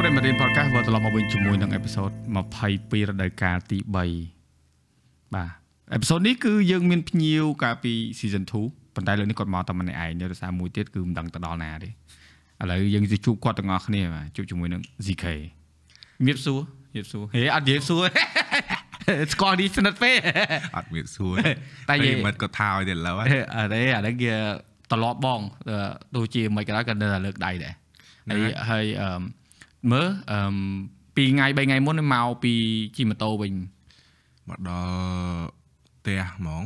ប្រិយមិត្តរៀន podcast វិលត្រឡប់មកវិញជាមួយនឹងអេពីសូត22រដូវកាលទី3បាទអេពីសូតនេះគឺយើងមានភ្ញៀវកាលពី season 2ប៉ុន្តែលើកនេះគាត់មកតែម្នាក់ឯងនៅដោយសារមួយទៀតគឺមិនដឹងទៅដល់ណាទេឥឡូវយើងទៅជួបគាត់ទាំងអស់គ្នាបាទជួបជាមួយនឹង ZK មៀបសួរមៀបសួរហេអត់និយាយសួរស្គាល់នេះស្និទ្ធពេកអត់មានសួរតែនិយាយមិត្តក៏ថាឲ្យទៅលើហើយអត់ទេអានេះគេត្រឡប់បងទោះជាមិនក៏ដោយក៏នៅតែលើកដៃដែរហើយហើយអឺ មើលអឺពីរថ្ងៃ3ថ្ងៃមុនមកពីជិះម៉ូតូវិញមកដល់ផ្ទះហ្មង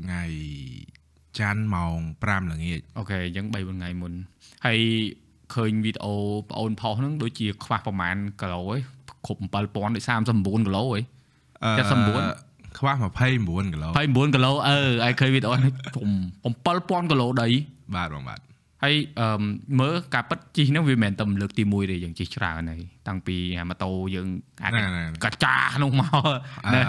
ថ្ងៃច័ន្ទម៉ោង5ល្ងាចអូខេអញ្ចឹង3 4ថ្ងៃមុនហើយឃើញវីដេអូបងអូនផុសហ្នឹងដូចជាខ្វះប្រហែលគីឡូហ៎គ្រប់7000ដូច39គីឡូហ៎79ខ្វះ29គីឡូ29គីឡូអឺហើយឃើញវីដេអូនេះ7000គីឡូដីបាទបងបាទ ហើយអឺមើលការប៉ັດជីហ្នឹងវាមិនមែនតែលើកទី1ទេយើងជិះច្រើនហើយតាំងពីអាម៉ូតូយើងអាចណែណែកាចាក្នុងមកអឺ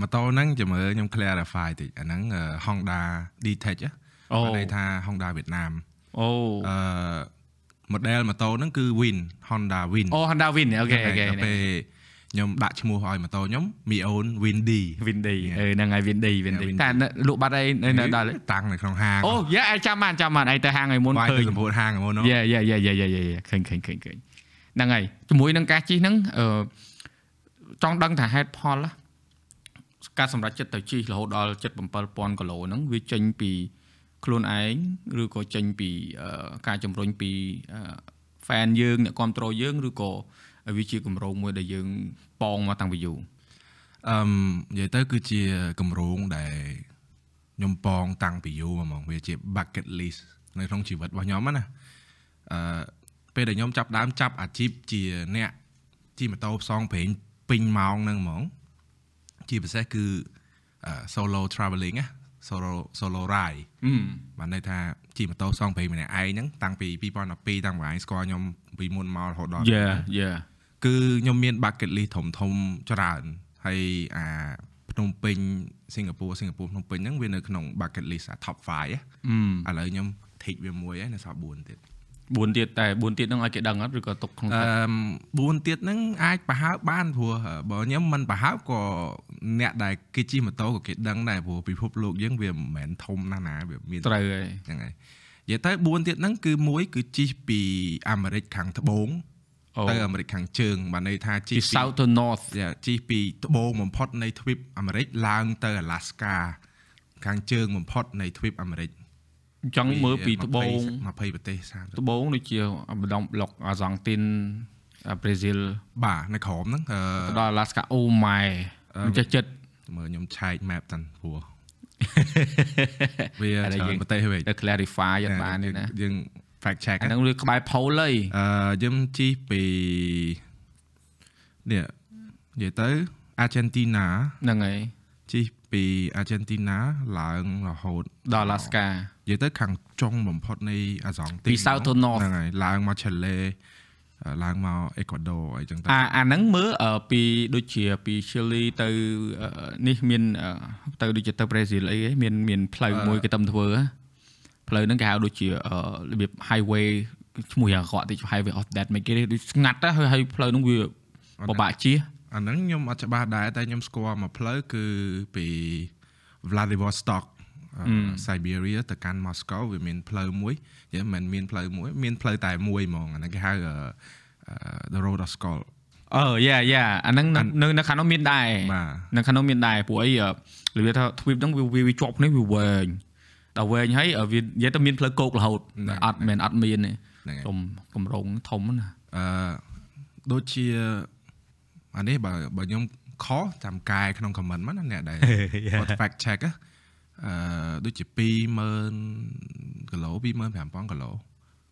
ម៉ូតូហ្នឹងចាំមើលខ្ញុំ clarify តិចអាហ្នឹងអឺ Honda D-Tech ហ៎អូបានន័យថា Honda វៀតណាមអូអឺ model ម៉ូតូហ្នឹងគឺ Win Honda Win អូ Honda Win អូខេអូខេដល់ពេល ខ្ញុំដាក់ឈ្មោះឲ្យម៉ូតូខ្ញុំ Mion Win D Win D អឺហ្នឹងហើយ Win D Win D Win D តែនៅលក់បាត់អីនៅនៅដល់តាំងនៅក្នុងហាងអូយ៉ាអាចចាំបានចាំបានឯងទៅហាងឲ្យមុនបាយឃើទៅញសម្ពោធហាងហ្មងនោះយ៉ាយ៉ាយ៉ាយ៉ាយ៉ាយ៉ាឃើញឃើញឃើញឃើញហ្នឹងហើយជាមួយនឹងការជិះហ្នឹងអឺចង់ដឹងថាហេតុផលណាការសម្រេចចិត្តទៅជិះរហូតដល់77000គីឡូហ្នឹងវាចេញពីខ្លួនឯងឬក៏ចេញពីអឺការជំរុញពីអឺ fan យើងអ្នកគ្រប់គ្រងយើងឬក៏ វាជាគម្រោងមួយដែលយើងប៉ងមកតាំងពីយូរអឺមនិយាយទៅគឺជាកម្រងដែលខ្ញុំប៉ងតាំងពីយូរមកហ្មងវាជា bucket list នៅក្នុងជីវិតរបស់ខ្ញុំហ្នឹងណាអឺពេលដែលខ្ញុំចាប់ផ្ដើមចាប់អាជីពជាអ្នកជិះម៉ូតូផ្សងព្រេងពេញម៉ោងហ្នឹងហ្មងជាពិសេសគឺអឺ solo traveling ណា solo solo ride អឺបានន័យថាជិះម៉ូតូផ្សងព្រេងម្នាក់ឯងហ្នឹងតាំងពី2012តាំងពីឯងស្គាល់ខ្ញុំពីមុនមករហូតដល់យ៉ាយ៉ា គឺខ្ញុំមាន bucket list ធំធំៗច្រើនហើយអាភ្នំពេញសិង្ហបុរីសិង្ហបុរីភ្នំពេញហ្នឹងវានៅក្នុង bucket list អា top 5ហ៎អឺឥឡូវខ្ញុំ tick វាមួយហើយនៅសល់4ទៀត4ទៀតតែ4ទៀតហ្នឹងឲ្យគេដឹងអត់ឬក៏ទុកក្នុងអឺចិត្ត4ទៀតហ្នឹងអាចប្រហើបបានព្រោះបើខ្ញុំមិនប្រហើបក៏អ្នកដែលគេជិះម៉ូតូក៏គេដឹងដែរព្រោះពិភពលោកយើងវាមិនមែនធំណាស់ណាវាមានត្រូវហើយហ្នឹងហើយនិយាយទៅ4ទៀតហ្នឹងគឺមួយគឺជិះពីអាមេរិកខាងត្បូងអូ ទៅអាមេរិកខាងជើងបានន័យថាជិះពីពី south to north យ៉ាជិះពីត្បូងបំផុតនៃទ្វីបអាមេរិកឡើងទៅ Alaska ខាងជើងបំផុតនៃទ្វីបអាមេរិកអញ្ចឹងមើលពីត្បូង20ប្រទេស30ត្បូងដូចជាម្ដងប្លុកអាសង់ទីនអាប្រេស៊ីលបាទនៅក្រោមហ្នឹងអឺទៅដល់ Alaska អូម៉ែមិនចេះចិត្តមើលខ្ញុំឆែក map តាន់ព្រោះវាឥឡូវច្រើនយើងប្រទេសវិញទៅ clarify អត់បានទេណាយើង fact check អាហ្នឹងវាក្បែរ pole ហើយអឺយើងជិះពីនេះនិយាយទៅ Argentina ហ្នឹងហើយជិះពី Argentina ឡើងរហូតដល់ Alaska និយាយទៅខាងចុងបំផុតនៃអាសង់ទីពី south to north ហ្នឹងហើយឡើងមក Chile ឡើងមកអេក្វាដ័រអីចឹងទៅអាអាហ្នឹងមើលអឺពីដូចជាពី Chile ទៅអឺនេះមានអឺទៅដូចជាទៅ Brazil អីហ៎មានមានផ្លូវមួយគេតំធ្វើហ៎ ផ្លូវហ្នឹងគេហៅដូចជាអឺរបៀប highway ឈ្មោះយ៉ាងកក់តិច highway of that មិនគេទេដូចស្ងាត់ទៅហើយហើយផ្លូវហ្នឹងវាពិបាកជិះអាហ្នឹងខ្ញុំអត់ច្បាស់ដែរតែខ្ញុំស្គាល់មួយផ្លូវគឺពី Vladivostok អឺ Siberia ទៅកាន់ Moscow វាមានផ្លូវមួយនិយាយមិនមែនមានផ្លូវមួយមានផ្លូវតែមួយហ្មងអាហ្នឹងគេហៅអឺអឺ The Road of Skull អឺយ៉ាយ៉ាអាហ្នឹងនៅនៅនៅខាងនោះមានដែរបាទនៅខាងនោះមានដែរព្រោះអីអឺរបៀបថាទ្វីបហ្នឹងវាវាវាជាប់នេះវាវែង ដល់វែងហើយអឺវានិយាយទៅមានផ្លូវគោករហូតអត់មែនអត់មានទេហ្នឹងហើយខ្ញុំកម្រងធំណាអឺដូចជាអានេះបើបើខ្ញុំខុសចាំកែក្នុង comment មកណាអ្នកដែលគាត់ fact check ណាអឺដូចជា20000គីឡូ25000គីឡូ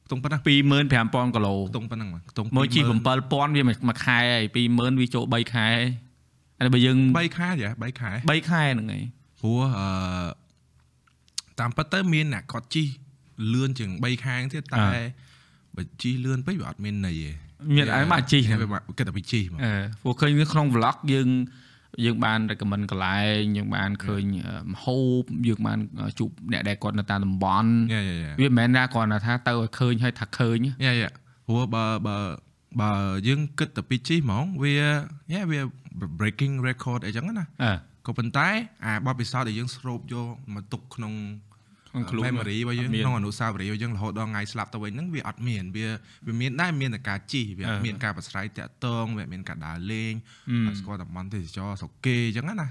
ខ្ទង់ប៉ុណ្ណឹង25000គីឡូខ្ទង់ប៉ុណ្ណឹងមកខ្ទង់មើលជី20000 7000វាមួយខែហើយ20000វាចូល3ខែហើយបើយើង3ខែចា3ខែ3ខែហ្នឹងហើយព្រោះអឺ តាមពិតទៅមានអ្នកគាត់ជីលឿនជាង3ខែទៀតតែបើជីលឿនពេកវាអត់មានន័យទេមានអីមកជីហ្នឹងវាគិតតែពីជីហ្មងអឺព្រោះឃើញនៅក្នុង vlog យើងយើងបាន recommend កន្លែងយើងបានឃើញអឺម្ហូបយើងបានជួបអ្នកដែលគាត់នៅតាមតំបន់យ៉ាយ៉ាយ៉ាវាមិនមែនថាគ្រាន់តែថាទៅឲ្យឃើញហើយថាឃើញយ៉ាយ៉ាព្រោះបើបើបើយើងគិតទៅពីជិះហ្មងវាញ៉ែវា breaking record អីចឹងណាអឺ ក៏ប៉ុន្តែអាបទពិសោធន៍ដែលយើងស្រូបយកមកទុកក្នុងក្នុងខ្លួន memory របស់យើងអត់មានក្នុងអនុស្សាវរីយ៍របស់យើងរហូតដល់ថ្ងៃស្លាប់ទៅវិញហ្នឹងវាអត់មានវាវាមានដែរមានតែការជិះវាអត់អឺមានការប្រស្រ័យតាក់ទងវាអត់មានការដើរលេងអឺហើយស្គាល់តំបន់ទេសចរស្រុកគេអញ្ចឹងណា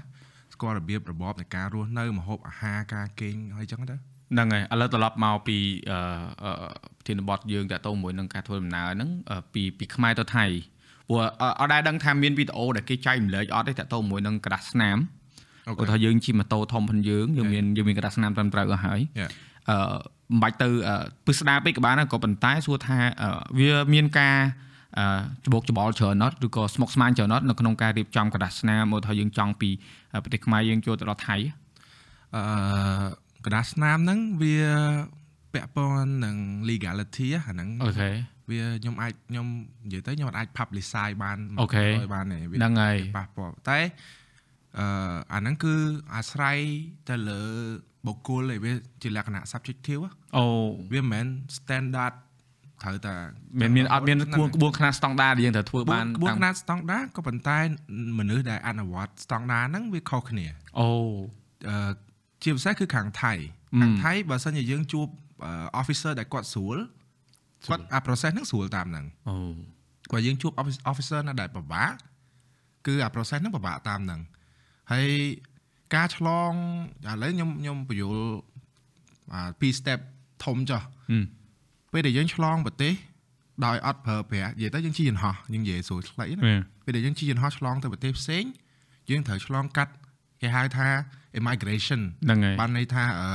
ស្គាល់របៀបរបបនៃការរស់នៅម្ហូបអាហារការគេងហើយអញ្ចឹងទៅហ្នឹងហើយឥឡូវត្រឡប់មកពីអឺអឺប្រធានបទយើងតាក់ទងមួយនឹងការធ្វើដំណើរហ្នឹងអឺពីពីខ្មែរទៅថៃព្រោះអឺអត់ដែរដឹងថាមានវីដេអូដែលគេចែករំលែកអត់ទេតាក់ទងមួយនឹងក្រដាសស្នាមអូ គាត់ថាយើងជិះម៉ូតូធំផងយើងយើងមានយើងមានកណ្ដាស់ស្នាមត្រឹមត្រូវអស់ហើយអឺមិនបាច់ទៅពិស្ដាពេកក៏បានក៏ប៉ុន្តែសួរថាវាមានការច្បោកច្បល់ច្រើនអត់ឬក៏ស្មុគស្មាញច្រើនអត់នៅក្នុងការរៀបចំកណ្ដាស់ស្នាមមកថាយើងចង់ពីប្រទេសខ្មែរយើងចូលទៅដល់ថៃអឺកណ្ដាស់ស្នាមហ្នឹងវាពាក់ព័ន្ធនឹង legality អាហ្នឹងអូខេវាខ្ញុំអាចខ្ញុំនិយាយទៅខ្ញុំអាច publicize បានឲ្យបានហ្នឹងហើយប៉ះពាល់តែ អឺអាហ្នឹងគឺអាស្រ័យទៅលើបុគ្គលឯងវាជាលក្ខណៈ subjective ហ៎អូវាមិនមែន standard ត្រូវតែមានមានអត់មានក្បួនក្បួនខ្នាតស្តង់ដារដែលយើងត្រូវធ្វើបាបាននក្បួនខ្នាត standard ក៏ប៉ុន្តែមនុស្សដែលអនុវត្ត standard ហ្នឹងវាខុសគ្នាអូអឺជាពិសេសគឺខាងថៃមខាងថៃបើសិនជាយើងជួបអឺ officer ដែលគាត់ស្រួលគាត់អា process ហ្នឹងស្រួលតាមហ្នឹងអូបើយើងជួប office- officer ណាដែលពិបាកគឺអា process ហ្នឹងពិបាកតាមហ្នឹង ហើយការឆ្លងឥឡូវខ្ញុំខ្ញុំបញ្យល់អាពីរ step ធំចុះហឹមពេលដែលយើងឆ្លងប្រទេសដោយអត់ប្រើប្រាស់និយាយទៅយើងជិះយន្តហោះយើងនិយាយស្រួលខ្លីណាមែនពេលដែលយើងជិះយន្តហោះឆ្លងទៅប្រទេសផ្សេងយើងត្រូវឆ្លងកាត់គេហៅថា immigration ហ្នឹងហើយបានន័យថាអឺ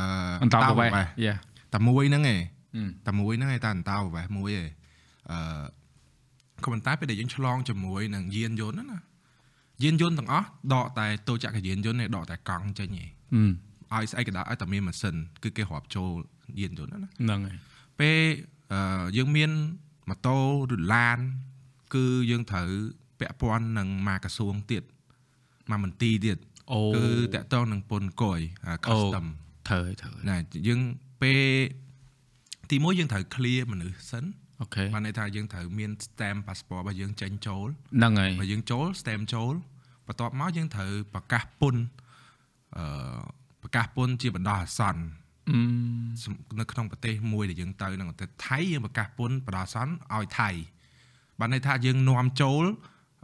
អន្តោប្រវេសតោប្រវេសន៍យ៉ាតែមួយហ្នឹងឯងហឹមតែមួយហ្នឹងឯងតែអន្តោប្រវេសន៍មួយឯងអឺក៏ប៉ុន្តែពេលដែលយើងឆ្លងជាមួយនឹងយានយន្តហ្នឹងណា យានយន្តទាំងអស់ដកតែតូចចក្រយានយន្តឯងដកតែកង់ចេញឯងហឹមឲ្យស្អីក៏ដោយឲ្យតែមានម៉ាស៊ីនគឺគេរាប់ចូលយានយន្តហ្នឹងណាហ្នឹងហើយពេលអឺយើងមានម៉ូតូឬឡាន គឺយើងត្រូវពាក់ព័ន្ធនឹងមួយក្រសួងទៀតមួយមន្ទីរទៀតអូគឺតាក់ទងនឹងពន្ធគយអា custom ត្រូវហើយត្រូវហើយណាយើងពេលទីមួយយើងត្រូវ clear មនុស្សសិនអូខេបានន័យថាយើងត្រូវមាន stamp passport របស់យើងចេញចូលហ្នឹងហើយបើយើងចូល stamp ចូល បន្ទាប់មកយើងត្រូវប្រកាសពន្ធអឺប្រកាសពន្ធជាបណ្ដោះអាសន្នអឺសំនៅក្នុងប្រទេសមួយដែលយើងទៅហ្នឹងតែថៃយើងប្រកាសពន្ធបណ្ដោះអាសន្នឲ្យថៃបានន័យថាយើងនាំចូល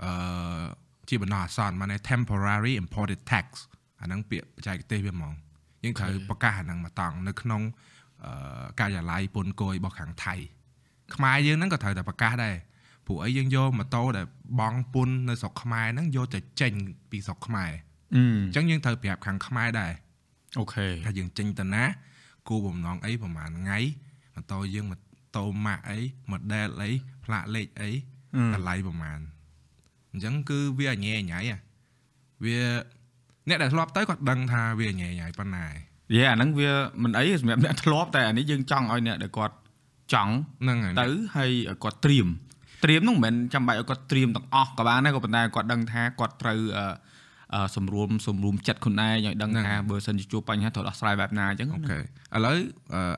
អឺជាបណ្ដោះអាសន្នបានន័យ temporary imported tax អាហ្នឹងពាក្យបច្ចេកទេសវាហ្មងយើងត្រូវប្រកាសអាហ្នឹងមកតង់នៅក្នុងអឺការិយាល័យពន្ធគយរបស់ខាងថៃខ្មែរយើងហ្នឹងក៏ត្រូវតែប្រកាសដែរ ព្រោះអីយើងយកម៉ូតូដែលបង់ពន្ធនៅស្រុកខ្មែរហ្នឹងយកទៅចេញពីស្រុកខ្មែរអឺអញ្ចឹងយើងត្រូវប្រាប់ខាងខ្មែរដែរអូខេថាយើងចេញទៅណាគោលបំណងអីប្រហែលថ្ងៃម៉ូតូយើងម៉ូតូម៉ាកអី model អីផ្លាកលេខអីតម្លៃប្រហែលអញ្ចឹងគឺវាអញែអញ៉ៃអាវាអ្នកដែលធ្លាប់ទៅគាត់ដឹងថាវាអញែអញ៉ៃប៉ុណ្ណាយេអាហ្នឹងវាមិនអីសម្រាប់អ្នកធ្លាប់តែអានេះយើងចង់ឲ្យអ្នកដែលគាត់ចង់ហ្នឹងហើយទៅហើយឲ្យគាត់ត្រៀម ត្រៀមហ្នឹងមិនមែនចាំបាច់ឲ្យគាត់ត្រៀមទាំងអស់ក៏បានដែរក៏ប៉ុន្តែគាត់ដឹងថាគាត់ត្រូវអឺអឺសម្រួលសម្រួលចិត្តខ្លួនឯងឲ្យដឹងថាបើសិនជាជួបបញ្ហាត្រូវដោះស្រាយបែបណាអញ្ចឹងអូខេឥឡូវ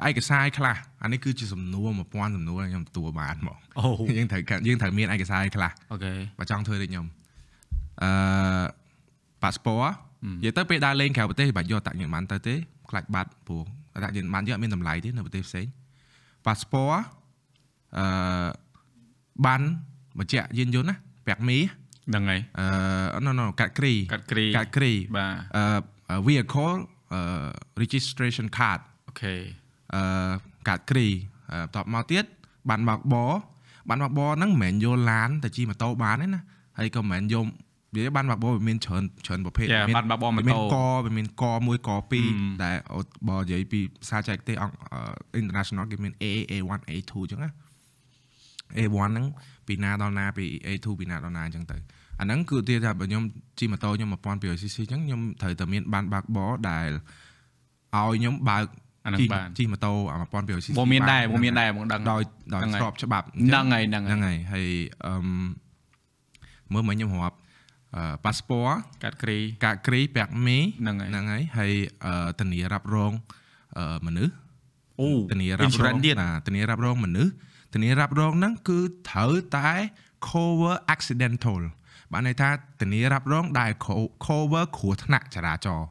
អឺឯកសារខ្លះអានេះគឺជាសំណួរ1000សំណួរដែលខ្ញុំទទួលបានមកអូយើងត្រូវការយើងត្រូវមានឯកសារខ្លះអូខេបើចង់ធ្វើដូចខ្ញុំអឺ passport និយាយទៅពេលដើរលេងក្រៅប្រទេសបាច់យកអត្តញ្ញាណប័ណ្ណទៅទេខ្លាចបាត់ព្រោះអត្តញ្ញាណប័ណ្ណយកអត់មានតម្លៃទេនៅប្រទេសផ្សេង passport អឺ បានបញ្ជាក់យានយន្តណាពាក់មីហ្នឹងហើយអឺ no no កាត់គ្រីកាត់គ្រីកាត់គ្រីបាទអឺ vehicle អឺ registration card អូខេអឺកាត់គ្រីអឺបន្ទាប់មកទៀតបានបើកបរបានបើកបរហ្នឹងមិនមែនយកឡានទៅជិះម៉ូតូបានទេណាហើយក៏មិនមែនយកវាបានបើកបរវាមានច្រើនច្រើនប្រភេទយ៉ាមានបាត់បើកបរម៉ូវាមាតូនកវាមានកមួយកពីរហឹមដែលបើនិយាយពីភាសាចែកទេសអង្គអឺ international គេមាន A A1 A2 អញ្ចឹងណា A1 ហ្នឹងពីណាដល់ណាពី A2 ពីណាដល់ណាអញ្ចឹងទៅអាហ្នឹងគឺឧទាហរណ៍ថាបើខ្ញុំជិះម៉ូតូខ្ញុំ 1200cc អញ្ចឹងខ្ញុំត្រូវតែមានបានបើកបរដែលឲ្យខ្ញុំបើកអាហ្នឹងជិះបានជិះម៉ូតូអា 1200cc បងមានដែរបងមានដែរបងដឹងដោយដោយហ្នឹងហើយស្របច្បាប់ហ្នឹងហើយហ្នឹងហ្នឹងហើយហើយហើយអឺមមើលមកខ្ញុំរាប់អឺ passport កាត់គ្រីកាគ្រីពាក់មីហ្នឹងហើយហ្នឹងហើយហើយអឺធានារ៉ាប់រងអឺមនុស្សអូធានារ៉ាប់រង insurance ទៀតណាធានារ៉ាប់រងមនុស្ស ធានារ៉ាប់រងហ្នឹងគឺត្រូវតែ cover accidental បានន័យថាធានារ៉ាប់រងដែល co- cover គ្រោះថ្នាក់ចរាចរណ៍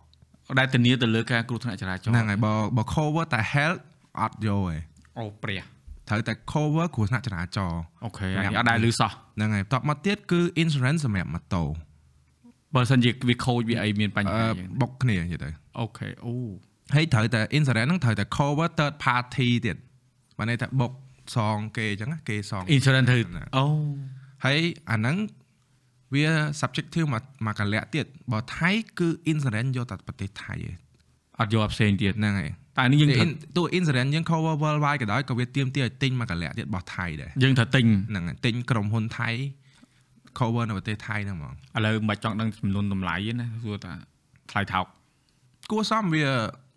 ដែលធានាទៅលើការគ្រោះថ្នាក់ចរាចរណ៍ហ្នឹងហើយបើបើ cover តែ health អត់យកទេអូព្រះត្រូវតែ cover គ្រោះថ្នាក់ចរាចរណ៍អូខេសម្រាប់អត់ដែលឮសោះហ្នឹងហើយបន្ទាប់មកទៀតគឺ insurance សម្រាប់ម៉ូតូបើសិនជាវាខូចវាអីមានបញ្អឺហាយ៉ាងបុកគ្នានិយាយទៅអូខេអូហើយត្រូវតែ insurance ហ្នឹងត្រូវតែ cover third party ទៀតបានន័យថាបុក សងគេអញ្ចឹងណាគេសង insurance ទៅអូហើយអាហ្នឹងវា subjective មកមកកលៈទៀតបើថៃគឺ insurance យកតែប្រទេសថៃឯងអត់យកផ្សេងទៀតហ្នឹងហើយតែនេះយើងត្រូវតួ insurance យើង cover worldwide ក៏ដោយក៏វាទៀមទាឲ្យទិញមកកលៈទៀតរបស់ថៃដែរយើងត្រូវទិញហ្នឹងហើយទិញក្រុមហ៊ុនថៃ cover នៅប្រទេសថៃហ្នឹងហ្មងឥឡូវមិនបាច់ចង់ដឹងចំនួនតម្លៃទេណាសួរថាថ្លៃថោកគួរសមវា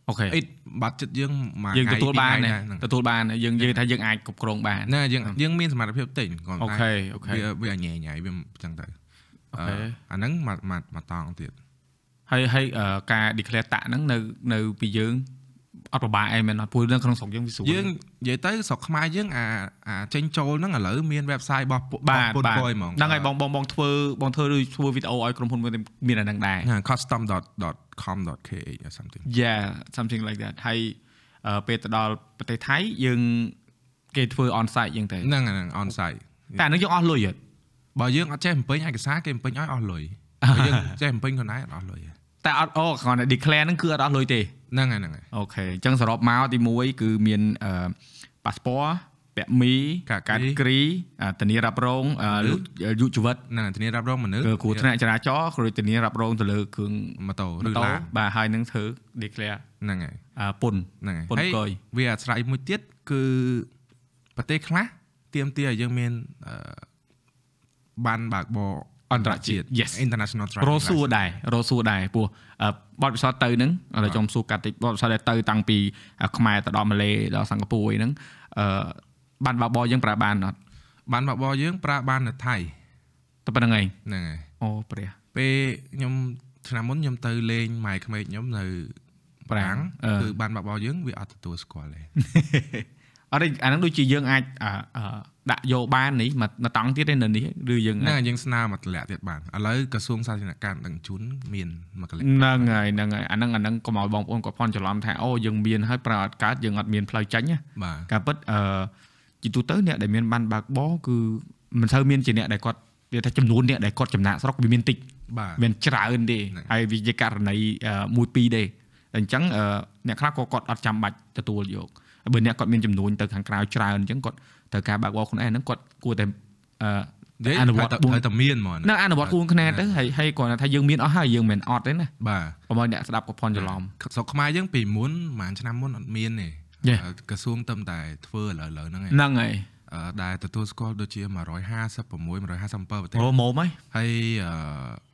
អូខេអ៊ីតបាត់ចិត្តយើងមួយយើងថ្ងៃទទួលបានពីរទេថ្ងៃហ្នឹងទទួលបានទេយើងនិយាយថាយើងអាចគ្រប់គ្រងបានណាយើងយើងមានសមត្ថភាពទិញគាត់អូខេអូខេវាវាញ៉ៃញ៉ៃវាអញ្ចឹងទៅអូខេអឺអាហ្នឹងមកមកមកតង់ទៀតហើយហើយអឺការ declare តាក់ហ្នឹងនៅនៅពីយើង អត់ពិបាកអីមែនអត់ព្រោះនៅក្នុងស្រុកយើងវាស្រួលយើងនិយាយទៅស្រុកខ្មែរយើងអាអាចេញចូលហ្នឹងឥឡូវមាន website របស់ពួកបាទពុនបាទពយហ្មងហ្នឹងហើយបងបងបងធ្វើបងធ្វើឬធ្វើវីដេអូឲ្យក្រុមហ៊ុនមួយមានអាហ្នឹងដែរណា custom.com.kh or something yeah something like that ហើយអឺពេលទៅដល់ប្រទេសថៃយើងគេធ្វើ on site យើងទៅហ្នឹងហ្នឹង on site តែអាហ្នឹងយើងអស់លុយអត់បើយើងអត់ចេះបំពេញឯកសារគេបំពេញឲ្យអស់លុយបើយើងចេះបំពេញខ្លួនឯងអត់អស់លុយទេ តែអត់អូគ្រាន់តែ declare ហ្នឹងគឺអត់អស់លុយទេហ្នឹងហើយហ្នឹងហើយអូខេអញ្ចឹងសរុបមកទី1គឺមានអឺ passport ពាក់មីកាគីកាត់គ្រីអឺធានារ៉ាប់រងអឺយុជីវិតហ្នឹងហើយធានារ៉ាប់រងមនុស្សគឺគ្រោះថ្នាក់ចរាចរណ៍គ្រួធានារ៉ាប់រងទៅលើគ្រឿងម៉ូតូម៉ូឬតូឡានបាទហើយនឹងធ្វើ declare ហ្នឹងហើយអឺពុនហ្នឹងហើយពុនហើយគយវាអាស្រ័យមួយទៀតគឺប្រទេសខ្លះទៀមទាឲ្យយើងមានអឺបានបើកបរ អន្តរជាតិ yes international driving រស់សួរដែររស់សួរដែរពោះអឺបទពិសោធន៍ទៅហ្នឹងឥឡូវខ្ញុំសួរកាត់តិចបទពិសោធន៍ដែលទៅតាំងពីអឺខ្មែរទៅដល់ម៉ាឡេដល់សិង្ហបុរីហ្នឹងអឺបានបើកបរយើងប្រើបានអត់បានបើកបរយើងប្រើបាននៅថៃតែប៉ុណ្្នឹងឯងហ្នឹងហើយអូព្រះពេលខ្ញុំឆ្នាំមុនខ្ញុំទៅលេងម៉ែក្មេកខ្ញុំនៅប្រាំងអឺគឺបានបើកបរយើងវាអត់ទទួលស្គាល់ទេ អត់ទេអាហ្នឹងដូចជាយើងអាចអឺអឺដាក់យកបាននេះមកមកតង់ទៀតទេនៅនេះឬយើងហ្នឹងអាចហើយយើងស្នើមកតម្លាក់ទៀតបានឥឡូវក្រសួងសាធារណការដឹងជូនមានមកកលិចហ្នឹងហើយហ្នឹងហើយអាហ្នឹងអាហ្នឹងកុំឲ្យបងប្អូនគាត់ផន់ច្រឡំថាអូយើងមានហើយប្រើអត់កើតយើងអត់មានផ្លូវចាញ់ណាបាទការពិតអឺជាទូទៅអ្នកដែលមានបានបើកបរគឺមិនសូវមានជាអ្នកដែលគាត់វាថាចំនួនអ្នកដែលគាត់ចំណាក់ស្រុកវាមានតិចបាទមានច្រើនទេហ្នឹងហើយវាជាករណីអឺមួយពីរទេអញ្ចឹងអឺអ្នកខ្លះក៏គាត់អត់ចាំបាច់ទទួលយកហើយ បើអ្នកគាត់មានចំនួនទៅខាងក្រៅច្រើនអញ្ចឹងគាត់ត្រូវការបើកបរខ្លួនឯងហ្នឹងគាត់គួរតែអឺនិយាយអនុវត្តត្រូវបួនត្រូវតែមានហ្មងនឹងអនុវត្តគួរគ្នាទៅហើយហើយគាត់ថាយើងមានអស់ហើយយើងមិនអត់ទេណាបាទកុំឲ្យអ្នកស្ដាប់ក៏ផន់ច្រឡំស្រុកខ្មែរយើងពីមុនប្រហែលឆ្នាំមុនអត់មានទេ Yeah. អឺក្រសួងតែតែធ្វើឥឡូវឥឡូវហ្នឹងឯងហ្នឹងហើយអឺដែលទទួលស្គាល់ដូចជា156 157ប្រទេសអូម៉ូមហើយហើយអឺ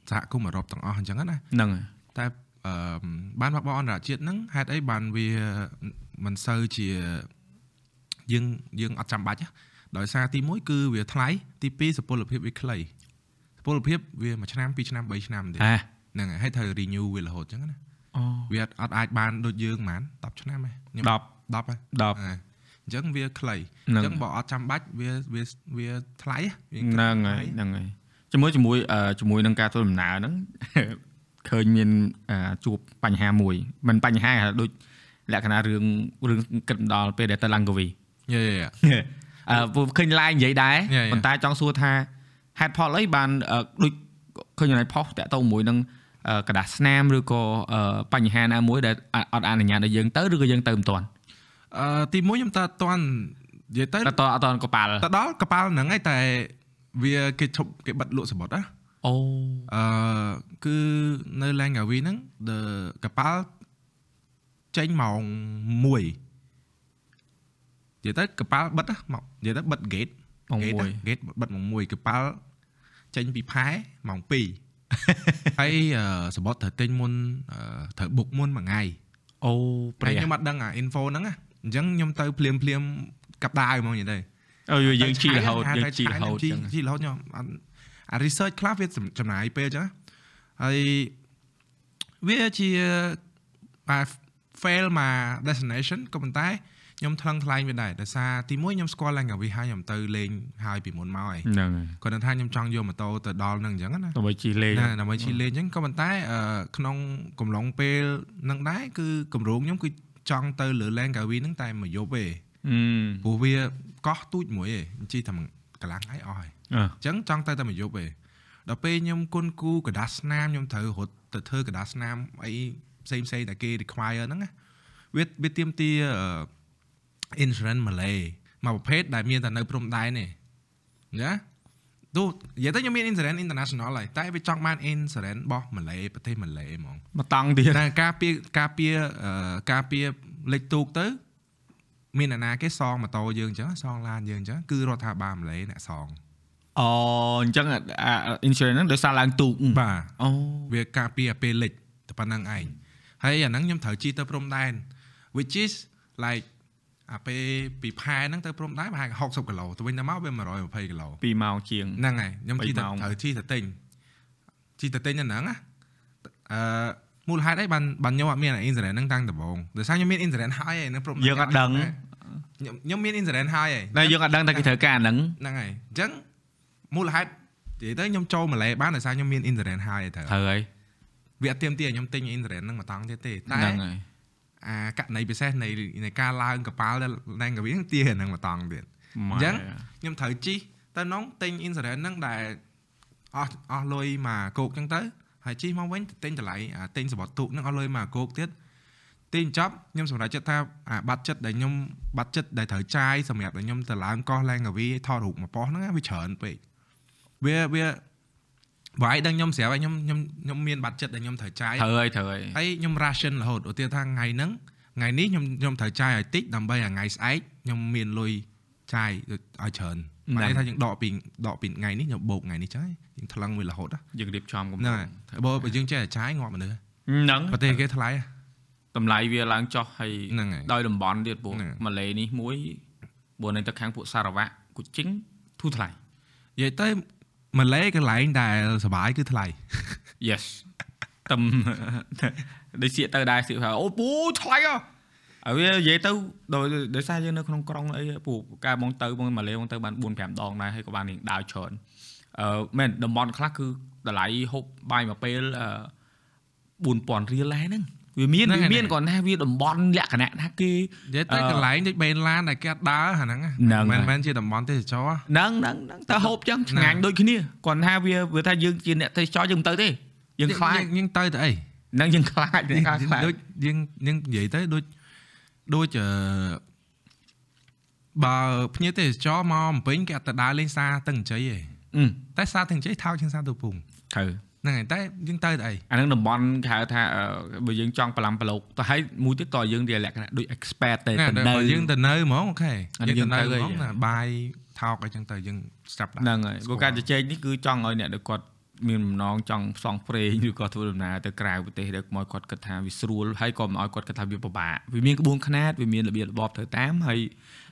សហគមន៍អឺរ៉ុបទាំងអស់អញ្ចឹងណាហ្នឹងហើយតែអឺបានមកបរអន្តរជាតិហ្នឹងហេតុអីបានវា មិនសូវជាយើងយើងអត់ចាំបាច់ណាដោយសារទី1គឺវាថ្លៃទី2សុពលភាពវាខ្លីសុពលភាពវាមួយឆ្នាំពីរឆ្នាំ3ឆ្នាំទេអាហ្នឹងហើយហើយត្រូវ renew វារហូតអញ្ចឹងណាអូវាអត់អត់អាចបានដូចយើងហ្មង10ឆ្នាំទេខ្ញុំ10 10ហើយ10អ่าអញ្ចឹងវាខ្លីហ្នឹងអញ្ចឹងបើអត់ចាំបាច់វាវាវាថ្លៃវាហ្នឹងហើយហ្នឹងហើយជាមួយជាមួយអឺជាមួយនឹងការធ្វើដំណើរហ្នឹងឃើញមានអឺជួបបញ្ហាមួយមិនបញ្ហាហ่าដូច លក្ខណៈរឿងរឿងគិតដល់ពេលដែលទៅឡើងកវី យេយេ អឺពួកឃើញ line និយាយដែរ Yeah, yeah. ប៉ុន្តែចង់សួរថាហេតុផលអីបានអឺដូចឃើញនៅផុសតាក់ទងមួយនឹងអឺกระดาษស្នាមឬក៏អឺបញ្ហាណាមួយដែលអអត់អនុញ្ញាតឲ្យយើងទៅឬក៏យើងទៅមិនទាន់ អឺទីមួយខ្ញុំតើអត់ទាន់និយាយទៅ តែតអត់ទាន់កប៉ាល់ ទៅដល់កប៉ាល់ហ្នឹងឯងតែវាគេឈប់គេបិទលក់សមុទ្រណា អូ អឺគឺនៅឡែងកាវីហ្នឹង the កប៉ាល់ ចេញម៉ោង1និយាយទៅកប៉ាល់បិទណាមកនិយាយទៅបិទ gate ម៉ោង gate មួយណា gate បិទម៉ោង1កប៉ាល់ចេញពីផែម៉ោង2ហើយអឺសមុទ្រត្រូវទិញមុនអឺត្រូវ book មុនមួយថ្ងៃអូព្តែរាខ្ញុំអត់ដឹងអា info ហ្នឹងណាអញ្ចឹងខ្ញុំទៅភ្លាមភ្លាមកັບដាវហ្មងនិយាយទៅអូយើងជីរហូតយើងជីរហូតជីចឹងជីរហូតខ្ញុំអត់អា research ខ្លះវាចំណាយពេលចឹងណាហើយវាជាអា fail មក destination ក៏ប៉ុន្តែខ្ញុំថ្លឹងថ្លែងវាដែរដោយសារទីមួយខ្ញុំស្គាល់ឡើងកាវីហើយខ្ញុំទៅលេងហើយពីមុនមកហើយហ្នឹងហើយគាត់ថាខ្ញុំចង់យកម៉ូតូទៅដល់នឹងអញ្ចឹងណាដើម្បីជិះលេងណាដើម្បីជិះលេងអញ្ចឹងក៏ប៉ុន្តែអឺក្នុងកំឡុងពេលហ្នឹងដែរគឺកម្រងខ្ញុំគឺចង់ទៅលើ Langkawi ហ្នឹងតែមួយយប់ទេអឺព្រោះវាកោះទូចមួយទេជិះតែមួយកន្លះថ្ងៃអស់ហើយអឺអញ្ចឹងចង់ទៅតែមួយយប់ទេដល់ពេលខ្ញុំគុណគូកដាស់ស្នាមខ្ញុំត្រូវរត់ទៅធ្វើកដាស់ស្នាមអី ផ្សេងផ្សេងតែគេ require ហ្នឹងណាវាវាទៀមទាអឺ insurance Malay មកប្រភេទដែលមានតែនៅព្រំដែនទេណាទូនិយាយទៅខ្ញុំមាន insurance international ហើយតែវាចង់បាន insurance របស់ Malay ប្រទេស Malay ហ្មងមកតង់ទៀតតែការពារការពារអឺការពារលេខទូកទៅ មានអ្នកណាគេសងម៉ូតូយើងអញ្ចឹងសងឡានយើងអញ្ចឹងគឺរដ្ឋាភិបាលម៉ាឡេអ្នកសងអូអញ្ចឹងអា insurance ហ្នឹងដោយសារឡើងទូកបាទអូវាការពារពេលលិចតែប៉ុណ្្នឹងឯង ហើយអាហ្នឹងខ្ញុំត្រូវជិះទៅព្រំដែន which is like អាពេលពីផែហ្នឹងទៅព្រំដែនប្រហែល60គីឡូទៅវិញទៅមកវា120គីឡូ2ម៉ោងជាងហ្នឹងហើយខ្ញុំជិះទៅ3ម៉ោងត្រូវជិះទៅទិញជិះទៅទិញអាហ្នឹងណាអឺមូលហេតុអីបានបានខ្ញុំអត់មាន insurance ហ្នឹងតាំងដំបូងដោយសារខ្ញុំមាន insurance ហើយឯនៅព្រំដែនយើងអត់ដឹងខ្ញុំខ្ញុំមាន insurance ហើយឯតែយើងអត់ដឹងតែគេត្រូវការហ្នឹងហ្នឹងហើយអញ្ចឹងមូលហេតុនិយាយទៅខ្ញុំចូលម៉ាឡេបានដោយសារខ្ញុំមាន internet ហើយទៅត្រូវហើយ វាអត់ទៀមទាឲ្យខ្ញុំទិញ internet ហ្នឹងមកតង់ទៀតទេតែហ្នឹងហើយអាករណីពិសេសនៃនៃការឡើងកប៉ាល់ដែលឡើងកាវីហ្នឹងទាហ្នឹងមកតង់ទៀតអញ្ចឹងខ្ញុំត្រូវជីកទៅនងទិញ internet ហ្នឹងដែលអស់អស់លុយមកគោកអញ្ចឹងទៅហើយជីកមកវិញទិញតម្លៃអាទិញសបត់ទូកហ្នឹងអស់លុយមកគោកទៀតទិញចប់ខ្ញុំសម្រេចចិត្តថាអាបាត់ចិត្តដែលខ្ញុំបាត់ចិត្តដែលត្រូវចាយសម្រាប់ឲ្យខ្ញុំទៅឡើងកោះឡើងកាវីថតរូបមកប៉ោះហ្នឹងណាវាច្រើនពេកវាវា វាយដឹងខ្ញុំស្រាប់ហើយខ្ញុំខ្ញុំខ្ញុំមានបាត់ចិត្តដែលខ្ញុំត្រូវចាយត្រូវហើយត្រូវហើយហើយខ្ញុំ ration រហូតឧទាហរណ៍ថាថ្ងៃហ្នឹងថ្ងៃនេះខ្ញុំខ្ញុំត្រូវចាយឲ្យតិចដើម្បីឲ្យថ្ងៃស្អែកខ្ញុំមានលុយចាយឲ្យច្រើនបានន័យថាយើងដកពីដកពីថ្ងៃនេះខ្ញុំបូកថ្ងៃនេះចឹងយើងថ្លឹងវារហូតណាយើងរៀបចំកំហ្នឹងហើយបើបើយើងចេះតែចាយងាប់មនុស្សហ្នឹងប្រទេសគេថ្លៃតម្លៃវាឡើងចុះហើយហ្នឹងហើយដោយតំបន់ទៀតព្រោះហ្នឹងហើយម៉ាឡេនេះមួយបើនៅទៅខាងពួកសារ៉ាវ៉ាគូជីងធូរថ្លៃនិយាយទៅ ម៉ាឡេកន្លែងដែលសុបាយគឺថ្លៃ Yes តំដូចសៀកទៅដែរសៀកថាអូពូថ្លៃអើហើយវានិយាយទៅដោយដោយសារយើងនៅក្នុងក្រុងអីពូការបងទៅបងម៉ាឡេបងទៅបាន4 5ដងដែរហើយក៏បានរៀងដើរច្រើនអឺមែនតំបន់ខ្លះគឺតម្លៃហូបបាយមួយពេលអឺ4000រៀលដែរហ្នឹង វាមានហ្នឹងវាហើយមានគ្រាន់ថាវាតំបន់លក្ខណៈថាគេនិយាយទៅអឺកន្លែងដូចបេនឡានដែលគេអត់ដើរអាហ្នឹងណាហ្នឹងមិនហើយមែនជាតំបន់ទេសចរណ៍ហ្នឹងហ្នឹងហ្នឹងតែហូបចឹងឆ្ងាញ់ដូចគ្នាគ្រាន់ថាវាវាថាយើងជាអ្នកទេសចរយើងមិនទៅទេយើងខ្លាចយើងទៅទៅអីហ្នឹងយើងខ្លាចយើងខ្លាចខ្លាចដូចយើងយើងនិយាយទៅដូចដូចអឺបើភ្ញៀវទេសចរមកអំពេញគេអត់ទៅដើរលេងសាទឹកអញ្ជ័យទេអឺតែសាទឹកអញ្ជ័យថោកជាងសាទូពុងត្រូវ ហ្នឹងហើយតែយើងទៅទៅអីអាហ្នឹងតំបន់គេហៅថាអឺបើយើងចង់ប្រឡំប្រឡូកទៅហើយមួយទៀតតើយើងវាលក្ខណៈដូច expert ទេណាទៅតែនៅបើយើងទៅនៅហ្មងអូខេអានេះយើងទៅនៅយើងទៅហ្មងហើយណាបាយថោកអីចឹងទៅយើងស្រាប់ដែរហ្នឹងហើយស្គាព្រោះល់ការជជែកនេះគឺចង់ឲ្យអ្នកដែលគាត់មានបំណងចង់ផ្សងព្រេងឬក៏ធ្វើដំណើរទៅក្រៅប្រទេសដែលមកគាត់គិតថាវាស្រួលហើយក៏មិនឲ្យគាត់គិតថាវាពិបាកវាមានក្បួនខ្នាតវាមានរបៀបរបបត្រូវតាមហើយអឺ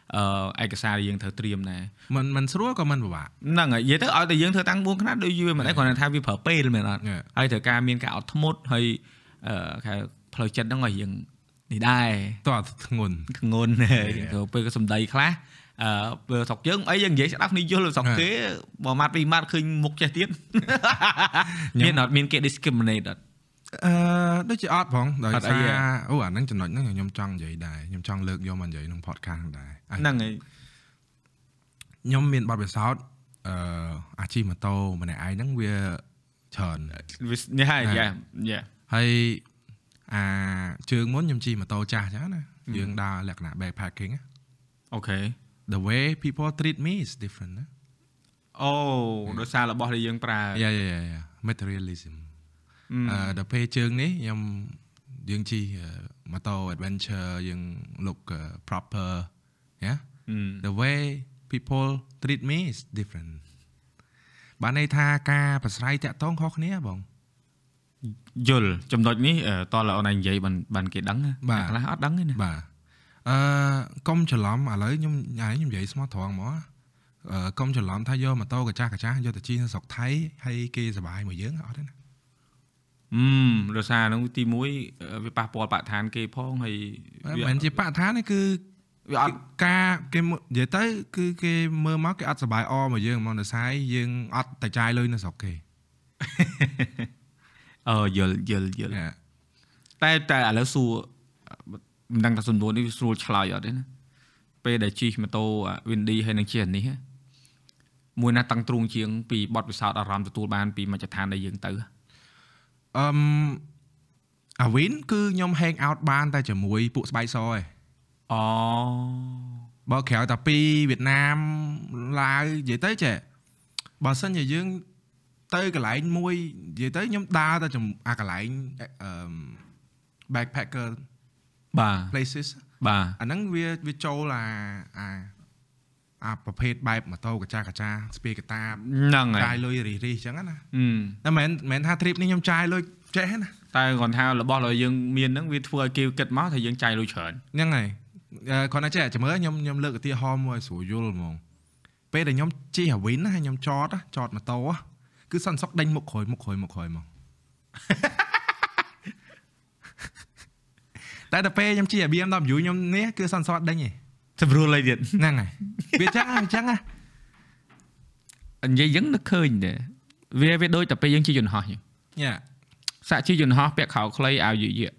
ឯកសារដែលយើងត្រូវត្រៀមដែរមិនមិនស្រួលក៏មិនពិបាកហ្នឹងហើយនិយាយទៅឲ្យតែយើងធ្វើតាំងក្បួនខ្នាតដូចយូរមិនដែរគ្រាន់តែថាវាប្រើពេលមែនអត់ Yeah. ហើយត្រូវការមានការអត់ធ្មត់ហើយអឺគេហៅផ្លូវចិត្តហ្នឹងឲ្យយើងនេះដែរតោះធ្ងន់ធ្ងន់ទៅពេលក៏សំដីខ្លះអឺពេលស្រុកយើងអីយើងនិយាយស្ដាប់គ្នាយល់ស្រុកគេបើម៉ាត់ពីរម៉ាត់ឃើញមុខចេះទៀតមានអត់មានគេ discriminate អត់ អឺដូចជាអត់ផងដោយអត់អីសារទេអូអាហ្នឹងចំណុចហ្នឹងខ្ញុំចង់និយាយដែរខ្ញុំចង់លើកយកមកនិយាយក្នុង podcast ហ្នឹងដែរអាហ្នឹងហើយខ្ញុំមានបទពិសោធន៍អឺអាជីពម៉ូតូម្នាក់ឯងហ្នឹងវាច្រើនវានេះហើយណាយ៉ាយ៉ាហើយអាជើងមុនខ្ញុំជិះម៉ូតូចាស់ចឹងណាយើងដើរលក្ខណៈ backpacking ណាអូខេ the way people treat me is different ណាអូដោយសាររបស់ដែលយើងប្រើ yeah yeah yeah, yeah materialism អឺអឺ ដល់ពេលជើងនេះខ្ញុំយើងជិះម៉ូតូ adventure យើង look uh, proper yeah អឺ the way people treat me is different បានន័យថាការប្រស្រ័យតាក់ទងខុសគ្នាបងយល់ចំណុចនេះអឺតើលោកអូនឯងនិយាយបានបានគេដឹងណាបាទអ្នកខ្លះអត់ដឹងទេណាបាទអឺកុំច្រឡំឥឡូវខ្ញុំញ៉ៃខ្ញុំនិយាយស្មោះត្រង់ហ្មងអឺកុំច្រឡំថាយកម៉ូតូកាចាស់កាចាស់យកទៅជិះនៅស្រុកថៃហើយគេសប្បាយមួយយើងអត់ទេណា អឺដោយសារហ្នឹងទី1វាប៉ះពាល់បរិស្ថានគេផងហើយមិនមែនជាបរិស្ថានទេគឺវាអត់ការគេមើលនិយាយទៅ គឺគេមើលមកគេអត់សប្បាយអមកយើងហ្មងដោយសារយើងអត់តែចាយលុយនៅស្រុកគេអឺយល់យល់យល់ Yeah. តែតែឥឡូវសួរមិនដឹងថាសំណួរនេះវាស្រួលឆ្លើយអត់ទេណាពេលដែលជិះម៉ូតូអា Windy ហើយនឹងជិះអានេះហ៎មួយណាតាំងទ្រូងជាងពីបទពិសោធន៍អារម្មណ៍ទទួលបានពីមជ្ឈដ្ឋានដែលយើងទៅ អឹមអាវិនគឺខ្ញុំ hang out បានតែជាមួយពួកស្បែកសឯងអូបើក្រៅតែពីវៀតណាមឡាវនិយាយទៅចេះបើសិនជាយើងទៅកន្លែងមួយនិយាយទៅខ្ញុំដើរទៅចំអាកន្លែងអឺ backpacker បាទ places បាទអាហ្នឹងវាវាចូលអាអា អាប្រភេទបែបម៉ូតូកាចាកាចាស្ពីកតាហ្នឹងហើចាយយលុយរីរីអញ្ចឹងណាហឹមតែមិនមែនថា trip នេះខ្ញុំចាយលុយចេះណាតែគាត់ថារបស់របស់យើងមានហ្នឹងវាធ្វើឲ្យគេគិតមកថាយើងចាយលុយច្រើនហ្នឹងហើយអឺគាត់ណាចេះចាំមើលខ្ញុំខ្ញុំលើកឧទាហរណ៍មួយឲ្យស្រួលយល់ហ្មងពេលដែលខ្ញុំជិះអាវិនណាខ្ញុំចតណាចតម៉ូតូណាគឺសន្តិសុខដេញមុខក្រោយមុខក្រោយមុខក្រោយមកតែដល់ពេលខ្ញុំជិះអា BMW ខ្ញុំនេះគឺសន្តិសុខដេញឯង ស្រួលអីទៀតហ្នឹងហើយវាចឹងហើយអញ្ចឹងណានិយាយយើងនឹកឃើញដែរវាវាដូចតែពេលយើងជិះយន្តហោះចឹងញ៉ាសាក់ជិះយន្តហោះពាក់ខោខ្លីអាវយឺតៗ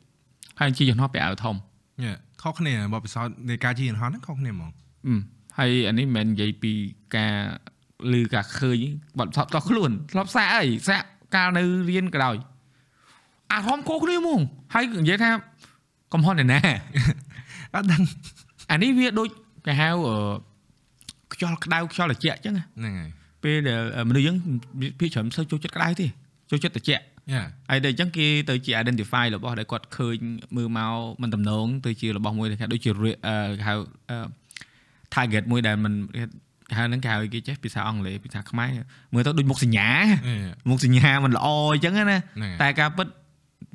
ហើយជិះយន្តហោះពាក់អាវធំញ៉ាខុសគ្នាបបពិសោធន៍នៃការជិះយន្តហោះហ្នឹងខុសគ្នាហ្មងអឺហើយអានេះមិនមែននិយាយពីការឮការឃើញបាត់ថប់តោះខ្លួនធ្លាប់សាក់អីសាក់កាលនៅរៀនក៏ដោយអារម្មណ៍ខុសគ្នាហ្មងហើយនិយាយថាកំហុសអ្នកណាអត់ដឹង អានេះវាដូចគេហៅអឺខ្យល់ក្តៅខ្យល់ត្រជាក់អញ្ចឹងណាហ្នឹងហើយពេលដែលមនុស្សយើងភាគច្រើនមិនសូវចូលចិត្តក្តៅទេចូលចិត្តត្រជាក់ញ៉ាហើយដល់អញ្ចឹងគេទៅជា identify របស់ដែលគាត់ឃើញមើលមកមិនតំណងទៅជារបស់មួយដែលគេដូចជាអឺគេហៅអឺ target មួយដែលមិនគេហៅហ្នឹងគេហៅគេចេះភាសាអង់គ្លេសភាសាខ្មែរមើលទៅដូចមុខសញ្ញាមុខសញ្ញាមិនល្អអញ្ចឹងណាហ្នឹងហើយតែការពិត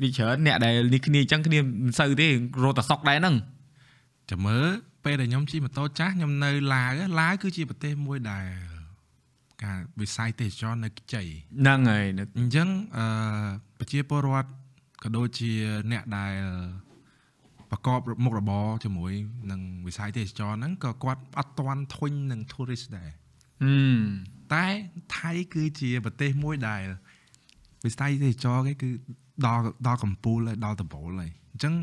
វាច្រើនអ្នកដែលនេះគ្នាអញ្ចឹងគ្នាមិនសូវទេរត់តែសុកដែរហ្នឹង ចាំមើលពេលដែលខ្ញុំជិះម៉ូតូចាស់ខ្ញុំនៅឡាវឡាវគឺជាប្រទេសមួយដែលការវិស័យទេសចរណ៍នៅខ្ចីហ្នឹងហើយនឹកអញ្ចឹងអឺប្រជាពលរដ្ឋក៏ដូចជាអ្នកដែលប្រកបមុខរបរជាមួយនឹងវិស័យទេសចរណ៍ហ្នឹងក៏គាត់អត់ទាន់ធុញនឹង tourist ដែរហឹមតែថៃគឺជាប្រទេសមួយដែលវិស័យទេសចរណ៍គេគឺដល់ដល់កំពូលហើយដល់ដំបូលហើយអញ្ចឹង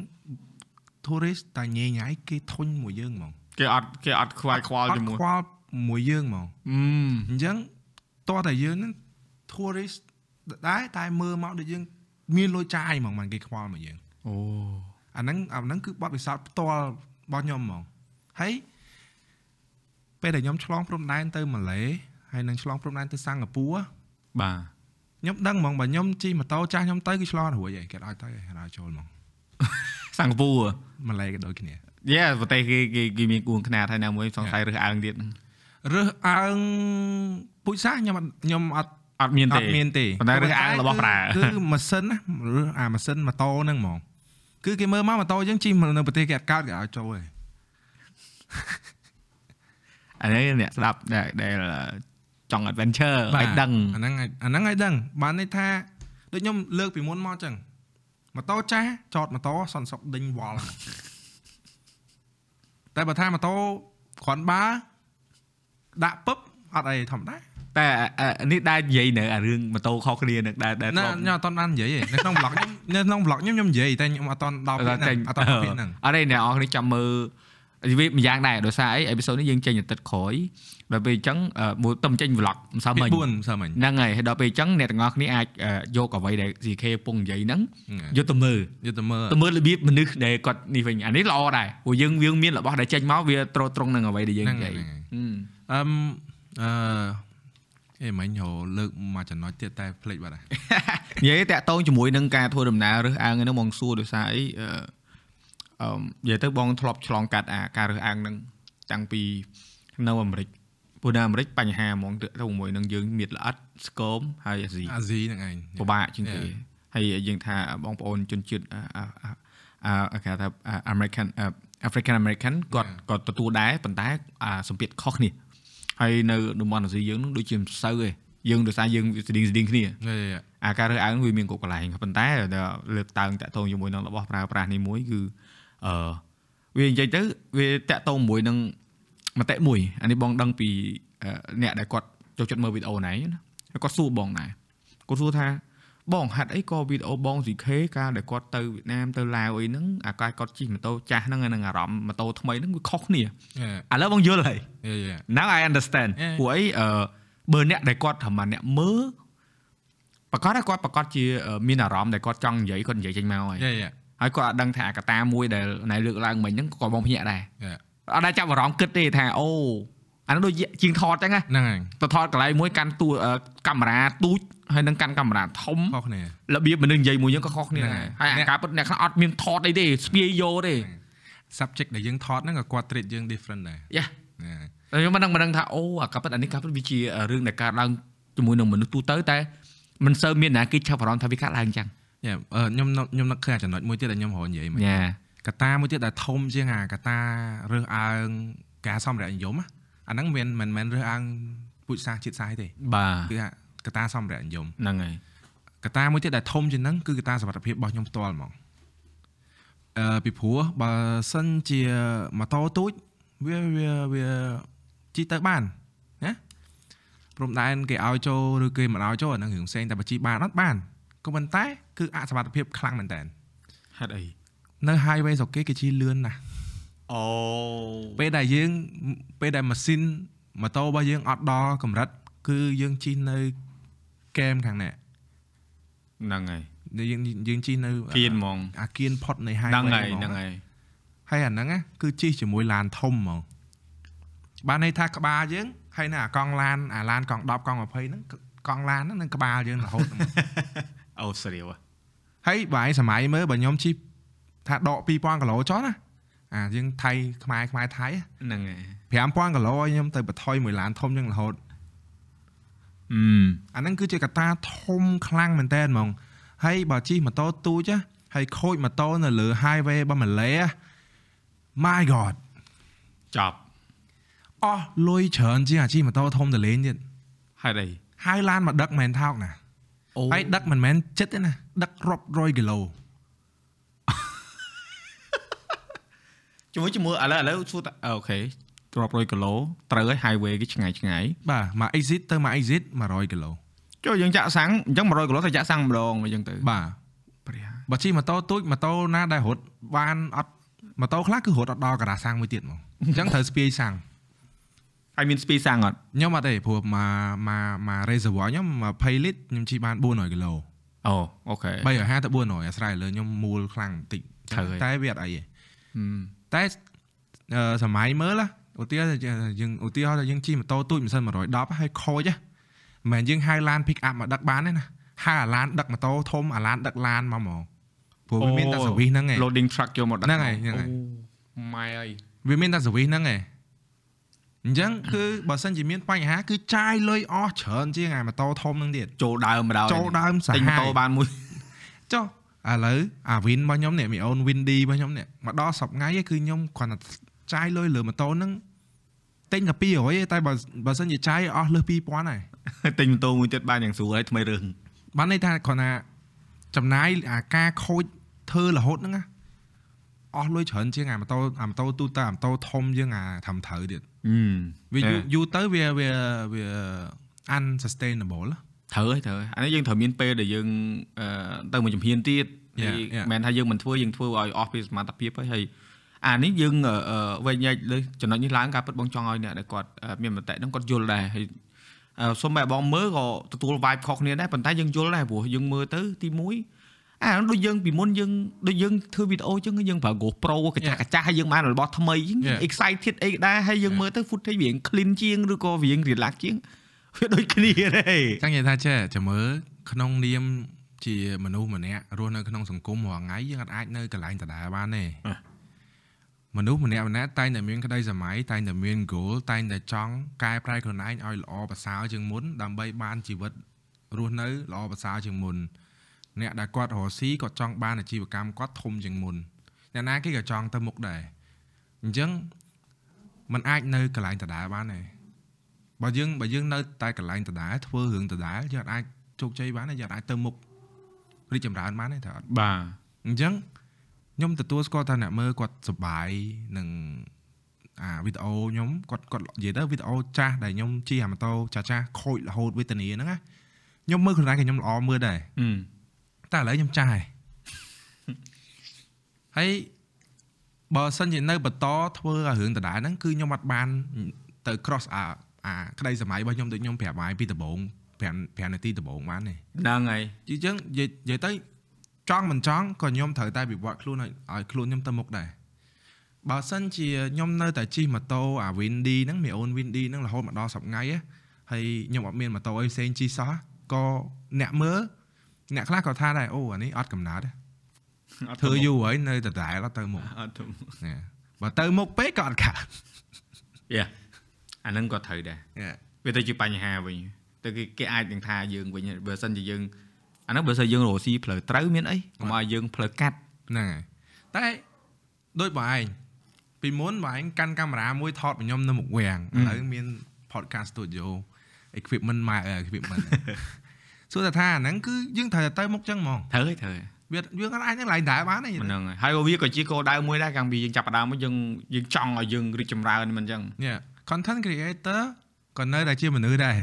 tourist តែញ៉ៃញ៉ៃគេធុញមួយយើងហ្មងគេអត់គេអត់ខ្វាយខ្វល់អត់ជាមួយខ្វល់មួយយើងហ្មងហឹមអញ្ចឹងតោះតែយើងហ្នឹង tourist ដែរតែមើលមកដូចយើង មានលុយចាយហ្មងមិនគេខ្វល់មកយើងអូអាហ្នឹងអាហ្នឹងគឺបទពិសោធន៍ផ្ទាល់របស់ខ្ញុំហ្មងហើយពេលដែលខ្ញុំឆ្លងព្រំដែនទៅម៉ាឡេហើយនឹងឆ្លងព្រំដែនទៅសិង្ហបុរីបាទខ្ញុំដឹងហ្មងបើខ្ញុំជិះម៉ូតូចាស់ខ្ញុំទៅគឺឆ្លងរួចហើយគេឲ្យទៅគេឲ្យចូលហ្មងសិង្ហបុរី ម៉ាឡេក៏ដូចគ្នាយេប្រទេសគេគេគេមានគួងខ្នាតហើយណាមួយសង្ស័យរើសអើងទៀតហ្នឹងរើសអើងពូជសាសខ្ញុំអត់ខ្ញុំអត់អត់មានអទេត់មានទេប៉ុន្តែរើសអើងរបស់ប្រើគឺគឺម៉ាស៊ីនណារើសអាម៉ាស៊ីនម៉ូតូហ្នឹងហ្មងគឺគេមើលមកម៉ូតូយើងជិះនៅប្រទេសគេអត់កើតគេឲ្យចូលទេអានេះអ្នកស្ដាប់ដែលដែលចង់ adventure ឲ្យដឹងអាហ្នឹងឲ្យអាហ្នឹងឲ្យដឹងបានន័យថាដូចខ្ញុំលើកពីមុនមកចឹង ម៉ូតូចាស់ចតម៉ូតូសន្តិសុខដេញវល់តែបើថាម៉ូតូគ្រាន់បើដាក់ពឹបអត់អីធម្មតាតែអាអានេះដែរនិយាយនៅអារឿងម៉ូតូខុសគ្នានឹងដែរដែរណាខ្ញុំអត់តន់បាននិយាយទេនៅក្នុង blog ខ្ញុំនៅក្នុង blog ខ្ញុំខ្ញុំនិយាយតែខ្ញុំអត់តន់ដល់ពេលហ្នឹងអត់តន់ដល់ពេលហ្នឹងអត់ទេអ្នកនរគ្នាចាំមើល វាម្យ៉ាងដែរដោយសារអីអេពីសូតនេះយើងចេញអាទិត្យក្រោយដល់ពេលអញ្ចឹងអឺមួយទៅចេញ vlog មិនសមពីមិញ4សើមិញហ្នឹងហើយហើយដល់ពេលអញ្ចឹងអ្នកទាំងអស់គ្នាអាចអឺយកអ្វីដែល CK ពងនិយាយហ្នឹងយកទៅមើលយកទៅមើលទៅមើលរបៀបមនុស្សដែលគាត់នេះវិញអានេះល្អដែរព្រោះយើងយើងមានរបស់ដែលចេញមកវាត្រូវត្រង់នឹងអ្វីដែលយើងហ្នឹងនិយាយហ្នឹងហឹមអឹមអឺអេមិញហៅលើកមកចំណុចទៀតតែភ្លេចបាត់ហើយនិយាយតាក់ទងជាមួយនឹងការធ្វើដំណើររើសអើងហ្នឹងបងសួរដោយសារអីអឺ អឺនិយាយទៅបងធ្លាប់ឆ្លងកាត់អាការរើសអើងហ្នឹងតាំងពីនៅអាមេរិកព្រោះនៅអាមេរិកបញ្ហាហ្មងទៅជាមួយនឹងយើងមានល្អិតស្គមហើយអាស៊ីអាស៊ីហ្នឹងឯងពិបាកជាងគេ Yeah. ហើយយើងថាបងប្អូនជនជាតិអាអាអាអាគេថាអា American អា African American គាត់គាត់ទទួលដែរប៉ុន្តែអាសម្ពាធខុសគ្នាហើយនៅតំបន់អាស៊ីយើងនឹងដូចជាមិនសូវទេយើងដោយសារយើងស្តៀងស្តៀងគ្នាយេអាការរើសអើងវាមានគ្រប់កន្លែងប៉ុន្តែដល់លើកតើងតាក់ទងជាមួយនឹងរបស់ប្រើប្រាស់នេះមួយគឺ អឺវានិយាយទៅវាតាក់ទងមួយនឹងមតិមួយអានេះបងដឹងពីអឺអ្នកដែលគាត់ចូលចិត្តមើលវីដេអូណៃណាហើយគាត់សួរបងដែរគាត់សួរថាបងហាត់អីក៏វីដេអូបង CK កាលដែលគាត់ទៅវៀតណាមទៅឡាវអីហ្នឹងអាកាយគាត់ជិះម៉ូតូចាស់ហ្នឹងហើយនឹងអារម្មណ៍ម៉ូតូថ្មីហ្នឹងវាខុសគ្នា Yeah ឥឡូវបងយល់ហើយ yeah yeah now I understand Yeah. ព្រោះអីអឺបើអ្នកដែលគាត់ថាអ្នកមើលប្រកាសគាត់ប្រកាសជាអឺមានអារម្មណ៍ដែលគាត់ចង់និយាយគាត់និយាយចេញមកហើយ yeah yeah ហើយគាត់អត់ដឹងថាអាកត្តាមួយដែលណៃលើកឡើងមិញហ្នឹងក៏បងភ្ញាក់ដែរ yeah អត់ដែរចាប់អារម្មណ៍គិតទេថាអូអានោះដូចជាងថតចឹងណាហ្នឹងហើយទៅថតកន្លែងមួយកាន់តួអឺកាមេរ៉ាទូចហើយនឹងកាន់កាមេរ៉ាធំខុសគ្នារបៀបមនុស្សនិយាយមួយយើងក៏ខុសគ្នាហ្នឹងដែរហើយហើយអាអ្នកការពិតអ្នកខ្លះអត់មានថតអីទេស្ពាយយកទេ subject ដែលយើងថតហ្នឹងក៏គាត់ treat យើង different ដែរយ៉ា Yeah. ហើយខ្ញុំមិនដឹងមិនដឹងថាអូអាការពិតអានេះការពិតវាជារឿងដែលកើតឡើងជាមួយនឹងមនុស្សទូទៅតែមិនសូវមានណាគេឆាប់អារម្មណ៍ថាវាកើតឡើងចឹង Yeah អឺខ្ញុំនឹកខ្ញុំនឹកឃើញអាចំណុចមួយទៀតដែលខ្ញុំរហនិយាយមកញ៉ាកត្តាមួយទៀតដែលធំជាងអាកត្តារើសអើងការសម្រាប់និយមណាអាហ្នឹងមិនមិនមែនរើសអើងពូជសាសន៍ជាតិសាសន៍ទេបាទគឺថាកត្តាសម្រាប់និយមហ្នឹងហើយកត្តាមួយទៀតដែលធំជាងហ្នឹងគឺកត្តាសុខភាពរបស់ខ្ញុំផ្ទាល់ហ្មងអឺពីព្រោះបើសិនជាម៉ូតូទូចវាវាវាជិះទៅបានណាព្រំដែនគេឲ្យចូលឬគេមិនឲ្យចូលអាហ្នឹងរឿងផ្សេងតែបើជិះបានអត់បានក៏ប៉ុន្តែ គឺអសមត្ថភាពខ្លាំងមែនតើហេតុអីនៅ highway ស្រុកគេគេជិះលឿនណាស់អូពេលដែលយើងពេលដែលម៉ាស៊ីនម៉ូតូរបស់យើងអត់ដល់កម្រិត គឺយើងជិះនៅកែមខាងនេះហ្នឹងហើយយើងយើងជិះនៅគៀនហ្មងអាគៀនផុតនៃ highway ហ្នឹងហើយហ្មងហ្នឹងហើយហើយអាហ្នឹងណាគឺជិះជាមួយឡានធំហ្មងបានន័យថាក្បាលយើងហើយនៅអាកង់ឡានអាឡានកង់10កង់20ហ្នឹងកង់ឡានហ្នឹងនឹងក្បាលយើងរហូតហ្មងអូស្រីវ ហើយបើឯងសម័យមើលបើខ្ញុំជិះថាដក2000គីឡូចុះណាអាយើងថៃខ្មែរខ្មែរថៃហ្នឹងហើយ5000គីឡូឲ្យខ្ញុំទៅបន្ថយមួយឡានធំចឹងរហូតអឺអាហ្នឹងគឺជាកត្តាធំខ្លាំងមែនតើហ្មងហើយបើជិះម៉ូតូទូចណាហើយខូចម៉ូតូនៅលើ highway របស់ម៉ាឡេ My god ចប់អស់លុយច្រើនជាងអាជិះម៉ូតូធំទៅលេងទៀតហេតុអីហើយឡានមកដឹកមិនមែនថោកណាអូ ហើយដឹកមិនមែនចិត្តទេណាដឹករាប់រយគីឡូជាមួយជាមួយឥឡូវឥឡូវសួរតាអូខេរាប់រយគីឡូត្រូវហើយ highway គេឆ្ងាយឆ្ងាយបាទមក exit ទៅមក exit 100គីឡូចុះយើងចាក់សាំងអញ្ចឹង100គីឡូទៅចាក់សាំងម្ដងអញ្ចឹងទៅបាទព្រះបើជិះម៉ូតូទូចម៉ូតូណាដែលរត់បានអត់ម៉ូតូខ្លះគឺរត់អត់ដល់ការ៉ាសាំងមួយទៀតហ្មងអញ្ចឹងត្រូវស្ពាយសាំង ហើយមានស្ពីសាំងអត់ខ្ញុំអត់ទេព្រោះមកមកមក reservoir ខ្ញុំ20លីត្រខ្ញុំជិះបាន400គីឡូអូអូខេ350ទៅ400អាស្រ័យលើខ្ញុំមូលខ្លាំងបន្តិចត្រូវហើយតែវាអត់អីទេហឹមតែអឺសម័យមើលណាឧទាហរណ៍យើងឧទាហរណ៍ថាយើងជិះម៉ូតូទូចមិនសិន110ហើយខូចហ៎មិនមែនយើងហៅឡាន pick up មកដឹកបានទេណាហៅអាឡានដឹកម៉ូតូធំអាឡានដឹកឡានមកហ្មងព្រោះវាមានតែ service ហ្នឹងឯង loading truck យកមកដឹកហ្នឹងហើយហ្នឹងហើយអូម៉ែអើយវាមានតែ service ហ្នឹងឯង អញ្ចឹងគឺបើសិនជាមានបញ្ហាគឺចាយលុយអស់ច្រើនជាងអាម៉ូតូធំហ្នឹងទៀតចូលដើមម្ដងចូលដើមសាទិញម៉ូហាតូយបានមួយចុះឥឡូវអា win របស់ខ្ញុំនេះមីអូន windy របស់ខ្ញុំនេះមកដល់សប្ងៃឯងគឺខ្ញុំគ្រាន់តែចាយលុយលើម៉ូតូហ្នឹងទិញតែ200ឯងតែបើបើសិនជាចាយអស់លើស2000ហើយទិញម៉ូតូមួយទៀតបានយ៉ាងស្រួលហើយថ្មីរឿងបានន័យថាគ្រាន់តែចំណាយអាការខូចធ្វើរហូតហ្នឹងណាអស់លុយច្រើនជាងអាម៉ូតូអាម៉ូតូទូទៅអាម៉ូតូធំជាងអាធ្វើត្រូវទៀតហឹម វាយូរយូរទៅវាវាវា unsustainable ណាត្រូវហើយត្រូវហើយអានេះយើងត្រូវមានពេលដែលយើងអឺទៅមួយជំហានទៀត Yeah, ហើយ yeah. មិនមែនថាយើងមិនធ្វើយើងធ្វើឲ្យអស់ពីសមត្ថភាពហើយហើយអានេះយើងអឺអឺវែងញែកលើចំណុចនេះឡើងការពិតបងចង់ឲ្យអ្នកដែលគាត់អឺមានមតិហ្នឹងគាត់យល់ដែរហើយអឺសូម្បីតែបងមើលក៏ទទួល vibe ខុសគ្នាដែរប៉ុន្តែយើងយល់ដែរព្រោះយើងមើលទៅទី1 អាដូចយើងពីមុនយើងដូចយើងធ្វើវីដេអូចឹងយើងប្រើ GoPro កញ្ចាស់កញ្ចាស់ហើយយើងបានរបស់ថ្មីចឹង Yeah. excited អីដែរហើយយើងមើលទៅ footage វា clean ជាងឬក៏វា relax ជាងវាដូចគ្នាដែរចឹងនិយាយថាចេះចាំមើលក្នុងនាមជាមនុស្សម្នាក់រស់នៅក្នុងសង្គមរាល់ថ្ងៃយើងអាចនៅកន្លែងដដែលបានទេអ่ะមនុស្សម្នាក់ម្នាក់តែងតែមានក្តីសម័យតែងតែមាន goal តែងតែចង់កែប្រែខ្លួនឯងឲ្យល្អប្រសើរជាងមុនដើម្បីបានជីវិតរស់នៅល្អប្រសើរជាងមុន អ្នកដែលគាត់រកស៊ីគាត់ចង់បានអាជីវកម្មគាត់ធំជាងមុនអ្នកណាគេក៏ចង់ទៅមុខដែរអញ្ចឹងมันអាចនៅកន្លែងដដែលបានទេបើយើងបើយើងនៅតែកន្លែងដដែលធ្វើរឿងដដែលយើងអាចជោគជ័យបានទេយើងអាចទៅមុខរីកចម្រើនបានទេតើអត់បាទអញ្ចឹងខ្ញុំទទួលស្គាល់ថាអ្នកមើលគាត់សប្បាយនឹងអាវីដេអូខ្ញុំគាត់គាត់និយាយទៅវីដេអូចាស់ដែលខ្ញុំជិះអាម៉ូតូចាស់ចាស់ខូចរហូតវេទនាហ្នឹងណាខ្ញុំមើលខ្លួនឯងក៏ខ្ញុំល្អមើលដែរអឺ តែឥឡូវខ្ញុំចាស់ហើយហើយបើសិនជានៅបន្តធ្វើអារឿងដដែលហ្នឹងគឺខ្ញុំអត់បានទៅ cross អាអាក្តីសម័យរបស់ខ្ញុំដូចខ្ញុំប្រាប់ហើយពីដំបូង5 5នាទីដំបូងបានទេហ្នឹងហើយជាចឹងនិយាយនិយាយទៅចង់មិនចង់ក៏ខ្ញុំត្រូវតែវិវត្តខ្លួនឲ្យឲ្យខ្លួនខ្ញុំទៅមុខដែរបើសិនជាខ្ញុំនៅតែជិះម៉ូតូអា Windy ហ្នឹងមីអូន Windy ហ្នឹងរហូតមកដល់10ថ្ងៃហ៎ហើយខ្ញុំអត់មានម៉ូតូអីផ្សេងជិះសោះក៏អ្នកមើល អ្នកខ្លះក៏ថាដែរអូអានេះអត់កំណត់ទេធ្វើយូរហើយនៅដដែលអត់ទៅមុខអត់ទៅណាបើទៅមុខពេកក៏អត់ខាតយ៉ាអាហ្នឹងក៏ត្រូវដែរ Yeah. វាទៅជាបញ្ហាវិញទៅគេគេអាចនឹងថាយើងវិញបើសិនជាយើងអាហ្នឹងបើសិនយើងរកស៊ីផ្លូវត្រូវមានអីកុំឲ្យយើងផ្លូវកាត់ហ្នឹងហើយតែដូចបងឯងពីមុនបងឯងកាន់កាមេរ៉ាមួយថតរបស់ខ្ញុំនៅមុខវាំងឥឡូវមាន podcast studio equipment ម៉ែ equipment សួរតែថាអាហ្នឹងគឺយើងត្រូវតែទៅមុខចឹងហ្មងត្រូវហើយត្រូវហើយវាយើងអាចហ្នឹងឡើងដែរបានទេហ្នឹងហើយហើយក៏វាក៏ជាគោលដៅមួយដែរកាលពីយើងចាប់ផ្ដើមមកយើងយើងចង់ឲ្យយើងរីកចម្រើនមិនអញ្ចឹងនេះ content creator ក៏នៅតែជាមនុស្សដែរ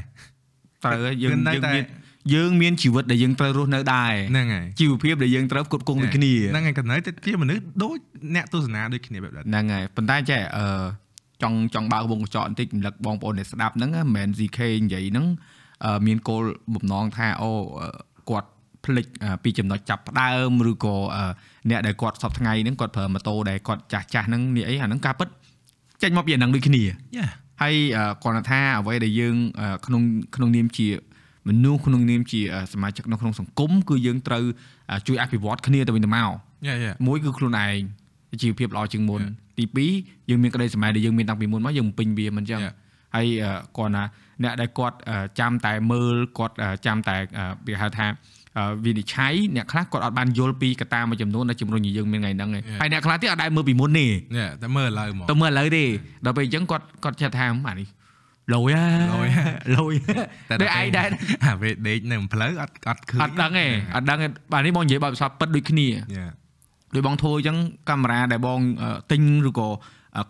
ត្រូវហើយយើងវានៅយើងតែមានយើងមានជីវិតដែលយើងត្រូវរស់នៅដែរហ្នឹងហើយជីវភាពដែលយើងត្រូវផ្គត់ផ្គង់ដូចគ្នាហ្នឹងហើយក៏នៅតែជាមនុស្សដូចអ្នកទស្សនាដូចគ្នាបែបហ្នឹងហ្នឹងហើយប៉ុន្តែចេះអឺចង់ចង់បើកវងកញ្ចក់បន្តិចរំលឹកបងប្អូនដែលស្ដាប់ហ្នឹងមិនមែន ZK និយាយហ្នឹងអឺ មានគោលបំណងថាអូអឺគាត់ភ្លេចអឺពីចំណុចចាប់ផ្ដើមឬក៏អឺអ្នកដែលគាត់សពថ្ងៃហ្នឹងគាត់ប្រើម៉ូតូដែលគាត់ចាស់ចាស់ហ្នឹងនេះអីអាហ្នឹងការពិតចេញមកពីអាហ្នឹងដូចគ្នាយ៉ាហើយអឺគាត់ថាអ្វីដែលយើងអឺក្នុងក្នុងនាមជាមនុស្សក្នុងនាមជាអឺសមាជិកនៅក្នុងសង្គមគឺយើងត្រូវអឺជួយអភិវឌ្ឍគ្នាទៅវិញទៅមកយ៉ាយ៉ាមួយគឺខ្លួនឯងជីវភាពល្អជាងមុន Yeah. ទី2យើងមានក្តីសម័យដែលយើងមានតាំងពីមុនមកយើងបំពេញវាមិនចឹង Yeah. ហើយអឺគាត់ណាអ្នកដែលគាត់អឺចាំតែមើលគាត់អឺចាំតែអឺវាហៅថាអឺវិនិច្ឆ័យអ្នកខ្លះគាត់អត់បានយល់ពីកត្តាមួយចំនួនដែលជំរុញឲ្យយើងមានថ្ងៃហ្នឹងឯង Yeah. ហើយអ្នកខ្លះទៀតអត់ដែលមើលពីមុនទេយ៉ាតែមើលឥឡូវហ្មងទៅមើលឥឡូវទេដល់ពេលអញ្ចឹងគាត់គាត់ចិត្តថាអានេះលយហ่าលយហ่าលយតែឯងដែរអាពេលដេកនៅផ្លូវអត់អត់ឃើញអត់ដឹងទេអត់ដឹងទេបាទនេះបងនិយាយបើពិសោធន៍ពិតដូចគ្នាយ៉ាដោយបងធ្វើអញ្ចឹងកាមេរ៉ាដែលបងអឺទិញឬក៏អឺ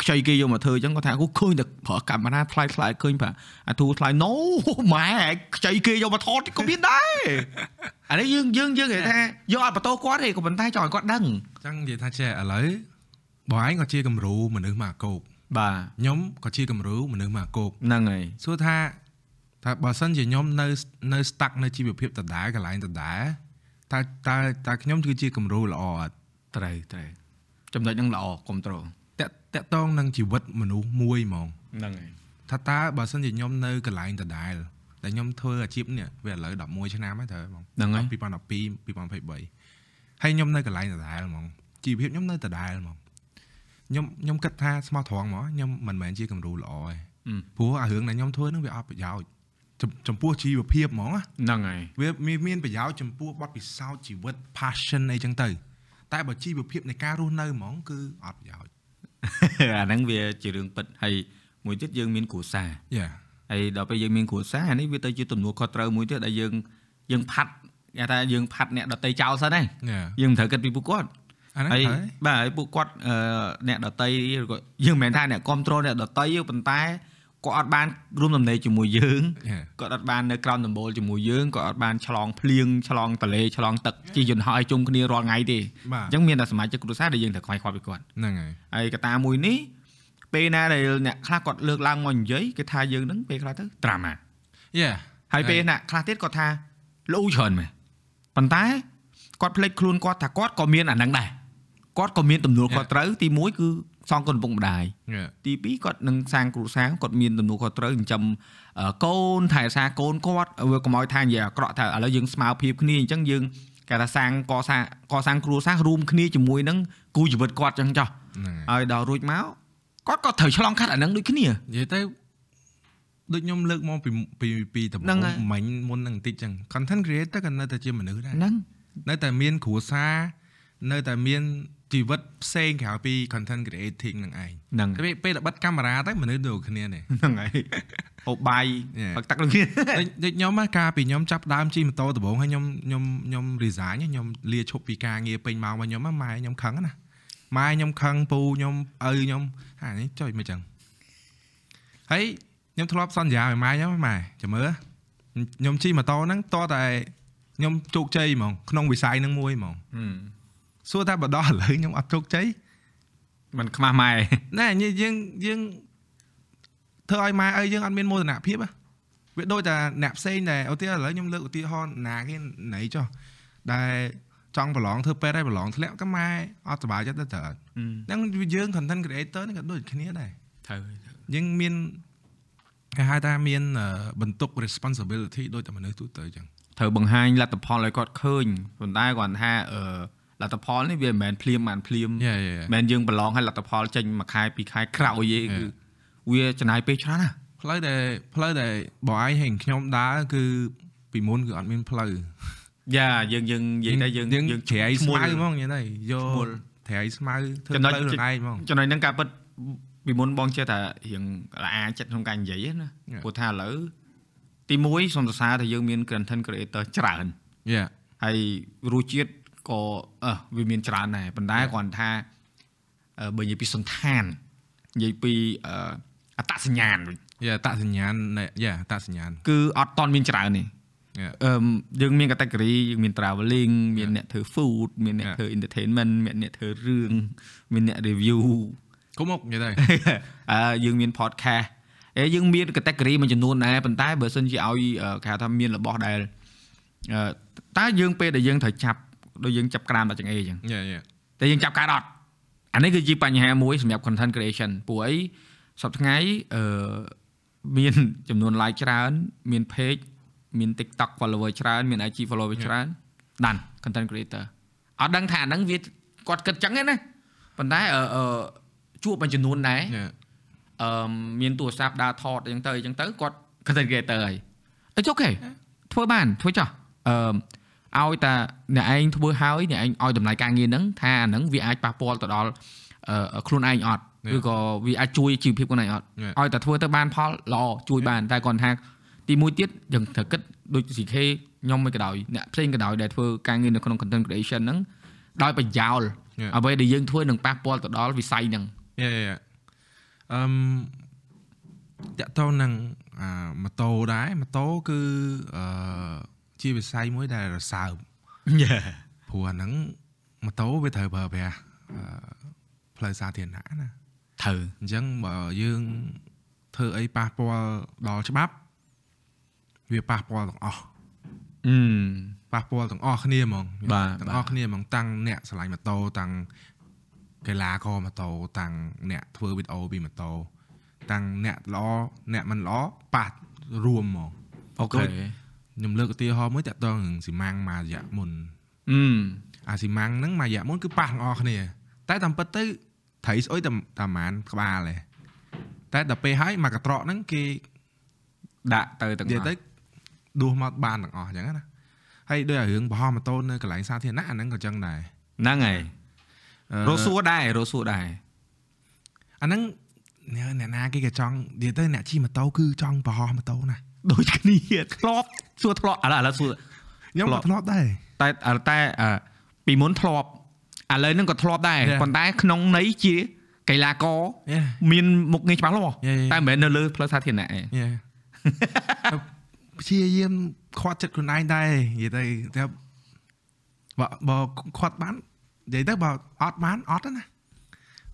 ខ្ចីគេយកមកធ្វើអញ្ចឹងគាត់ថាអូឃើញតែប្រើកាមេរ៉ាថ្លៃថ្លៃឃើញប្រាអាទូថ្លៃណូម៉ែខ្ចីគេយកមកថតក៏មានដែរអានេះយើងយើងយើងនិយាយថាយកអត់បន្ទោគាត់ទេក៏ប៉ុន្តែចង់ឲ្យគាត់ដឹងចឹងនិយាយថាចេះឥឡូវបងឯងក៏ជាគំរូមនុស្សមកអាកោកបាទខ្ញុំក៏ជាគំរូមនុស្សមកអាកោកហ្នឹងហើយសួរថាថាបើសិនជាខ្ញុំនៅនៅ stuck នៅជីវភាពដដែលកន្លែងដដែលតើតើតើខ្ញុំគឺជាគំរូល្អអត់ត្រូវត្រូវចំណុចហ្នឹងល្អគ្រប់ត្រូល តាក់តាក់តងនឹងជីវិតមនុស្សមួយហ្មងហ្នឹងហើយថាតើបើសិនជាខ្ញុំនៅកន្លែងដដែលតែខ្ញុំធ្វើអាជីពនេះវាឥឡូវ11ឆ្នាំហើយត្រូវហ្មងហ្នឹងហើយ2012 2023ហើយខ្ញុំនៅកន្លែងដដែលហ្មងជីវភាពខ្ញុំនៅដដែលហ្មងខ្ញុំខ្ញុំគិតថាស្មោះត្រង់ហ្មងខ្ញុំមិនមែនជាគំរូល្អទេអឺព្រោះអារឿងដែលខ្ញុំធ្វើហ្នឹងវាអត់ប្រយោជន៍ចំចំពោះជីវភាពហ្មងណាហ្នឹងហើយវាមានមានប្រយោជន៍ចំពោះបទពិសោធន៍ជីវិត passion អីចឹងទៅតែបើជីវភាពនៃការរស់នៅហ្មងគឺអត់ប្រយោជន៍ អាហ្នឹងវាជារឿងពិតហើយមួយទៀតយើងមានគ្រួសារយ៉ាហើយដល់ពេលយើងមានគ្រួសារអានេះវាទៅជាទំនួលខុសត្រូវមួយទៀតដែលយើងយើងផាត់គេថាយើងផាត់អ្នកដតីចោលសិនហ្នឹងយ៉ាយើងមិនត្រូវគិតពីពួកគាត់អាហ្នឹងហើយហើយបាទហើយពួកគាត់អឺអ្នកដតីឬក៏យើងមិនមែនថាអ្នកគ្រប់គ្រងអ្នកដតីទេប៉ុន្តែ គាត់អត់បានរួមដំណេកជាមួយយើងយ៉ាគាត់អត់បាននៅក្រោមដំបូលជាមួយយើងគាត់អត់បានឆ្លងភ្លៀងឆ្លងតលេឆ្លងទឹកជាយន្តហោះឲ្យជុំគ្នារាល់ថ្ងៃទេបាទអញ្ចឹងមានតែសមាជិកគ្រួសារដែលយើងត្រូវខ្វាយខ្វល់ពីគាត់ហ្នឹងហើយហើយកត្តាមួយនេះពេលណាដែលអ្នកខ្លះគាត់លើកឡើងមកនិយាយគេថាយើងនឹងពេលខ្លះទៅត្រាម៉ាយ៉ាហើយពេលណាខ្លះទៀតគាត់ថាលូច្រើនមែនប៉ុន្តែគាត់ភ្លេចខ្លួនគាត់ថាគាត់ក៏មានអាហ្នឹងដែរគាត់ក៏មានទំនួលខុសត្រូវទី1គឺ សងគុណឪពុកម្ដាយយ៉ាទី2គាត់នឹងសាងគ្រួសារគាត់មានទំនួលខុសត្រូវចិញ្ចឹមអឺកូនថែរក្សាកូនគាត់វាកុំឲ្យថានិយាយអាក្រក់ថាឥឡូវយើងស្មើភាពគ្នាអញ្ចឹងយើងគេថាសាងកសាងកសាងគ្រួសាររួមគ្នាជាមួយនឹងគូជីវិតគាត់អញ្ចឹងចុះហ្នឹងហើយហើយដល់រួចមកគាត់ក៏ត្រូវឆ្លងកាត់អាហ្នឹងដូចគ្នានិយាយទៅដូចខ្ញុំលើកមកពីពីពីដំបូហ្នឹងងហើយមិញមុនហ្នឹងបន្តិចចឹង content creator ក៏នៅតែជាមនុស្សដែរហ្នឹងនៅតែមានគ្រួសារនៅតែមាន ជីវិតផ្សេងក្រៅពី content creating ហ្នឹងឯងហ្នឹងតែពេលពេលដែលបិទកាមេរ៉ាទៅមនុស្សដូចគ្នានេះហ្នឹងហើយហូបបាយ Yeah. ផឹកទឹកដូចគ្នាដូចដូចខ្ញុំណាកាលពីខ្ញុំចាប់ដើមជិះម៉ូតូដំបូងហើយខ្ញុំខ្ញុំខ្ញុំ resign ខ្ញុំលាឈប់ពីការងារពេញម៉ោងរបស់ខ្ញុំណាម៉ែខ្ញុំខឹងណាម៉ែខ្ញុំខឹងពូខ្ញុំឪខ្ញុំអានេះចុយមិនចឹងហើយខ្ញុំធ្លាប់សន្យាឲ្យម៉ែខ្ញុំម៉ែចាំមើលខ្ញុំជិះម៉ូតូហ្នឹងតតែខ្ញុំជោគជ័យហ្មងក្នុងវិស័យហ្នឹងមួយហ្មង សួរថាបដោះឥឡូវខ្ញុំអត់ជោគជ័យมันខ្មាស់ម៉ែណែយើងយើងធ្វើឲ្យម៉ែឪយើងអត់មានមោទនភាពហ៎វាដូចតែអ្នកផ្សេងដែរឧទាហរណ៍ឥឡូវខ្ញុំលើកឧទាហរណ៍ណាគេណៃចុះដែលចង់ប្រឡងធ្វើពេទ្យហើយប្រឡងធ្លាក់ក៏ម៉ែអត់សុបាយចិត្តទៅត្រូវហ្នឹងយើង content creator នេះក៏ដូចគ្នាដែរត្រូវយើងមានគេហៅថាមានបន្ទុក responsibility ដូចតែមនុស្សទូទៅអញ្ចឹងត្រូវបង្ហាញលទ្ធផលឲ្យគាត់ឃើញប៉ុន្តែគាត់ថាអឺ លទ្ធផលនេះវាមិនមែនភ្លាមមិនភ្លាមយេយេមិនមែនយើងប្រឡងឲ្យលទ្ធផលចេញមួយខែពីរខែក្រោយទេគឺវាចំណាយពេលច្រើនណាស់ផ្លូវដែលផ្លូវដែលបងឯងហេងខ្ញុំដើរគឺពីមុនគឺអត់មានផ្លូវយ៉ាយើងយើងនិយាយតែយើងយើងជ្រៃស្មៅហ្មងនិយាយទៅយឈ្មោះកជ្រៃស្មៅធ្វើចំណុចផ្លូវខ្លួនឯងហ្មងចំណុចហ្នឹងការពិតពីមុនបងចេះតែរៀងល្អចិត្តក្នុងការនិយាយណា Yeah. ព្រោះថាឥឡូវទី1សូមសរសើរថាយើងមាន content creator ច្រើនយេហើយរសជាតិ ក៏អឺវាមានច្រើនដែរប៉ុន្តែគ្រាន់ថាអឺបើនិយាយពីសន្តាននិយាយពីអឺអត្តសញ្ញាណវិញយេតសញ្ញាណនៃយេតសញ្ញាណគឺអត់តន់មានច្រើនទេ Yeah. អឺមយើងមាន category យើងមាន traveling មានអ្នកធ្វើ food មានអ្នក Yeah. ធ្វើ entertainment មានអ្នកធ្វើរឿងមានអ្នក review គុំមកនិយាយទៅអឺយើងមាន podcast អេយើងមាន category មួយចំនួនដែរប៉ុន្តែបើសិនជាឲ្យអឺគេហៅថាមានរបស់ដែលអឺតើយើងពេលដែលយើងត្រូវចាប់ ដូចយើងចាប់ក្រាមដល់ចង្អេរអញ្ចឹងយេយេតែយើងចាប់កើតអត់អានេះគឺជាបញ្ហាមួយសម្រាប់ content creation ព្រោះអីសប្តាហ៍ថ្ងៃអឺមានចំនួន like ច្រើន មាន page មាន TikTok follower ច្រើនមាន IG follower ច្រើនដាន content creator អត់ដឹងថាអាហ្នឹងវាគាត់គិតចឹងទេណាប៉ុន្តែអឺអឺជួបមួយចំនួនដែរយេអឺមានទូរស័ព្ទដើរថតអញ្ចឹងទៅអញ្ចឹងទៅគាត់ content creator ហើយអីអូខេធ្វើបានធ្វើចោះអឺ ឲ្យតែអ្នកឯងធ្វើហើយអ្នកឯងឲ្យតម្លៃការងារហ្នឹងថាអាហ្នឹងវាអាចប៉ះពាល់ទៅដល់អឺខ្លួនឯងអត់ឬក៏វាអាចជួយជីវភាពខ្លួនឯងអត់ឲ្យតែធ្វើទៅបានផលល្អជួយបានតែគាត់ថាទីមួយទៀតយើងត្រូវគិតដូច CK ខ្ញុំមិនក៏ដោយអ្នកផ្សេងក៏ដោយដែលធ្វើការងារនៅក្នុង content creation ហ្នឹងដោយប្រយោលអ្វីដែលយើងធ្វើនឹងប៉ះពាល់ទៅដល់វិស័យហ្នឹងយេយេអឹមតកតទៅនឹងអាម៉ូតូដែរម៉ូតូគឺអឺ ជាវិស័យមួយដែលរសើបព្រោះអាហ្នឹងម៉ូតូវាត្រូវប្រើប្រាស់អឺផ្លូវសាធារណៈណាត្រូវអញ្ចឹងបើយើងធ្វើអីប៉ះពាល់ដល់ច្បាប់វាប៉ះពាល់ទាំងអស់អឺប៉ះពាល់ទាំងអស់គ្នាហ្មងបាទទាំងអស់គ្នាហ្មងតាំងអ្នកឆ្លាញ់ម៉ូតូតាំងកីឡាករម៉ូតូតាំងអ្នកធ្វើវីដេអូពីម៉ូតូតាំងអ្នកល្អអ្នកមិនល្អប៉ះរួមហ្មងអូខេ ខ្ញុំលើកឧទាហរណ៍មួយតាក់ទងនឹងស៊ីម៉ាំងមួយរយៈមុនអឺអាស៊ីម៉ាំងហ្នឹងមួយរយៈមុនគឺប៉ះទាំងអស់គ្នា តែតាមពិតទៅត្រីស្អុយតែតែប្រហែលក្បាលទេតែដល់ពេលហើយមកកត្រកហ្នឹងគេដាក់ទៅទាំងនិយាយអស់ទៅដួសមកបានទាំងអស់អញ្ចឹងណាហើយដោយអារឿងបរោះម៉ូតូនៅកន្លែងសាធារណៈអាហ្នឹងក៏អញ្ចឹងដែរហ្នឹងហើយអឺរស់សួរដែររស់សួរដែរអាហ្នឹងអ្នកអ្នកណាគេក៏ចង់និយាយទៅអ្នកជិះម៉ូតូគឺចង់បរោះម៉ូតូណា ដូចគ្នាធ្លាប់សួរធ្លាប់ឥឡូវឥឡូវសួរខ្ញុំក៏ធ្លាប់ធ្លាប់ដែរតែតែអឺពីមុនធ្លាប់ឥឡូវហ្នឹងក៏ធ្លាប់ដែរ Yeah. ប៉ុន្តែក្នុងន័យជាកីឡាករយេមានមុខងារច្បាស់លាស់ Yeah, yeah. តែមិនមែននៅលើផ្លូវសាធារណៈទេយេព្យាយាមខាត់ចិត្តខ្លួនឯងដែរនិយាយទៅតែបើបើខាត់បាននិយាយទៅបើអត់បានអត់ទេណា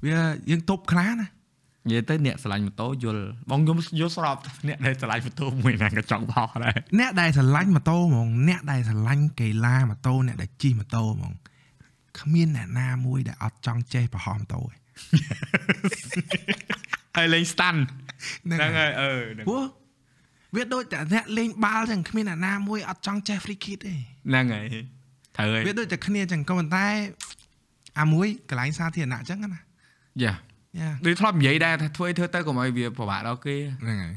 វាយើងទប់ខ្លះណា និយាយទៅអ្នកឆ្លាញ់ម៉ូតូយល់បងខ្ញុំយល់ស្របអ្នកដែលឆ្លាញ់ម៉ូតូមួយណាក៏ចង់បោះដែរអ្នកដែលស្រឡាញ់ម៉ូតូហ្មងអ្នកដែលស្រឡាញ់កីឡាម៉ូតូអ្នកដែលជិះម៉ូតូហ្មងគ្មានអ្នកណាមួយដែលអត់ចង់ចេះប្រហោះម៉ូតូទេហើយលេងស្តាន់ហ្នឹងហ្នឹងហើយហើយអឺហ្នឹងព្រោះវាដូចតែអ្នកលេងបាល់ចឹងគ្មានអ្នកណាមួយអត់ចង់ចេះ free kick ទេហ្នឹងហើយត្រូវហើយវាដូចតែគ្នាចឹងក៏ប៉ុន្តែអាមួយកន្លែងសាធារណៈចឹងណាយ៉ាយ៉ា ដូចធ្លាប់និយាយដែរថាធ្វើឲ្យធ្វើទៅកុំឲ្យវាពិបាកដល់គេហ្នឹងហើយ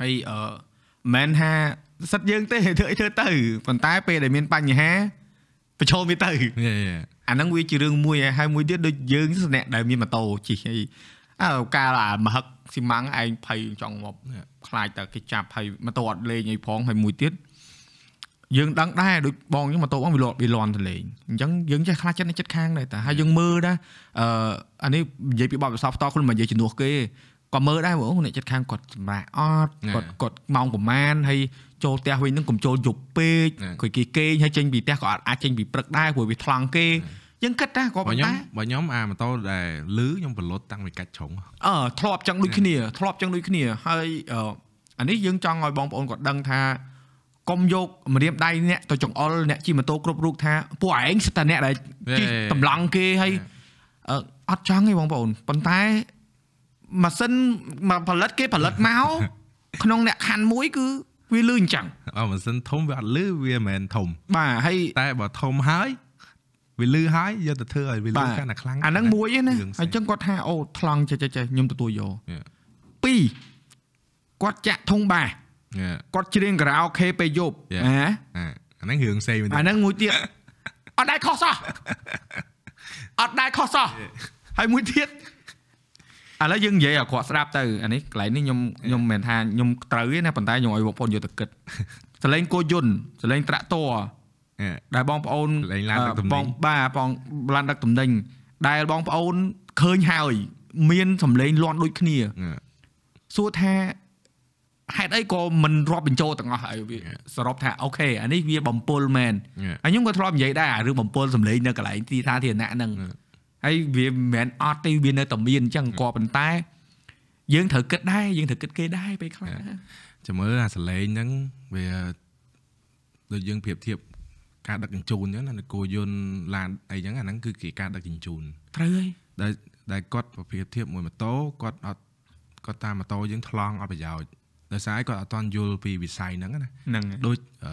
ហើយអឺមិនមែនថាសិតយើងទេធ្វើអីធ្វើទៅប៉ុន្តែពេលដែលមានបញ្ហាប្រឈមវាទៅយេយេអាហ្នឹងវាជារឿងមួយហើយហើយមួយទៀតដូចយើងស្នាក់ដែលមានម៉ូតូជិះអីអើកាលអាមហឹកស៊ីម៉ាំងឯងភ័យចង់មកខ្លាចតែគេចាប់ហើយម៉ូតូអត់លេងអីផងហើយមួយទៀត យើងដឹងដែរដូចបងយើងម៉ូតូបងវាលាត់វាលន់ទៅលេងអញ្ចឹងយើងចេះខ្លាចចិត្តនៅចិត្តខាងដែរតែហើយយើងមើលដែរអឺអានេះនិយាយពីបបិសោផ្ទាល់ខ្លួនមិននិយាយជំនួសគេក៏មើលដែរបងអ្នកចិត្តខាងគាត់សម្រាប់អត់គាត់គាត់ម៉ោងប្រហែលហើយចូលផ្ទះវិញនឹងកុំចូលយប់ពេកគាត់គេគេងហើយចេញពីផ្ទះក៏អាចចេញពីព្រឹកដែរព្រោះវាថ្លង់គេយើងគិតដែរក៏បើប៉ុន្ខ្ញុំតែបើខ្ញុំអាម៉ូតូដែលលឺខ្ញុំប្រឡូតតាំងពីកាច់ជ្រុងអឺធ្លាប់ចឹងដូចគ្នាធ្លាប់ចឹងដូចគ្នាហើយអឺអានេះយើងចង់ឲ្យបងប្អូនគាត់ដឹងថា កុំយកម្រាមដៃអ្នកទៅចង្អុលអ្នកជិះម៉ូតូគ្រប់រូបថាពួកឯងសិតតែអ្នកដែលជិះតម្លង់គេហើយអឺអត់ចង់ទេបងប្អូនប៉ុន្តែម៉ាស៊ីនមកផលិតគេផលិតមកក្នុងអ្នកខណ្ឌមួយគឺវាលឺអញ្ចឹងអើម៉ាស៊ីនធំវាអត់លឺវាមិនមែនធំបាទហើយតែបើធំហើយវាលឺហើយយកទៅធ្វើឲ្យវាលឺបាទកាន់តែខ្លាំងអាហ្នឹងមួយឯណារឿងផ្សេងហើយអញ្ចឹងគាត់ថាអូថ្លង់ចេះចេះចេះខ្ញុំទទួលយក Yeah. ពីរគាត់ចាក់ធុងបាស Yeah. គាត់ច្រៀងខារ៉ាអូខេពេលយប់ Yeah. ណាអាអាហ្នឹងរឿងផ្សេងមែនទេអាហ្នឹងមួយទៀតអត់ដែរខុសសោះអត់ដែរខុសសោះហើយមួយទៀតឥឡូវយើងនិយាយឲ្យគាត់ស្ដាប់ទៅអានេះកន្លែងនេះខ្ញុំខ្ញុំមិនមែនថាខ្ញុំត្រូវទេណាប៉ុន្តែខ្ញុំឲ្យបងប្អូនយកទៅគិតសលេងគោយន្តសលេងត្រាក់ទ័រ Yeah. ដែលបងប្អូនសលេងឡានដឹកទំនិញបងបាទបងឡានដឹកទំនិញដែលបងប្អូនឃើញហើយ មានសំឡេងលាន់ដូចគ្នា Yeah. សួរថា ហេតុអីក៏មិនរាប់បញ្ចូលទាំងអស់ហើយវា Yeah. សរុបថាអូខេអានេះវាបំពុលមែន Yeah. ហើយខ្ញុំក៏ធ្លាប់និយាយដែរអារឿងបំពុលសម្លេងនៅកន្លែងទីសាធារណៈហ្នឹង Yeah. ហើយវាមិនមែនអត់ទេវានៅតែមានអញ្ចឹងក៏ប៉ុន្តែ យើងត្រូវគិតដែរយើងត្រូវគិតគេដែរពេលខ្លះចាំមើលអាសលេងហ្នឹងវាដូចយើងប្រៀបធៀបការដឹកជញ្ជូនអញ្ចឹងណានគរយន្តឡានអីចឹងអាហ្នឹងគឺគេការដឹកជញ្ជូនត្រូវហើយដែលដែលគាត់ប្រៀបធៀបមួយម៉ូតូគាត់អត់គាត់តាមម៉ូតូយើងថ្លង់អត់ប្រយោជន៍ ដោយសារឯងគាត់អត់ទាន់យល់ពីវិស័យហ្នឹងណាហ្នឹងហើយដូចអឺ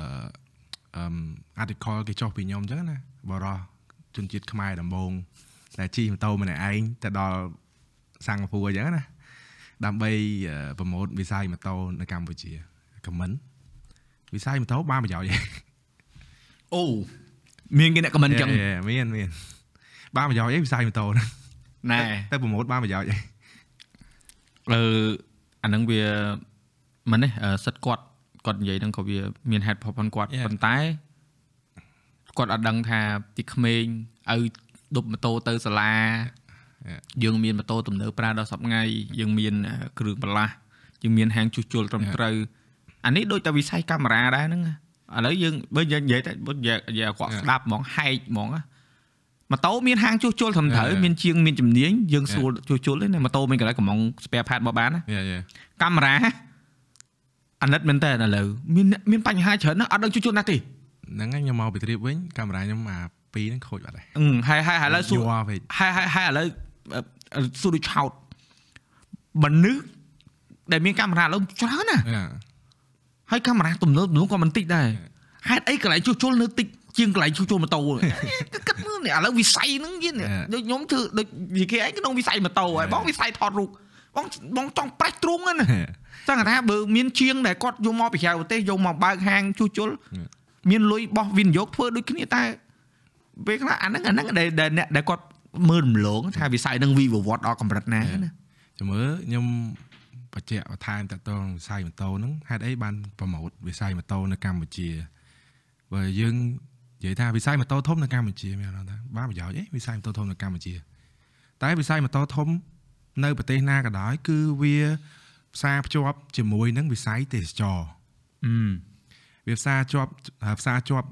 អឹម article គេចុះពីខ្ញុំអញ្ចឹងណាបរោះជនជាតិខ្មែរដំបងតែជិះម៉ូតូម្នាក់ឯងទៅដល់សិង្ហបុរីអញ្ចឹងណាដើម្បីអឺប្រម៉ូទវិស័យម៉ូតូនៅកម្ពុជាខមមិនវិស័យម៉ូតូបានប្រយោជន៍ឯងអូមានគេអ្នកខមមិនអញ្ចឹងយេមានមានបានប្រយោជន៍ឯងវិស័យម៉ូតូហ្នឹងណែទៅប្រម៉ូទបានប្រយោជន៍ឯងអឺអាហ្នឹងវា មិនទេអឺសិតគាត់គាត់និយាយហ្នឹងក៏វាមានហេតុផលផងគាត់ Yeah. ប៉ុន្តែគាត់អត់ដឹងថាទីក្មេងឲ្យដប់ម៉ូតូទៅសាលា Yeah. យើងមានម៉ូតូទំនើបប្រើដល់សប្ងៃយើងមានអឺគ្រឿងបន្លាស់យើងមានហាងជួសជុលត្រឹម Yeah. ត្រូវអានេះដូចតែវិស័យកាមេរ៉ាដែរហ្នឹងណាឥឡូវយើងបើយើងនិយាយតែបើនិយាយនិយាយឲ្យគាត់ Yeah. ស្ដាប់ហ្មងហែកហ្មងណាម៉ូតូមានហាងជួសជុលត្រឹមត្រូវ Yeah. មានជាងមានជំនាញយើង Yeah. សួរជួសជុលទេណាម៉ូតូមានកន្លែងកំង spare part មកបានណាយេយេកាមេរ៉ា អាណិតមែនតើឥឡូវមានអ្នកមានបញ្ហាច្រើនណាស់អត់ដឹងជួសជុលណាស់ទេហ្នឹងហើយខ្ញុំមកពីត្រៀបវិញកាមេរ៉ាខ្ញុំអាពីរហ្នឹងខូចបាត់ហើយអឺហើយហើយឥឡូវសួរយល់ពេកហើយហើយហើយឥឡូវអឺអឺសួរដូចឆោតមនុស្សដែលមានកាមេរ៉ាឥឡូវច្រើនណាស់ Yeah. ហើយកាមេរ៉ាទំនើបទំនើបក៏មិនតិចដែរហេតុអីកន្លែងជួសជុលនៅតិចជាងកន្លែងជួសជុលម៉ូតូគិតមើលនេះឥឡូវវិស័យហ្នឹងយីនេះ Yeah. ដូចខ្ញុំធ្វើដូចនិយាយគេឯងក្នុងវិស័យម៉ូតូហើយ Yeah. បងវិស័យថតរូបបងបងចង់ប្រេះទ្រូងហ្នឹងណា ចឹងគេថាបើមានជាងដែលគាត់យកមកពីក្រៅប្រទេសយកមកបើកហាងជួសជុល Yeah. មានលុយបោះវិនិយោគធ្វើដូចគ្នាតែពេលខ្លះអាហ្នឹងអាហ្នឹងដែលដែលអ្នកដែលគាត់មើលរំលងថាវិស័យហ្នឹងវិវត្តន៍ដល់កម្រិតណា Yeah. ណាចាំមើលខ្ញុំបញ្ជាក់បន្ថែមតទៅនឹងវិស័យម៉ូតូហ្នឹងហេតុអីបានប្រម៉ូទវិស័យម៉ូតូនៅកម្ពុជាបើយើងនិយាយថាវិស័យម៉ូតូធំនៅកម្ពុជាមានអត់ថាបានប្រយោជន៍អីវិស័យម៉ូតូធំនៅកម្ពុជា តែវិស័យម៉ូតូធំនៅប្រទេសណាក៏ដោយគឺវា ផ្សារភ្ជាប់ជាមួយនឹងវិស័យទេសចរអឺវាផ្សារជាប់ផ្សារជាប់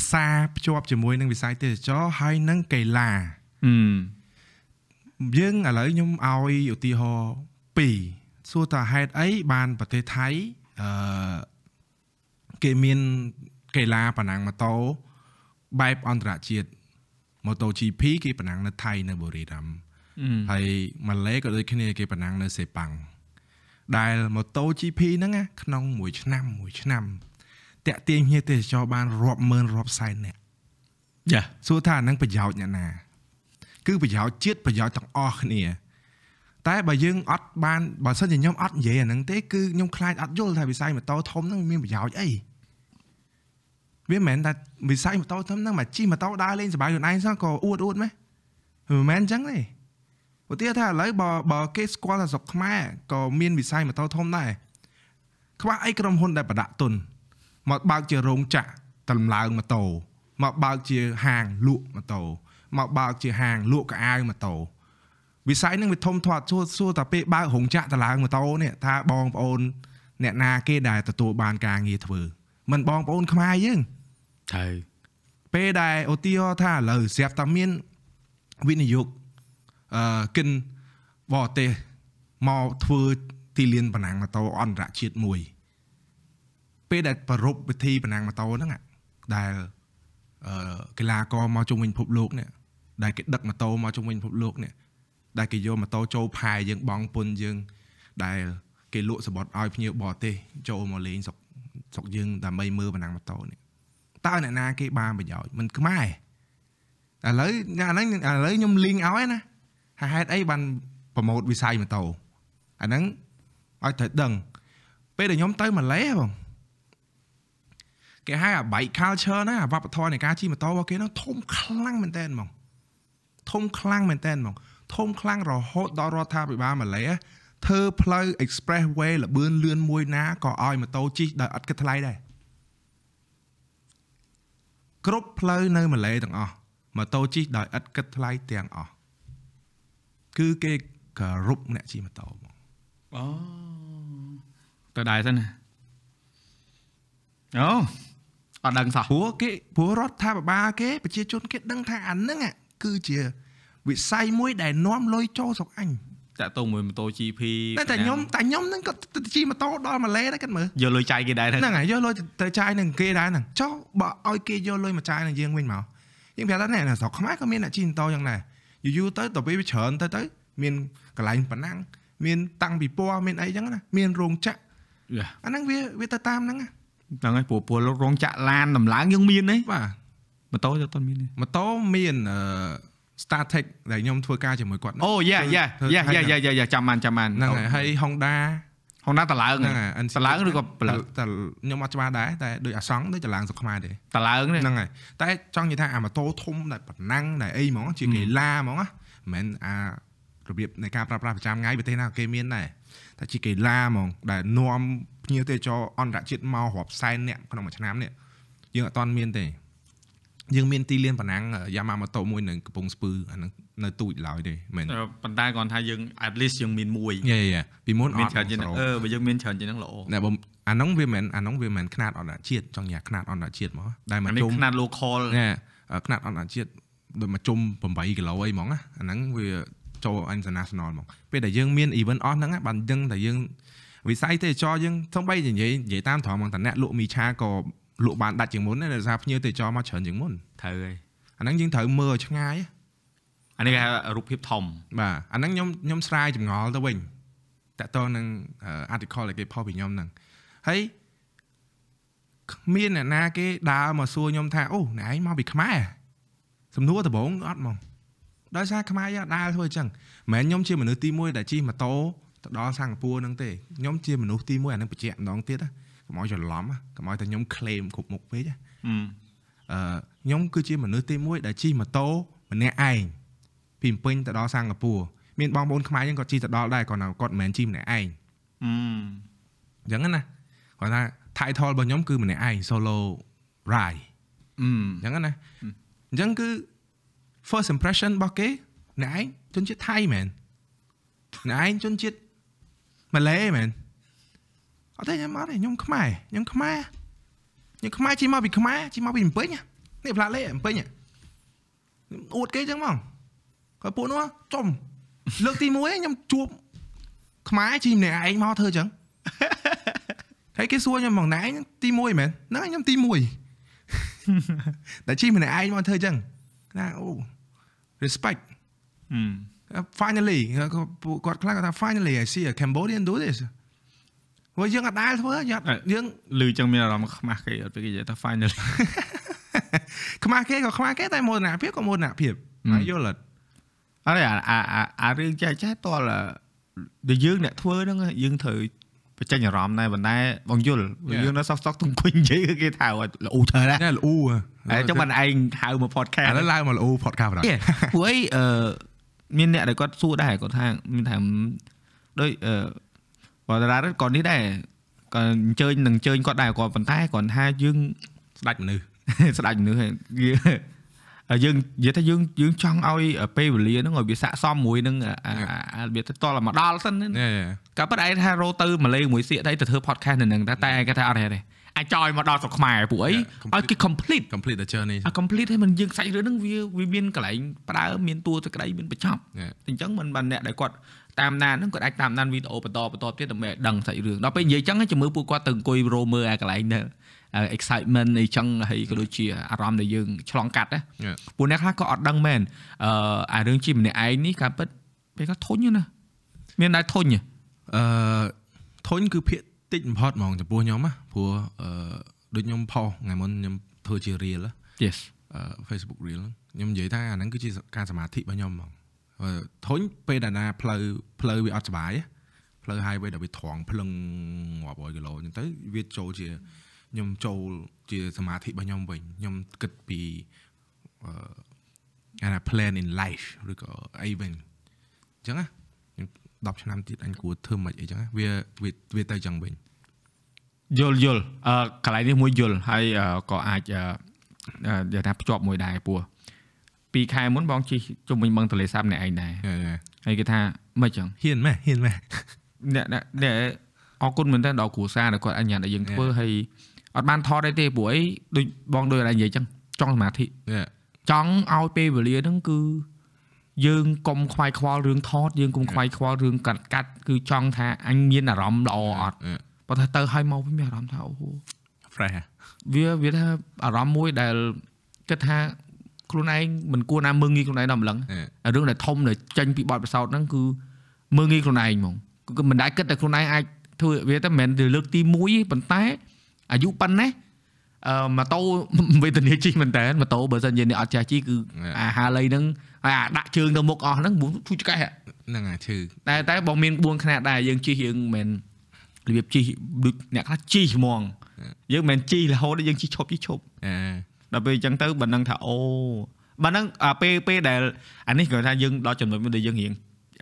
ផ្សារភ្ជាប់ជាមួយនឹងវិស័យទេសចរហើយនឹងកីឡាអឺយើងឥឡូវខ្ញុំឲ្យឧទាហរណ៍2សួរតើហេតុអីបានប្រទេសថៃអឺគេមានកីឡាប្រណាំងម៉ូតូបែបអន្តរជាតិម៉ូតូ GP គេប្រណាំងនៅថៃនៅបូរីរាមហើយម៉ាឡេក៏ដូចគ្នាគេប្រណាំងនៅសេប៉ាំង ដែល MotoGP ហ្នឹងណាក្នុងមួយឆ្នាំមួយឆ្នាំតាក់ទាញភ្ញៀវទេសចរបានរាប់ម៉ឺនរាប់សែននាក់យ៉ាសួរថាអានឹងប្រយោជន៍អ្នកណា គឺប្រយោជន៍ជាតិប្រយោជន៍ទាំងអស់គ្នា តែបើយើងអត់បានបើសិនជាខ្ញុំអត់និយាយអាហ្នឹងទេគឺខ្ញុំខ្លាចអត់យល់ថាវិស័យម៉ូតូធំហ្នឹងមានប្រយោជន៍អីវាមិនមែនថាវិស័យម៉ូតូធំហ្នឹងមកជិះម៉ូតូដើរលេងសប្បាយខ្លួនឯងសោះក៏អួតអួតម៉េះមិនមែនអញ្ចឹងទេ ឧទាហរណ៍ថាឥឡូវបើបើគេស្គាល់ថាស្រុកខ្មែរក៏មានវិស័យម៉ូតូធំដែរខ្វះអីក្រុមហ៊ុនដែលប្រដាក់ទុនមកបើកជារោងចក្រតម្លើងម៉ូតូមកបើកជាហាងលក់ម៉ូតូមកបើកជាហាងលក់កៅអៅម៉ូតូវិស័យហ្នឹងវាធំធាត់សួរសួរតែពេលបើករោងចក្រតម្លើងម៉ូតូនេះថាបងប្អូនអ្នកណាគេដែលទទួលបានការងារធ្វើមិនបងប្អូនខ្មែរយើងត្រូវពេលដែលឧទាហរណ៍ថាឥឡូវស្រាប់តែមានវិនិយោគអឺ គិនបរទេសមកធ្វើទីលានប្រណាំងម៉ូតូអន្តរជាតិមួយ ពេលដែលប្រពៃពិធីប្រណាំងម៉ូតូហ្នឹងអាដែលអឺកីឡាករមកជុំវិញពិភពលោកនេះដែលគេដឹកម៉ូតូមកជុំវិញពិភពលោកនេះដែលគេយកម៉ូតូចូលផែយើងបងពុនយើង ដែលគេលក់សបុតឲ្យភ្ញៀវបរទេសចូលមកលេងស្រុកស្រុកយើងដើម្បីមើលប្រណាំងម៉ូតូនេះតើអ្នកណាគេបានប្រយោជន៍មិនខ្មែរឥឡូវអាហ្នឹងឥឡូវខ្ញុំលីងឲ្យណា ហេតុអីបានប្រម៉ូតវិស័យម៉ូតូអាហ្នឹងឲ្យត្រូវដឹង ពេលដែលខ្ញុំទៅម៉ាឡេបងគេហៅអា bike culture ណាអាវប្បធម៌នៃការជិះម៉ូតូរបស់គេហ្នឹងធំខ្លាំងមែនតើហ្មងធំខ្លាំងមែនតើហ្មងធំខ្លាំងរហូតដល់រដ្ឋាភិបាលម៉ាឡេធ្វើផ្លូវ expressway លបឿនលឿនមួយណាក៏ឲ្យម៉ូតូជិះដោយឥតគិតថ្លៃដែរគ្រប់ផ្លូវនៅម៉ាឡេទាំងអស់ម៉ូតូជិះដោយឥតគិតថ្លៃទាំងអស់ គឺគេគោរពអ្នកជិះម៉ូតូហ្មងអូទៅដែរសិនណាអូអត់ដឹងសោះព្រោះគេព្រោះរដ្ឋាភិបាលគេប្រជាជនគេដឹងថាអាហ្នឹងអាគឺជាវិស័យមួយដែលនាំលុយចូលស្រុកអញតាក់ទងមួយម៉ូតូ GP តែតែខ្ញុំតែខ្ញុំហ្នឹងក៏ទៅជិះម៉ូតូដល់ម៉ាឡេដែរគាត់មើលយកលុយចាយគេដែរទៅហ្នឹងហើយយកលុយទៅចាយនឹងគេដែរហ្នឹងចុះបើឲ្យគេយកលុយមកចាយនឹងយើងវិញមកយើងប្រាប់ថាណែនៅស្រុកខ្មែរក៏មានអ្នកជិះម៉ូតូយ៉ាងដែរ យូរយូរទៅទៅពេលវាច្រើនទៅទៅមានកន្លែងប៉ណ្ណាំងមានតាំងពីពណ៌មានអីចឹងណាមានរោងចក្រយ៉ាអាហ្នឹងវាវាទៅតាមហ្នឹងណាហ្នឹងហើយព្រោះព្រោះរោងចក្រឡានដំឡើងយើងមានទេបាទម៉ូតូទៅអត់មានទេម៉ូតូមានអឺ StarTech ដែលខ្ញុំធ្វើការជាមួយគាត់ហ្នឹងអូយ៉ាយ៉ាធ្វើយ៉ាធ្វើយ៉ាយ៉ាយ៉ាយ៉ាចាំបានចាំបានហ្នឹងហើយហើយ Honda ហុងណាតឡើងហ្នឹងហើយ NC តឡើងឬក៏ផលិតតែខ្ញុំអត់ច្បាស់ដែរតែដូចអាសង់ដូចតឡើងស្រុកខ្មែរទេតឡើងនេះហ្នឹងហើយតែចង់និយាយថាអាម៉ូតូធំដែលប៉ណ្ណឹងដែលអីហ្មងជាកីឡាហ្មងណាមិនមែនអារបៀបនៃការប្រើប្រាស់ប្រចាំថ្ងៃប្រទេសណាក៏គេមានដែរតែជាកីឡាហ្មងដែលនាំភ្ញៀវទេសចរអន្តរជាតិមករាប់សែនអ្នកក្នុងមួយឆ្នាំនេះយើងអត់ទាន់មានទេ យើងមានទីលានប៉ណ្ណឹងយ៉ាម៉ាម៉ូតូមួយនៅកំពង់ស្ពឺអាហ្នឹងនៅទូចឡើយទេមែន អឺប៉ុន្តែគាត់ថាយើង at least យើងមានមួយ យេយេពីមុនអ មាន ត់ ច្រើនជាងហ្នឹង សរុប អឺបើយើងមានច្រើនជាងហ្នឹងល្អ ណែបងអាហ្នឹងវាមិនអាហ្នឹងវាមិនຂະຫນាតអន្តរជាតិចង់និយាយຂະຫນាតអន្តរជាតិមកដែលមក អានេះ ជុំ ຂະຫນាត local ណែຂະຫນាតអន្តរជាតិដូចមកជុំ8គីឡូអីហ្មងណាអាហ្នឹងវាចូល international ហ្មងពេលដែលយើងមាន event អស់ហ្នឹងណាបានដឹងតែយើងវិស័យទេសចរយើងសំបីនិយាយនិយាយតាមត្រង់ហ្មងតាអ្នកលក់មីឆាក៏ លក់បានដាច់ជាងមុនដែរដោយសារភ្ញៀវទេសចរមកច្រើនជាងមុនត្រូវហើយអាហ្នឹងយើងត្រូវមើលឲ្យឆ្ងាយអានេះគេហៅរូបភាពធំបាទអាហ្នឹងខ្ញុំខ្ញុំស្រាយចម្ងល់ទៅវិញតើតើនឹង article ដែលគេផុសពីខ្ញុំហ្នឹងហើយគ្មានអ្នកណាគេដើរមកសួរខ្ញុំថាអូអ្នកឯងមកពីខ្មែរសំណួរដំបូងអត់ហ្មងដោយសារខ្មែរយើងអត់ដើរធ្វើអញ្ចឹងមិនមែនខ្ញុំជាមនុស្សទី1ដែលជិះម៉ូតូទៅដល់សិង្ហបុរីហ្នឹងទេខ្ញុំជាមនុស្សទី1អានឹងបញ្ជាក់ម្ដងទៀតណា កុំឲ្យច្រឡំណាកុំឲ្យតែខ្ញុំ claim គ្រប់មុខពេកណាអឺអឺខ្ញុំគឺជាមនុស្សទី1ដែលជិះម៉ូតូម្នាក់ឯងពីភ្នំពេញទៅដល់សិង្ហបុរីមានបងប្អូនខ្មែរយើងក៏ជិះទៅដល់ដែរគាត់ណាគាត់មិនមែនជិះម្នាក់ឯងអឺអញ្ចឹងណាគាត់ថា title របស់ខ្ញុំគឺម្នាក់ឯង solo ride អឺអញ្ចឹងណាអញ្ចឹងគឺ first impression របស់គេអ្នកឯងជនជាតិថៃមែនអ្នកឯងជនជាតិម៉ាឡេមែន អត់ទេខ្ញុំអត់ទេខ្ញុំខ្មែរខ្ញុំខ្មែរខ្ញុំខ្មែរជិះមកពីខ្មែរជិះមកពីភ្នំពេញនេះផ្លាកលេភ្នំពេញអួតគេអញ្ចឹងហ្មងក៏ពួកនោះចំលើកទី1ខ្ញុំជួបខ្មែរជិះម្នាក់ឯងមកធ្វើអញ្ចឹងហើយគេសួរខ្ញុំហ្មងណែឯងទី1មែនហ្នឹងហើយខ្ញុំទី1តែជិះម្នាក់ឯងមកធ្វើអញ្ចឹងណាអូ respect អឺ finally គាត់ពួកគាត់ខ្លះគាត់ថា finally I see a Cambodian do this ព្រោះយើងអត់ដែលធ្វើយើងអត់យើងឮចឹងមានអារម្មណ៍ខ្មាស់គេអត់ពេលគេនិយាយថា final ខ្មាស់គេក៏ខ្មាស់គេតែមោទនភាពក៏មោទនភាពហើយយល់អត់អរេអាអាអាអារឿងចែកចាស់តលដែលយើងអ្នកធ្វើហ្នឹងយើងត្រូវបញ្ចេញអារម្មណ៍ដែរប៉ុន្តែបងយល់ព្រោះយើងនៅសោកសោកទុំគុញនិយាយគឺគេថាអត់ល្អច្រើនណាស់ណែល្អហើយចុះបានឯងហៅមក podcast ឥឡូវឡើងមកល្អ podcast បណ្ដោយទេព្រោះអីអឺមានអ្នកដែលគាត់សួរដែរគាត់ថាមានថាដូចអឺ បាទតារារិទ្ធក៏នេះដែរក៏អញ្ជើញនឹងអញ្ជើញគាត់ដែរគាត់ប៉ុន្តែគាត់ថាយើងស្ដាច់មនុស្សស្ដាច់មនុស្សហើយយើងនិយាយថាយើងយើងចង់ឲ្យពេលវេលាហ្នឹងឲ្យវាស័កសមមួយនឹងរបៀបទៅតល់មកដល់សិនក៏ប៉ុន្តែឯងថារោទៅម៉ាឡេមួយសៀកតែទៅធ្វើ podcast នៅនឹងតែតែឯងគាត់ថាអត់ទេអាចចយមកដល់ស្រុកខ្មែរពួកអីឲ្យគេ complete complete the journey អា complete ហើយមិនយើងសាច់រឿងហ្នឹងវាវាមានកន្លែងប្រើមានតួតក្តីមានបញ្ចប់អញ្ចឹងមិនបានអ្នកដែលគាត់ តាមដានហ្នឹងគាត់អាចតាមដានវីដេអូបន្តបន្តទៀតដើម្បីឲ្យដឹងសាច់រឿងដល់ពេលនិយាយអញ្ចឹងជំរឿពួកគាត់ទៅអង្គុយរោមើលអាកន្លែងទៅ excitement អីចឹងហើយក៏ដូចជាអារម្មណ៍ដែលយើងឆ្លងកាត់ណា Yeah. ពួកអ្នកខ្លះក៏អត់ដឹងមែនអឺអារឿងជីម្នាក់ឯងនេះការពិតពេលគាត់ធុញណាមានដែរធុញហ៎អឺធុញគឺភាកតិចបំផុតហ្មងចំពោះខ្ញុំណាព្រោះអឺដូចខ្ញុំផុសថ្ងៃមុនខ្ញុំធ្វើជា reel ណា Yes អឺ Facebook reel ហ្នឹងខ្ញុំនិយាយថាអាហ្នឹងគឺជាការសមាធិរបស់ខ្ញុំហ្មងអឺ ធុញពេលដែលណាផ្លូវផ្លូវវាអត់សុបាយណាផ្លូវ highway ដែលវាត្រង់ភ្លឹងរាប់រយគីឡូអញ្ចឹងទៅវាចូលជាខ្ញុំចូលជាសមាធិរបស់ខ្ញុំវិញខ្ញុំគិតពីអឺអាណា plan in life ឬក៏អីវិញអញ្ចឹងណាខ្ញុំ10ឆ្នាំទៀតអញគួរធ្វើមិនអីចឹងណាវាវាវាទៅចឹងវិញយល់យល់អឺកន្លែងនេះមួយយល់ហើយអឺក៏អាចអឺអឺនិយាយថាភ្ជាប់មួយដែរព្រោះពីខែមុនបងជិះជុំវិញបឹងទន្លេសាបអ្នកឯងដែរយេយេហើយគេថាមិនចឹងហ៊ានម៉េះហ៊ានម៉េះអ្នកអ្នកអ្នកអរគុណមែនតើដល់គ្រូសាដែលគាត់អញ្ញាតឲ្យយើងធ្វើហើយអត់បានថតអីទេព្រោះអីដូចបងដូចអត់និយាយចឹងចង់សមាធិយេចង់ឲ្យពេលវេលាហ្នឹងគឺយើងកុំខ្វាយខ្វល់រឿងថតយើងកុំខ្វាយខ្វល់រឿងកាត់កាត់គឺចង់ថាអញមានអារម្មណ៍ល្អអត់យេបើថាទៅឲ្យមកវិញមានអារម្មណ៍ថាអូ fresh ហ៎វាវាថាអារម្មណ៍មួយដែលគិតថា ខ្លួនឯងមិនគួរណាមើងងាយខ្លួនឯងដល់ម្លឹងយេអារឿងដែលធំដែលចេញពីបទពិសោធន៍ហ្នឹងគឺមើងងាយខ្លួនឯងហ្មងគឺមិនដែលគិតតែខ្លួនឯងអាចធ្វើវាទៅមិនមែនទៅលើកទី1ទេប៉ុន្តែអាយុប៉ុណ្ណេះអឺម៉ូតូវេទនាជិះមែនតើម៉ូតូបើសិនជាអ្នកអត់ចេះជិះគឺអាហាលីហ្នឹងហើយអាដាក់ជើងទៅមុខអស់ហ្នឹងធូរឆ្កេះហ่ะហ្នឹងហើយឈឺតែតែបងមានក្បួនខ្នាតដែរយើងជិះយើងមិនមែនរបៀបជិះដូចអ្នកខ្លះជិះហ្មងយើងមិនមែនជិះរហូតដល់យើងជិះឈប់ជិះឈប់អឺ ដល់ពេលអញ្ចឹងទៅបើនឹងថាអូបើនឹងអាពេលពេលដែលអានេះគាត់ថាយើងដល់ចំណុចមួយដែលយើងរៀង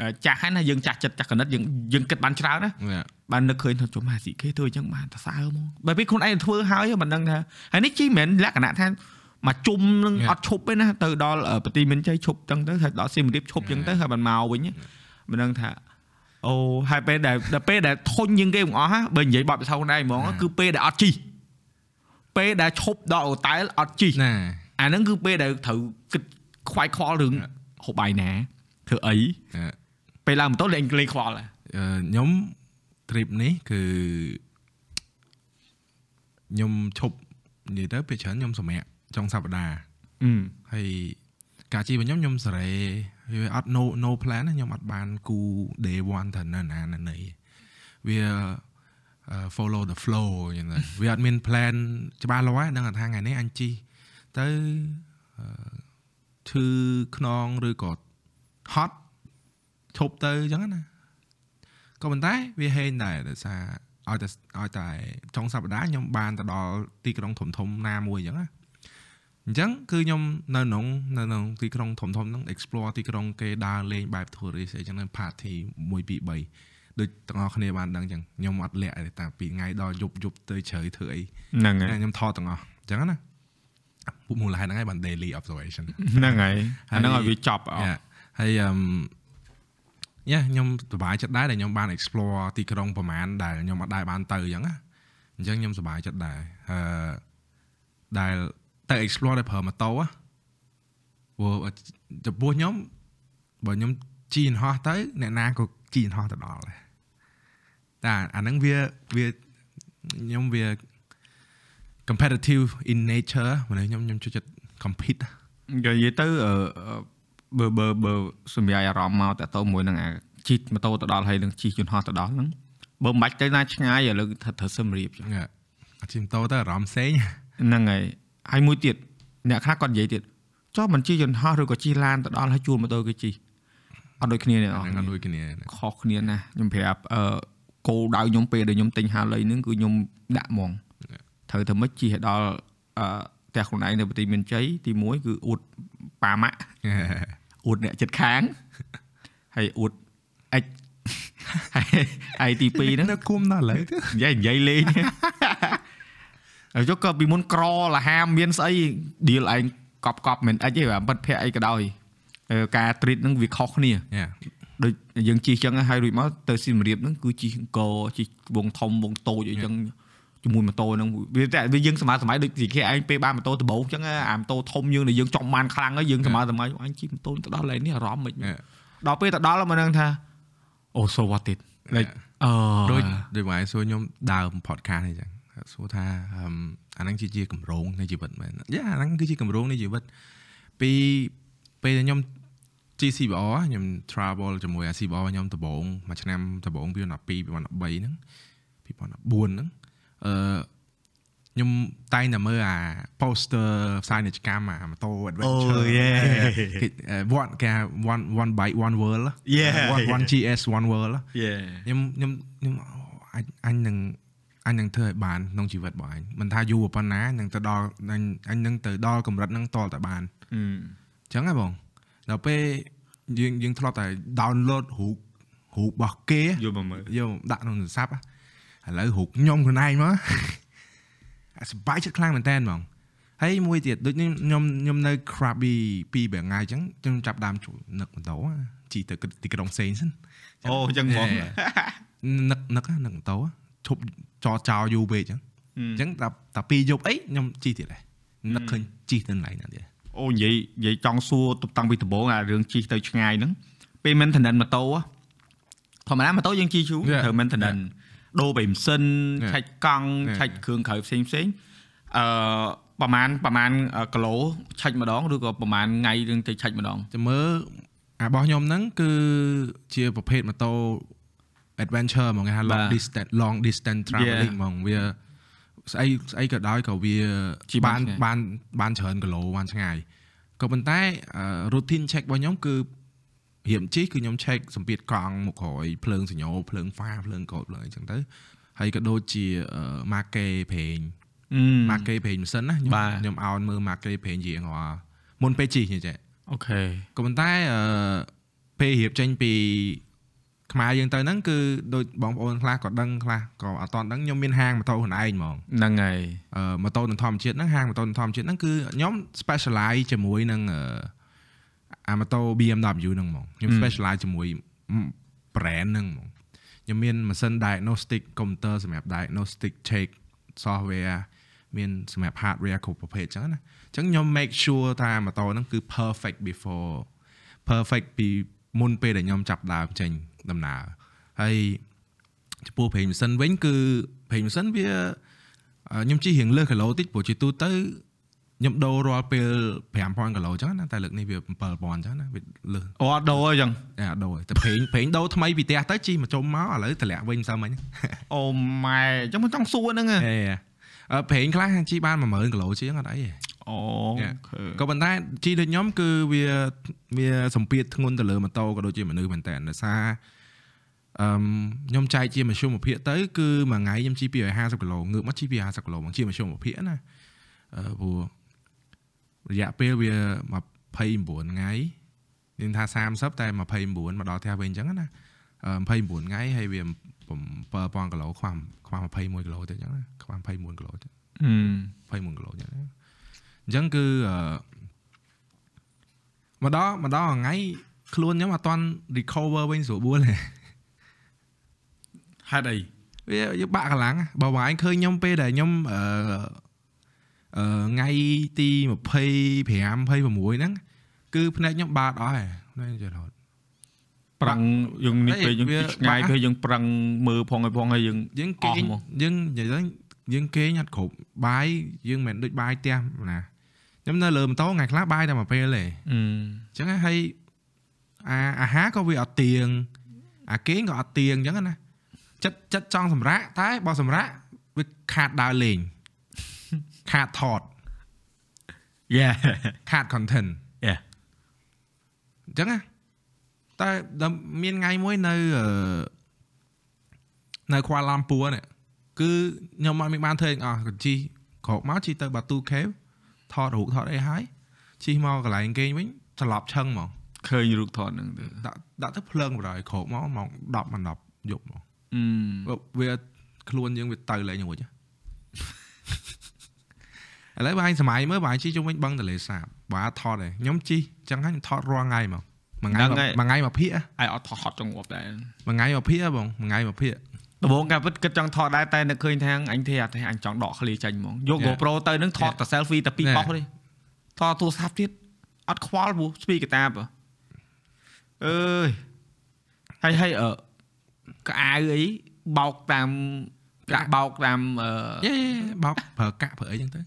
អឺចាស់ហើយណាយើងចាស់ចិត្តចាស់កណិតយើងយើងគិតបានច្រើនណាយេបាននឹកឃើញថាជុំអាស៊ីគេធ្វើអញ្ចឹងបានតសើមកបើពេលខ្លួនឯងធ្វើហើយមិនដឹងថាហើយនេះជីមិនមែនលក្ខណៈថាមកជុំនឹងអត់ឈប់ទេណាទៅដល់អឺប្រទីមានជ័យឈប់អញ្ចឹងទៅហើយដល់សៀមរាបឈប់អញ្ចឹងទៅហើយបានមកវិញមិនដឹងថាអូហើយពេលដែលដល់ពេលដែលធុញជាងគេទាំងអស់ហ่าបើនិយាយបបពិសោធន៍ដែរហ្មងគឺពេលដែលអត់ជី ពេលដែលឈប់ដល់អូតែលអត់ជីណាអាហ្នឹងគឺពេលដែលត្រូវគិតខ្វាយខ្វល់រឿងហូបបាយណាធ្វើអីអឺពេលឡើងម៉ូតូលេងលេងខ្វល់ហ៎អឺខ្ញុំ trip នេះគឺខ្ញុំឈប់និយាយទៅពេលច្រើនខ្ញុំសម្រាប់ចុងសប្តាហ៍អឺហើយការជិះរបស់ខ្ញុំខ្ញុំសេរីវាអត់ no no plan ណាខ្ញុំអត់បានគូ day 1ទៅនៅណានៅណីវាអឺ follow the flow អញ្ចឹងទៅវាអត់មាន plan ច្បាស់លាស់ទេដឹងថាថ្ងៃនេះអញជិះទៅអឺឈឺខ្នងឬក៏ហត់ឈប់ទៅអញ្ចឹងណាក៏ប៉ុន្តែវាហេងដែរដោយសារឲ្យតែឲ្យតែចុងសប្តាហ៍ខ្ញុំបានទៅដល់ទីក្រុងធំធំៗណាមួយអញ្ចឹងណាអញ្ចឹងគឺខ្ញុំនៅក្នុងនៅក្នុងទីក្រុងធំធំហ្នឹង explore ទីក្រុងគេដើរលេងបែប tourist អីចឹងហ្នឹង party 1 2 3 ដូចទាំងអស់គ្នាបានដឹងអញ្ចឹងខ្ញុំអត់លាក់ទេតែពីថ្ងៃដល់យប់យប់ទៅជ្រៅធ្វើអីហ្នឹងហើយខ្ញុំថតទាំងអស់អញ្ចឹងណាពុកមូលហេតុហ្នឹងហើយបាន daily observation ហ្នឹងហើយអាហ្នឹងឲ្យវាចប់អស់ Yeah. ហើយអឺមយ៉ាខ្ញុំសប្បាយចិត្តដែរដែលខ្ញុំបាន explore ទីក្រុងប្រហែលដែលខ្ញុំអត់ដែរបានទៅអញ្ចឹងណាអញ្ចឹងខ្ញុំសប្បាយចិត្តដែរអឺដែលទៅ explore ដោយប្រើម៉ូតូណាព្រោះចំពោះខ្ញុំបើខ្ញុំជិះយន្តហោះទៅអ្នកណាក៏ជិះយន្តហោះទៅដល់ដែរ តែអាហ្នឹងវាវាខ្ញុំវា competitive in nature មនុស្សខ្ញុំខ្ញុំចូលចិត្ត compete និយាយទៅអឺបើបើបើសម្រាប់អារម្មណ៍មកតទៅមួយនឹងអាជិះម៉ូតូទៅដល់ហើយនឹងជិះយន្តហោះទៅដល់ហ្នឹងបើមិនបាច់ទៅណាឆ្ងាយឥឡូវថាត្រូវសឹមរៀបចឹងហ្នឹងអាជីម៉ូតូទៅអារម្មណ៍ផ្សេងហ្នឹងហើយហើយមួយទៀតអ្នកខ្លះគាត់និយាយទៀតចុះមិនជិះយន្តហោះឬក៏ជិះឡានទៅដល់ហើយជួលម៉ូតូគេជិះអត់ដូចគ្នាទេអអាស់ហ្នឹងអត់ដូចគ្នាខុសគ្នាណាស់ខ្ញុំប្រាប់អឺ គោលដៅខ្ញុំពេលដែលខ្ញុំទិញហាលីហ្នឹងគឺខ្ញុំដាក់ហ្មងត្រូវធ្វើម៉េចជិះឲ្យដល់អឺផ្ទះខ្លួនឯងនៅប្រទេសមានជ័យទី1គឺអួតប៉ាម៉ាក់អួតអ្នកចិត្តខាងហើយអួតអិចហើយហើយទី2ហ្នឹងនៅគុំដល់ឥឡូវទៅនិយាយនិយាយលេងហើយចុះក៏ពីមុនក្រលហាមមានស្អី deal ឯងកប់កប់មិនអិចទេបាទពិតភ័ក្រអីក៏ដោយអឺការ treat ហ្នឹងវាខុសគ្នា Yeah. ដូចយើងជិះចឹងហើយរួចមកទៅស៊ីមរៀបហ្នឹងគឺជិះអង្គរជិះវងធំវងតូចអីចឹងជាមួយម៉ូតូហ្នឹងវាតែវាយើងសម័យសម័យដូចទីគេឯងពេលបានម៉ូតូដំបូងចឹងអាម៉ូតូធំយើងដែលយើងចំបានខ្លាំងហើយយើងសម័យសម័យអញជិះម៉ូតូទៅដល់ឡែនេះអារម្មណ៍មិន Yeah. ដល់ពេលទៅដល់មកហ្នឹងថាអូ so what it like អឺដូចដូចបងឯងសួរខ្ញុំដើម podcast នេះចឹងសួរថាអឹមអាហ្នឹងជាជាកម្រងនៃជីវិតមែនយ៉ាអាហ្នឹងគឺជាកម្រងនៃជីវិតពីពេលដែលខ្ញុំ GCBR ខ្ញុំ travel ជាមួយអា CBR ខ្ញុំដំបូងមួយឆ្នាំដំបូង2012 2013ហ្នឹង2014ហ្នឹងអឺខ្ញុំតែងតែមើលអា poster ផ្សាយនីយកម្មអាម៉ូតូ adventure អូ yeah គេអឺ one គេ one one bike one world Yeah. one one GS one world yeah ខ្ញុំខ្ញុំខ្ញុំអូអញអញនឹងអញនឹងធ្វើឲ្យបានក្នុងជីវិតរបស់អញមិនថាយូរប៉ុណ្ណានឹងទៅដល់អញអញនឹងទៅដល់កម្រិតហ្នឹងតលតែបានអឺអញ្ចឹងហ៎បង ដល់ពេលយើងយើងធ្លាប់តែ download រូបរូបរបស់គេយកមកមើលយកមកដាក់ក្នុងទូរស័ព្ទហ៎ឥឡូវរូបខ្ញុំខ្លួនឯងមកអាសប្បាយចិត្តខ្លាំងមែនតើហ្មងហើយមួយទៀតដូចខ្ញុំខ្ញុំខ្ញុំនៅ Krabi ពីរបីថ្ងៃអញ្ចឹងខ្ញុំចាប់ដើមជួលនឹកម៉ូតូជីទៅទីក្រុងផ្សេងសិនអូអញ្ចឹងហ្មងនឹកនឹកហ៎នឹកម៉ូតូហ៎ឈប់ចោលចោលយូរពេកអញ្ចឹងអញ្ចឹងតែតែពីរយប់អីខ្ញុំជិះទៀតដែរនឹកឃើញជិះទៅកន្លែងណាទៀត អូនិយាយនិយាយចង់សួរទុបតាំងពីដំបូងអារឿងជិះទៅឆ្ងាយហ្នឹងពេល maintenance ម៉ូតូហ៎ធម្មតាម៉ូតូយើងជិះជូរ Yeah. ត្រូវ maintenance ដូរបែបម៉ាស៊ីន Yeah. ឆែកកង់ Yeah. ឆែកគ្រឿងក្រៅផ្សេងផ្សេងអឺប្រហែលប្រហែលគីឡូឆែកម្ដងឬក៏ប្រហែលថ្ងៃរឿងទៅឆែកម្ដងចាំមើលអារបស់ខ្ញុំហ្នឹងគឺជាប្រភេទម៉ូតូ adventure ហ្មងគេហៅ long បាទ distance long distance traveling ហ្មងវា ស្អីស្អីក៏ដោយក៏វាជិះបាបាននឆ្ងាយបានបានច្រើនគីឡូបានឆ្ងាយក៏ប៉ុន្តែអឺ routine check របស់ខ្ញុំគឺរៀមជិះគឺខ្ញុំ check សម្ពាធកង់មកក្រោយភ្លើងសញ្ញោភ្លើងហ្វាភ្លើងកោតភ្លើងអីចឹងទៅហើយក៏ដូចជាអឺ marque ប្រេងអឺ marque ប្រេងម៉ាស៊ីនណាខ្ញុំបាទខ្ញុំអោនមើល marque ប្រេងជាងរាល់មុនពេលជិះនេះចេះអូខេក៏ប៉ុន្តែអឺពេលរៀបចេញពី ខ្មែរយើងទៅហ្នឹងគឺដូចបងប្អូនខ្លះក៏ដឹងខ្លះក៏អត់តន់ដឹងខ្ញុំមានហាងម៉ូតូខ្លួនឯងហ្មងហ្នឹងហើយអឺម៉ូតូនឹងធម្មជាតិហ្នឹងហាងម៉ូតូនឹងធម្មជាតិហ្នឹងគឺខ្ញុំ specialize ជាមួយនឹងអឺអាម៉ូតូ BMW ហ្នឹងហ្មងខ្ញុំ specialize ជាមួយ brand ហ្នឹងហ្មងខ្ញុំមានម៉ាស៊ីន diagnostic computer សម្រាប់ diagnostic check software មានសម្រាប់ hardware គ្រប់ប្រភេទអញ្ចឹងណាអញ្ចឹងខ្ញុំ make sure ថាម៉ូតូហ្នឹងគឺ perfect before perfect ពីមុនពេលដែលខ្ញុំចាប់ដើមចេញ ដំណើរហើយចំពោះប្រេងម៉ាស៊ីនវិញគឺប្រេងម៉ាស៊ីនវាអឺខ្ញុំជិះរៀងលើសគីឡូតិចព្រោះជាទូទៅខ្ញុំដូររាល់ពេល5000គីឡូអញ្ចឹងណាតែលើកនេះវា7000អញ្ចឹងណាវាលើសអូអត់ដូរអញ្ចឹងអាដូរតែប្រេងប្រេងដូរថ្មីពីផ្ទះទៅជិះមកជុំមកឥឡូវតម្លាក់វិញមិនសើមិញអូម៉ែអញ្ចឹងមិនចង់សួរហ្នឹងហ៎ហេអឺប្រេងខ្លះជិះបាន10000គីឡូជាងអត់អីទេអូ Yeah. ខេក៏ប៉ុន្តែជីដូចខ្ញុំគឺវាវាសម្ពាធធ្ងន់ទៅលើម៉ូតូក៏ដូចជាមនុស្សមែនតើដោយសារ អឺមខ្ញុំចែកជាមធ្យមភាគទៅគឺមួយថ្ងៃខ្ញុំជិះពី50គីឡូងើបមកជិះពី50គីឡូមកជាមធ្យមភាគណាអឺព្រោះរយៈពេលវា29ថ្ងៃមានថា30តែ29មកដល់ផ្ទះវិញអញ្ចឹងណាអឺ29ថ្ងៃហើយវា7000គីឡូខ្វះខ្វះ21គីឡូទៅអញ្ចឹងណាខ្វះ21គីឡូទៅអឺ21គីឡូអញ្ចឹងណាអញ្ចឹងគឺអឺមកដល់មកដល់ថ្ងៃខ្លួនខ្ញុំអត់ទាន់ recover វិញស្រួលបួលទេ ហេតុអីវាយើងបាក់កម្លាំងបើបងឯងឃើញខ្ញុំពេលដែលខ្ញុំអឺអឺថ្ងៃទី25 26ហ្នឹងគឺភ្នែកខ្ញុំបាតអស់ហើយភ្នែកចេះរត់ប្រឹងយើងនេះហេពេលយើងវាពីឆ្ងាយបាក់ពេលយើងប្រឹងមើលផងឲ្យផងហើយយើងយើងអគេស់ងមកយើងនិយាយទៅយើងគេងអត់គ្រប់បាយយើងមិនមែនដូចបាយផ្ទះណាខ្ញុំនៅលើម៉ូតូថ្ងៃខ្លះបាយតែមួយពេលទេអឺអញ្ចឹងហើយអាអាហារក៏វាអត់ទៀងអាគេងក៏អត់ទៀងអញ្ចឹងណា ចិត្តចិត្តចង់សម្រាកតែបើសម្រាកវាខាតដើរលេងខាតថតយេខាត content យេអញ្ចឹងណាតែដល់មានថ្ងៃមួយនៅអឺនៅខ្វាឡាំពួរនេះគឺខ្ញុំអត់មានបានធ្វើអីអស់ក៏ជីក្រោកមកជីទៅបាទូខេវថតរូបថតអីហើយជីមកកន្លែងគេងវិញត្រឡប់ឆឹងហ្មងឃើញរូបថតហ្នឹងទៅដាក់ដាក់ទៅភ្លើងបរយក្រោកមកម៉ោង10មិន10យប់មកអឺ វាខ្លួនយើងវាទៅលេងរួចហ៎ឥឡូវបើឯងសម័យមើលបើឯងជិះជុំវិញបឹងទន្លេសាបបើថតឯងខ្ញុំជិះចឹងហើយខ្ញុំថតរាល់ថ្ងៃហ្មងមួយថ្ងៃមួយថ្ងៃមួយភាគអាយអត់ថតហត់ចង្អប់ដែរមួយថ្ងៃមួយភាគបងមួយថ្ងៃមួយភាគដំបូងការពិតគិតចង់ថតដែរតែនឹកឃើញថាអញទេអត់ទេអញចង់ដកឃ្លាចេញហ្មងយក GoPro ទៅនឹងថតតែ selfie តែពីរបោះទេថតទូរស័ព្ទទៀតអត់ខ្វល់ព្រោះស្ពីកតាបអើយហើយហើយអឺ កៅអៅអីបោកតាមកាក់បោកតាមអឺយេបោកប្រើកាក់ប្រើអីចឹងទៅ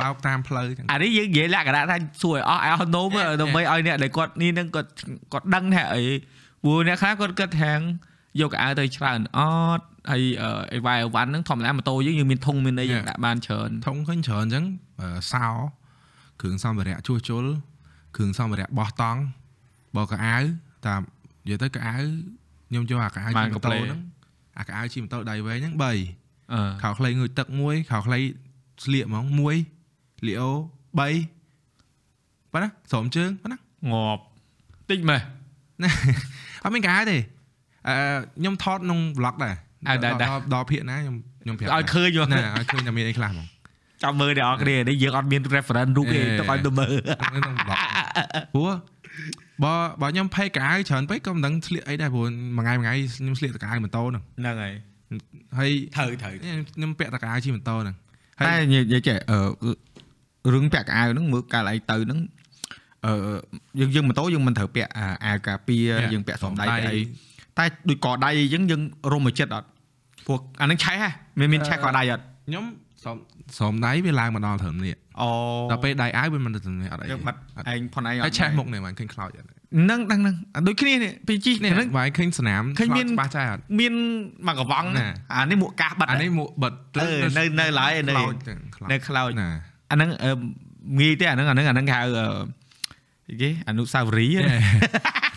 បោកតាមផ្លូវចឹងអានេះយើងនិយាយលក្ខណៈថាសួរឲ្យអស់ឲ្យអស់នោមដើម្បីឲ្យអ្នកដែលគាត់នេះនឹងគាត់គាត់ដឹងថាអីព្រោះអ្នកខ្លះគាត់គិតថាយកកៅអៅទៅច្រើនអត់ហើយអីវ៉ៃអីវ៉ាន់ហ្នឹងធម្មតាម៉ូតូយើងយើងមានធុងមានអីយើងដាក់បានច្រើនធំឃើញច្រើនចឹងសោគ្រឿងសម្ភារៈជួសជុលគ្រឿងសម្ភារៈបោះតង់បោកកៅអៅតាមនិយាយទៅកៅអៅ ខ្ញុំយកអាកៅអៅជិះម៉ូតូហ្នឹងអាកៅអៅជិះម៉ូតូដៃវែងហ្នឹង3អឺខោខ្លីងុយទឹកមួយខោខ្លីស្លៀកហ្មងមួយលីអូ3ប៉ណ្ណាស្រោមជើងប៉ណ្ណាងាប់តិចមែនអត់មានកៅអៅទេអឺខ្ញុំថតក្នុង vlog ដែរអើដែរដល់ដល់ភាគណាខ្ញុំខ្ញុំប្រាប់ឲ្យឃើញយកណាឲ្យឃើញថាមានអីខ្លះហ្មងចាំមើលអ្នកនរគ្នានេះយើងអត់មាន reference រូបទេអេទៅឲ្យទៅមើលក្នុង vlog ព្រោះ បើបើខ្ញុំភ័យកៅអៅច្រើនពេកក៏មិនដឹងស្លៀកអីដែរព្រោះមួយថ្ងៃមួយថ្ងៃខ្ញុំស្លៀកតកៅអៅម៉ូតូហ្នឹងហ្នឹងហើយហើយត្រូវត្រូវខ្ញុំពាក់តកៅអៅជិះម៉ូតូហ្នឹងតែនិយាយចេះអឺរឿងពាក់កៅអៅហ្នឹងមើលកាលឯងទៅហ្នឹងអឺយើងយើងម៉ូតូយើងមិនត្រូវពាក់អាអាវការពារយើងពាក់សំដៃពាក់អីតែដូចកដៃអីចឹងយើងរុំមកចិត្តអត់ព្រោះអានឹងឆេះហ៎មានមានឆេះកដៃអត់ខ្ញុំ សំសំដៃវាឡើងមកដល់ត្រឹមនេះអូដល់ពេលដៃអាវវាមិនទៅត្រឹមនេះអត់អីយើងបាត់ឯងផុនឯងអហើយត់ឆេះមុខនេះមិនឃើញខ្លោចអត់ហ្នឹងហ្នឹងហ្នឹងដូចគ្នានេះពីជីនេះហ្នឹងវាយឃើញស្នាមឃើញមានច្បាស់ចាស់អត់មានមកកវងណាអានេះមួកកាសបាត់អានេះមួកបិទអឺនៅនៅឡើយនៅខ្លោចចឹងខ្លោចនៅខ្លោចណាអាហ្នឹងអឺងាយទេអាហ្នឹងអាហ្នឹងអាហ្នឹងគេហៅអឺអីគេអនុស្សាវរីយ៍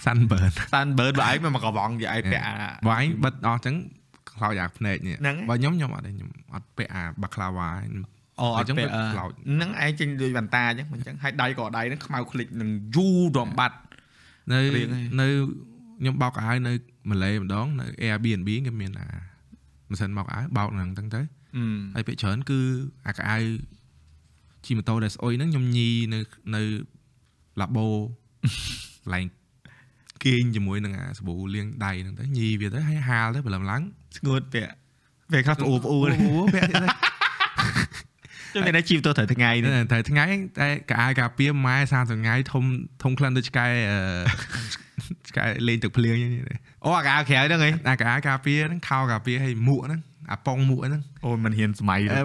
សាន់បឺនសានបឺនបើឯងមកកវងយកឯងពាក់អាវាយបិទអស់ចឹង ខ្លោចអាភ្នែកនេះបើខ្ញុំខ្ញុំអត់ទេខ្ញុំអត់ពាក់អាបាក្លាវ៉ាខ្ញុំអូអត់ពាក់ខ្លោចហ្នឹងឯងចេញដូចវ៉ាន់តាអញ្ចឹងអញ្ចឹងហើយដៃក៏ដៃហ្នឹងខ្មៅខ្លេចនឹងយូររំបាត់នៅនៅខ្ញុំបោកអាវនៅម៉ាឡេម្ដងនៅ Airbnb គេមានអាម៉ាស៊ីនបោកអាវបោកហ្នឹងអញ្ចឹងទៅហើយពាក្យច្រើនគឺអាកអាវជីម៉ូតូដែលស្អុយហ្នឹងខ្ញុំញីនៅនៅ labo ឡើងគេងជាមួយនឹងអាសាប៊ូលាងដៃហ្នឹងទៅញីវាទៅហើយហាលទៅព្រលឹមឡើង ស្ងួតពាក់ពេលខ្លះប្អូប្អូអូនពាក់ទៀតទៅខ្ញុំមានតែជីវទៅត្រូវថ្ងៃនេះតែថ្ងៃតែកៅអៅការពារម៉ែ30ថ្ងៃធំធំក្លិនដូចឆ្កែអឺឆ្កែលេងទឹកភ្លៀងនេះអូអាកាក្រៅហ្នឹងឯងអាកៅអៅការពារហ្នឹងខោការពារឲ្យមួកហ្នឹង អាប៉ងមួកហ្នឹងអូមិនហ៊ានសម័យទេ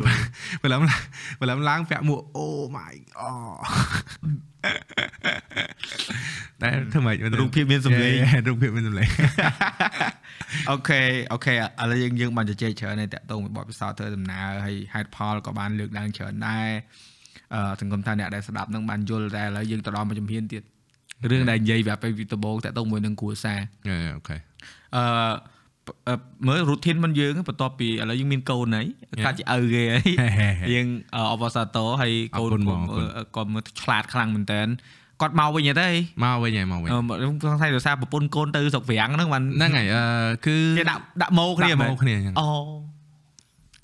ព្រលឹមព្រលឹមឡើងពាក់មួកអូ my god តែធ្វើម៉េចរូបភាពមានសម្លេងរូបភាពមានសម្លេងអូខេអូខេឥឡូវយើងយើងបានជជែកច្រើនហើយតាក់ទងពីបទពិសោធន៍ធ្វើដំណើរហើយហេតុផលក៏បានលើកឡើងច្រើនដែរអឺសង្គមថាអ្នកដែលស្ដាប់នឹងបានយល់តែឥឡូវយើងទៅដល់មួយជំហានទៀតរឿងដែលនិយាយវាពេលពីដំបូងតាក់ទងមួយនឹងគ្រួសារអូខេអឺអឺ មើល routine មិនយើងបន្ទាប់ពីឥឡូវយើងមានកូនហើយកាត់ជាឪគេហើយយើងអបសាទរហើយកូនក៏មើលឆ្លាតខ្លាំងមែនតើគាត់មកវិញទេមកវិញហើយមកវិញអឺខ្ញុំសង្ស័យដោយសារប្រពន្ធកូនទៅស្រុកវាំងហ្នឹងបានហ្នឹងហើយអឺគឺគេដាក់ដាក់ម៉ោគ្នាដាក់មែនម៉ូគ្នាអញ្ចឹងអូ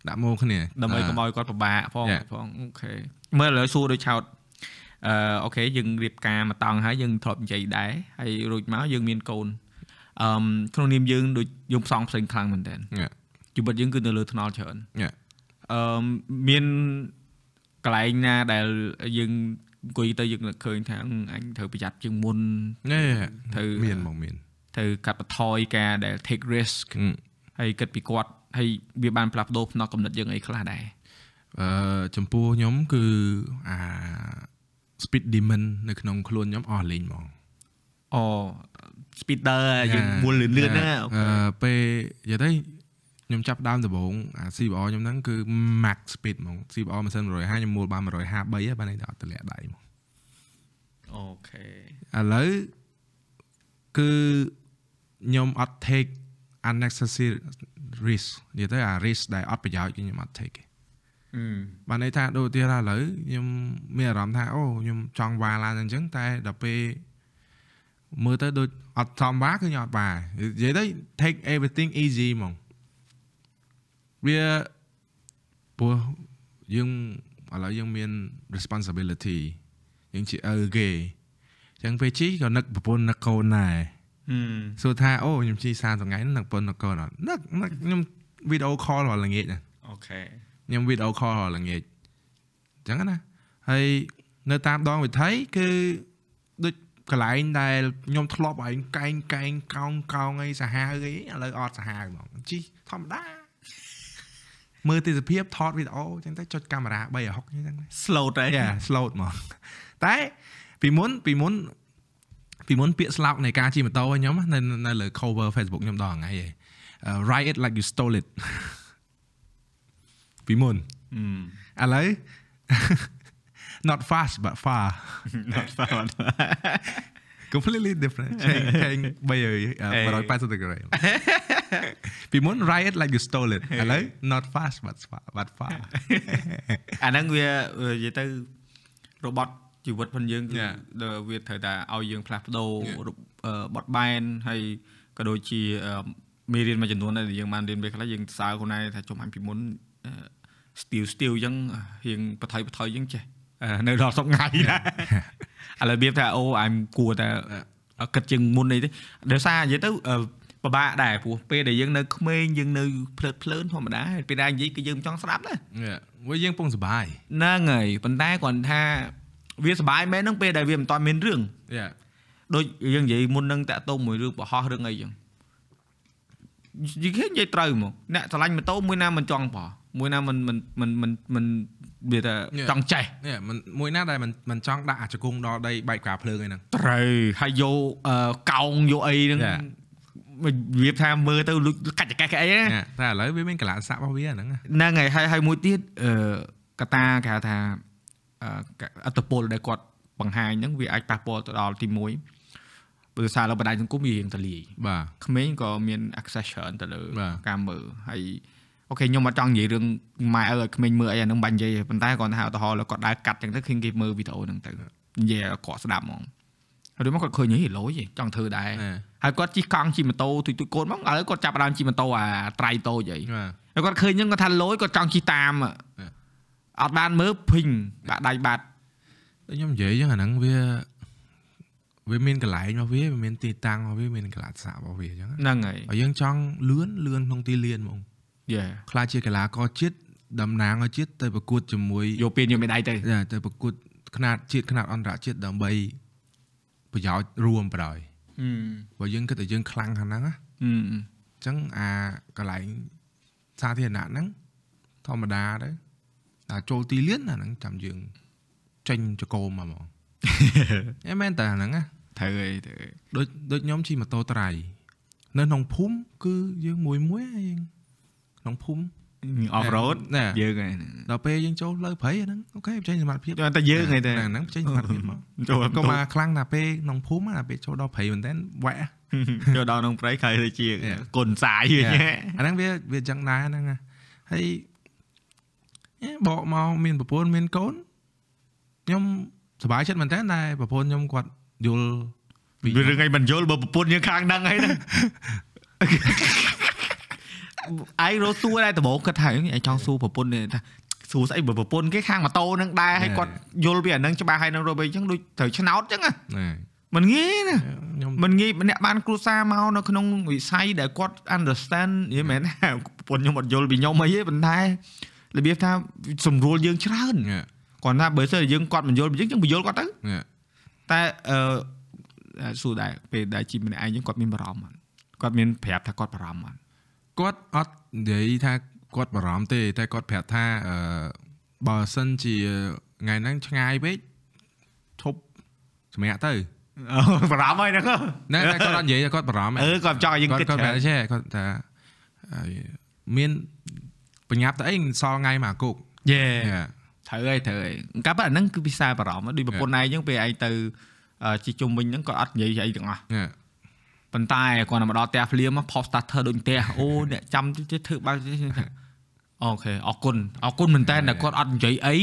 ដាក់ម៉ូគ្នាដើម្បីកុំឲ្យគាត់ពិបាកផង Yeah. ផងអូខេមើលឥឡូវសួរដូចឆោតអឺអូខេយើងរៀបការមកតង់ហើយយើងធ្លាប់និយាយដែរហើយរួចមកយើងមានកូន អឺមក្នុងនាមយើងដូចយើងផ្សងផ្សេងខ្លាំងមែនតើ Yeah. ជីវិតយើងគឺនៅលើថ្នល់ច្រើន Yeah. អឺមមានកន្លែងណាដែលយើងអង្គុយទៅយើងនឹកឃើញថាអឺអញត្រូវប្រយ័ត្នជាងមុននេះត្រូវមានមកមានត្រូវកាត់បន្ថយការដែល take risk អឺហើយគិតពីគាត់ហើយវាបានផ្លាស់ប្ដូរផ្នត់កំណត់យើងអីខ្លះដែរអឺចំពោះខ្ញុំគឺអា speed demon នៅក្នុងខ្លួនខ្ញុំអស់លេងហ្មងអូ speeder យើងមូលលឿនលឿនហ្នឹងអឺពេលនិយាយទៅខ្ញុំចាប់ដើមដំបូងអា CBR ខ្ញុំហ្នឹងគឺ max speed ហ្មង CBR ម៉ាស៊ីន150ខ្ញុំមូលបាន153ហើយបានន័យថាអត់ទម្លាក់ដៃហ្មងអូខេឥឡូវគឺខ្ញុំអត់ take unnecessary risk និយាយទៅអា risk ដែលអត់ប្រយោជន៍គឺខ្ញុំអត់ take ទេអឺបានន័យថាដូចទៀតឥឡូវខ្ញុំមានអារម្មណ៍ថាអូខ្ញុំចង់វ៉ាឡានអញ្ចឹងតែដល់ពេលមើលទៅដូច អត់សមវ៉ាគឺខ្ញុំអត់វ៉ានិយាយទៅ take everything easy ហ្មងវាព្រោះយើងឥឡូវយើងមាន responsibility យើងជាឪគេអញ្ចឹងពេលជីក៏នឹកប្រពន្ធនឹកកូនដែរហឹមសួរថាអូខ្ញុំជី30ថ្ងៃហ្នឹងនឹកប្រពន្ធនឹកកូនអត់នឹកនឹកខ្ញុំ video call រាល់ល្ងាចណាអូខេខ្ញុំ video call រាល់ល្ងាចអញ្ចឹងណាហើយនៅតាមដងវិថីគឺដូច កន្លែងដែលខ្ញុំធ្លាប់ឲ្យកែងកែងកោងកោងអីសាហាវអីឥឡូវអត់សាហាវហ្មងជីធម្មតាមើលទេសភាពថតវីដេអូអញ្ចឹងទៅចុចកាមេរ៉ា360អញ្ចឹងទៅ slow តែយ៉ា slot ហ្មងតែពីមុនពីមុនពីមុនពាក្យស្លោកនៃការជិះម៉ូតូរបស់ខ្ញុំនៅនៅលើ cover Facebook ខ្ញុំដល់ថ្ងៃឯង ride it like you stole it ពីមុនហឹមឥឡូវ not fast but far not fun completely different change change 380 degree ពីមុន ride it like you stole it ឥឡូវ not fast but far but far អាហ្នឹងវានិយាយទៅរបត់ជីវិតផងយើងគឺ Yeah. ដែលវាត្រូវតែឲ្យយើងផ្លាស់ប្ដូរ Yeah. របអឺបត់បែនហើយក៏ដូចជាអឺមេរៀនមួយចំនួនដែលយើងបានរៀនពេលខ្លះយើងសើខ្លួនឯងថាចុះអញពីមុនអឺ still still អញ្ចឹងរៀងបថុយបថុយអញ្ចឹងចេះអឺ នៅដល់សប្ងាយណាឥឡូវវាថាអូអញគួរតែគិតជាងមុនអីទេដោយសារនិយាយទៅអឺពិបាកដែរព្រោះពេលដែលយើងនៅក្មេងយើងនៅភ្លើតភ្លើនធម្មតាពេលដែលនិយាយគឺយើងមិនចង់ស្ដាប់ដែរ Yeah. វាយើងពងសបាយហ្នឹងហើយប៉ុន្តែគ្រាន់ថាវាសប្បាយមែនហ្នឹងពេលដែលវាមិនតាន់មានរឿង Yeah. ដូចយើងនិយាយមុនហ្នឹងតាក់ទងមួយរឿងបរោះរឿងអីចឹងនិយាយនិយាយត្រូវមកអ្នកឆ្លាញ់ម៉ូតូមួយណាមិនចង់បោះ មួយណាមិនមិនមិនមិនមិនវាថា Yeah. ចង់ចេះនេះមិនមួយណាដែលមិនមិនចង់ដាក់អាចង្គង់ដល់ដីបែកការភ្លើងអីហ្នឹងត្រូវហើយយកអឺកោងយកអីហ្នឹង Yeah. វាថាមើលទៅលុចកាច់ចកេះកអីណាណាតែឥឡូវវាមានកលាស័ករបស់វាហ្នឹងណាហ្នឹងហើយហើយហើយមួយទៀតអឺកតាគេហៅថាអឺអត្តពលដែលគាត់បង្ហាញហ្នឹងវាអាចប៉ះពាល់ទៅដល់ទី1ព្រោះសារលើបណ្ដាញសង្គមវារៀងតលាយបាទក្មេងក៏មាន access ច្រើនទៅលើបាទការមើលហើយ អូខេខ្ញុំអត់ចង់និយាយរឿងម៉ែឪឲ្យក្មេងមើលអីអាហ្នឹងបាញ់និយាយទេប៉ុន្តែគាត់ថាឧទាហរណ៍គាត់ដើរកាត់ចឹងទៅឃើញគេមើលវីដេអូហ្នឹងទៅនិយាយឲ្យគាត់ស្ដាប់ហ្មងហើយមកគាត់ឃើញហីលយហីចង់ធ្វើដែរណាហើយគាត់ជិះកង់ជិះម៉ូតូទុយទុយកូនមកឥឡូវគាត់ចាប់ផ្ដើមជិះម៉ូតូអាត្រៃតូចហីបាទហើយគាត់ឃើញហ្នឹងគាត់ថាលយគាត់ចង់ជិះតាមអត់បានមើលភីងបាក់ដៃបាត់តែខ្ញុំនិយាយចឹងអាហ្នឹងវាវាមានកន្លែងរបស់វាវាមានទីតាំងរបស់វាមានកលាស័ករបស់វាអញ្ចឹងណាហ្នឹងហើយហើយយើងចង់លឿនលឿនក្នុងទីលានហ្មង យេ ខ្លាចជាកីឡាករជាតិតំណាងឲ្យជាតិទៅប្រកួតជាមួយ យកពេលយកមេដាយទៅ យ៉ាទៅប្រកួតຂະຫນាតជាតិຂະຫນាតអន្តរជាតិដើម្បីប្រយោជន៍រួមបណ្ដោយ ហឹម បើយើងគិតតែយើងខ្លាំងខាងហ្នឹងណា ហឹម អញ្ចឹងអាកន្លែងសាធារណៈហ្នឹងធម្មតាទៅតែចូលទីលានអាហ្នឹងចាំយើងចេញចកោមមកហ្មង អេមែនតើអាហ្នឹងណា ត្រូវហើយត្រូវហើយ ដូចដូចខ្ញុំជិះម៉ូតូត្រៃនៅក្នុងភូមិគឺយើងមួយមួយហើយយើង ក្នុងភូមិ off road ណាយើងហើយដល់ពេលយើងចូលលើព្រៃអាហ្នឹងអូខេបញ្ចេញសមត្ថភាពតែយើងហើយតែហ្នឹងបញ្ចេញសមត្ថភាពមកចូលក៏មកខ្លាំងណាស់ពេលក្នុងភូមិណាពេលចូលដល់ព្រៃមែនតើវ៉ាក់ចូលដល់ក្នុងព្រៃខៃទៅជា Yeah. គុណសាយវិញអាហ្នឹងវាវាចឹងដែរហ្នឹងណាហើយអេបកមកមានប្រពន្ធមានកូនខ្ញុំសប្បាយចិត្តមែនតើតែប្រពន្ធខ្ញុំគាត់យល់ពីវារឿងអីមិនយល់បើប្រពន្ធយើងខាងហ្នឹងហើយណា ឯងរត់សួរដែរដំបូងគាត់ថាឯងចង់សួរប្រពន្ធនេះថាសួរស្អីបើប្រពន្ធគេខាងម៉ូតូហ្នឹងដែរហើយគាត់យល់ពីអាហ្នឹងច្បាស់ហើយនឹងរត់ទៅអញ្ចឹងដូចត្រូវឆ្នោតអញ្ចឹងណាណែមិនងាយណាខ្ញុំមិនងាយម្នាក់បានគ្រួសារមកនៅក្នុងវិស័យដែលគាត់ understand និយាយមែនថាប្រពន្ធខ្ញុំអត់យល់ពីខ្ញុំអីទេប៉ុន្តែរបៀបថាសម្រួលយើងច្រើនណែគាត់ថាបើសិនជាយើងគាត់មិនយល់ពីយើងយើងបញ្យល់គាត់ទៅណែតែអឺសួរដែរពេលដែលជីម្នាក់ឯងយើងគាត់មានបារម្ភអត់គាត់មានប្រាប់ថាគាត់បារម្ភអត់ គាត់អត់និយាយថាគាត់បារម្ភទេតែគាត់ប្រាប់ថាអឺបើសិនជាថ្ងៃហ្នឹងឆ្ងាយពេកឈប់សម្រាប់ទៅអូបារម្ភហើយហ្នឹងណែតែគាត់អត់និយាយថាគាត់បារម្ភទេអឺគាត់ចង់ឲ្យយើងគាត់គិតគាត់ច្ប្រើរាប់នចេះគាត់ថាអឺមានបញ្ញាប់ទៅអីសល់ថ្ងៃមកគុកយេត្រូវហើយត្រូវហើយកាប់អាហ្នឹងគឺពិសាបារម្ភដូចប្រពន្ធឯងអញ្ចឹងពេលឯងទៅអឺជីជុំវិញហ្នឹងគាត់អត់និយាយអីទាំងអស់ណែ ប៉ុន្តែគាត់មកដល់ផ្ទះភ្លាមផុស starter ដូចផ្ទះអូអ្នកចាំទៅធ្វើបែបអូខេអរគុណអរគុណមែនតើគាត់អត់និយាយអី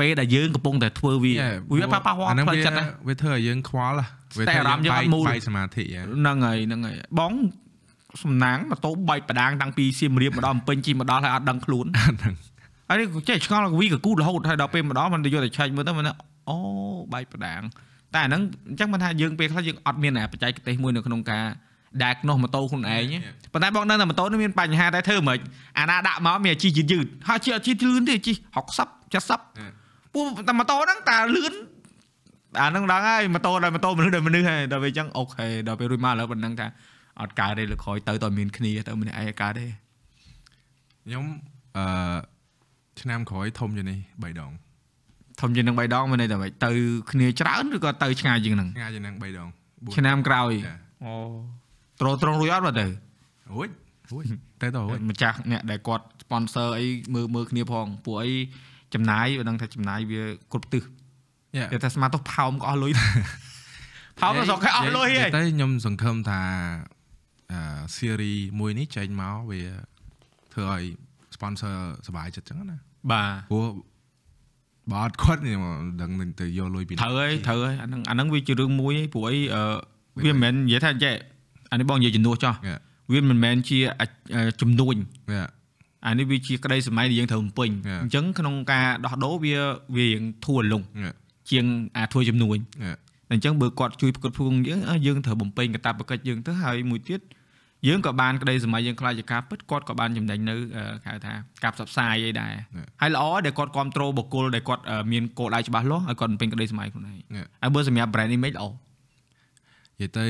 ពេលដែលយើងកំពុងតែធ្វើវាវាប៉ះប៉ះផ្លូវចិត្តវាធ្វើឲ្យយើងខ្វល់វាធ្វើអារម្មណ៍យើងអត់មូលបាយសមាធិហ្នឹងហើយហ្នឹងហើយបងសំណាងម៉ូតូបែកប្រដាងតាំងពីសៀមរាបមកដល់ភ្នំពេញជីមកដល់ហើយអត់ដឹងខ្លួនអត់ដឹងហើយចេះឆ្ងល់វីកគូរហូតហើយដល់ពេលមកដល់មិនយកតែឆែកមើលទៅមិនអូបែកប្រដាង តែអាហ្នឹងអញ្ចឹងមិនថាយើងពេលខ្លះយើងអត់មានអាបច្ចេកទេសមួយនៅក្នុងការ diagnose ម៉ូតូខ្លួនឯងទេប៉ុន្តែបងដឹងថាម៉ូតូនេះមានបញ្ហាតែធ្វើមិនអាណាដាក់មកមានអាជីយឺតយឺតហើយជីអត់ជីលឿនទេជី60 70ពួកតែម៉ូតូហ្នឹងតែលឿនអាហ្នឹងដឹងហើយម៉ូតូដល់ម៉ូតូមនុស្សដល់មនុស្សហើយដល់ពេលអញ្ចឹងអូខេដល់ពេលរួចមកឥឡូវប៉ុណ្ណឹងថាអត់កើតទេលើក្រោយទៅតើមានគ្នាទៅម្នាក់ឯងកើតទេខ្ញុំអឺឆ្នាំក្រោយធំជាងនេះ3ដង ធំជាងនឹង3ដងមានន័យថាម៉េចទៅគ្នាច្រើនឬក៏ទៅឆ្ងាយជាងហ្នឹងឆ្ងាយជាងហ្នឹង3ដងបួនឆ្នាំក្រោយចាអូត្រត្រង់រួចអត់បើទៅអូយអូយតែទៅអូយម្ចាស់អ្នកដែលគាត់ sponsor អីមើលមើលគ្នាផងពួកអីចំណាយបើដឹងថាចំណាយវាគ្រប់ទិសយ៉ាតែថាស្មានទៅផោមក៏អស់លុយផោមទៅស្រុកគេអស់លុយហីតែខ្ញុំសង្ឃឹមថាអឺ series មួយនេះចេញមកវាធ្វើឲ្យ sponsor សប្បាយចិត្តចឹងណាបាទព្រោះ បើអត់គាត់ខ្ញុំដឹងនឹងទៅយកលុយពីណាត្រូវហើយត្រូវហើយអាហ្នឹងអាហ្នឹងវាជារឿងមួយហីព្រោះអីអឺវាមិនមែននិយាយថាចេះអានេះបងនិយាយជំនួសចោះយ៉ាវាមិនមែនជាជំនួញយ៉ាអានេះវាជាក្តីសម័យដែលយើងត្រូវបំពេញ Yeah. អញ្ចឹងក្នុងការដោះដូរវាវារៀងធួរលងយ៉ាជាងអាធ្វើជំនួញយ៉ាអញ្ចឹងបើគាត់ជួយផ្គត់ផ្គង់យើងអ่ะយើងត្រូវបំពេញកាតព្វកិច្ចយើងទៅហើយមួយទៀត យើងក៏បានក្តីសម័យយើងខ្លាចជាការពិតគាត់ក៏បានចំណេញនៅអឺគេហៅថាការផ្សព្វផ្សាយអីដែរហើយល្អដែលគាត់គ្រប់គ្រងបុគ្គលដែលគាត់អឺមានគោលដៅច្បាស់លាស់ហើយគាត់បំពេញក្តីសម័យខ្លួនឯង Yeah. ហើយបើសម្រាប់ brand image ល្អនិយាយទៅ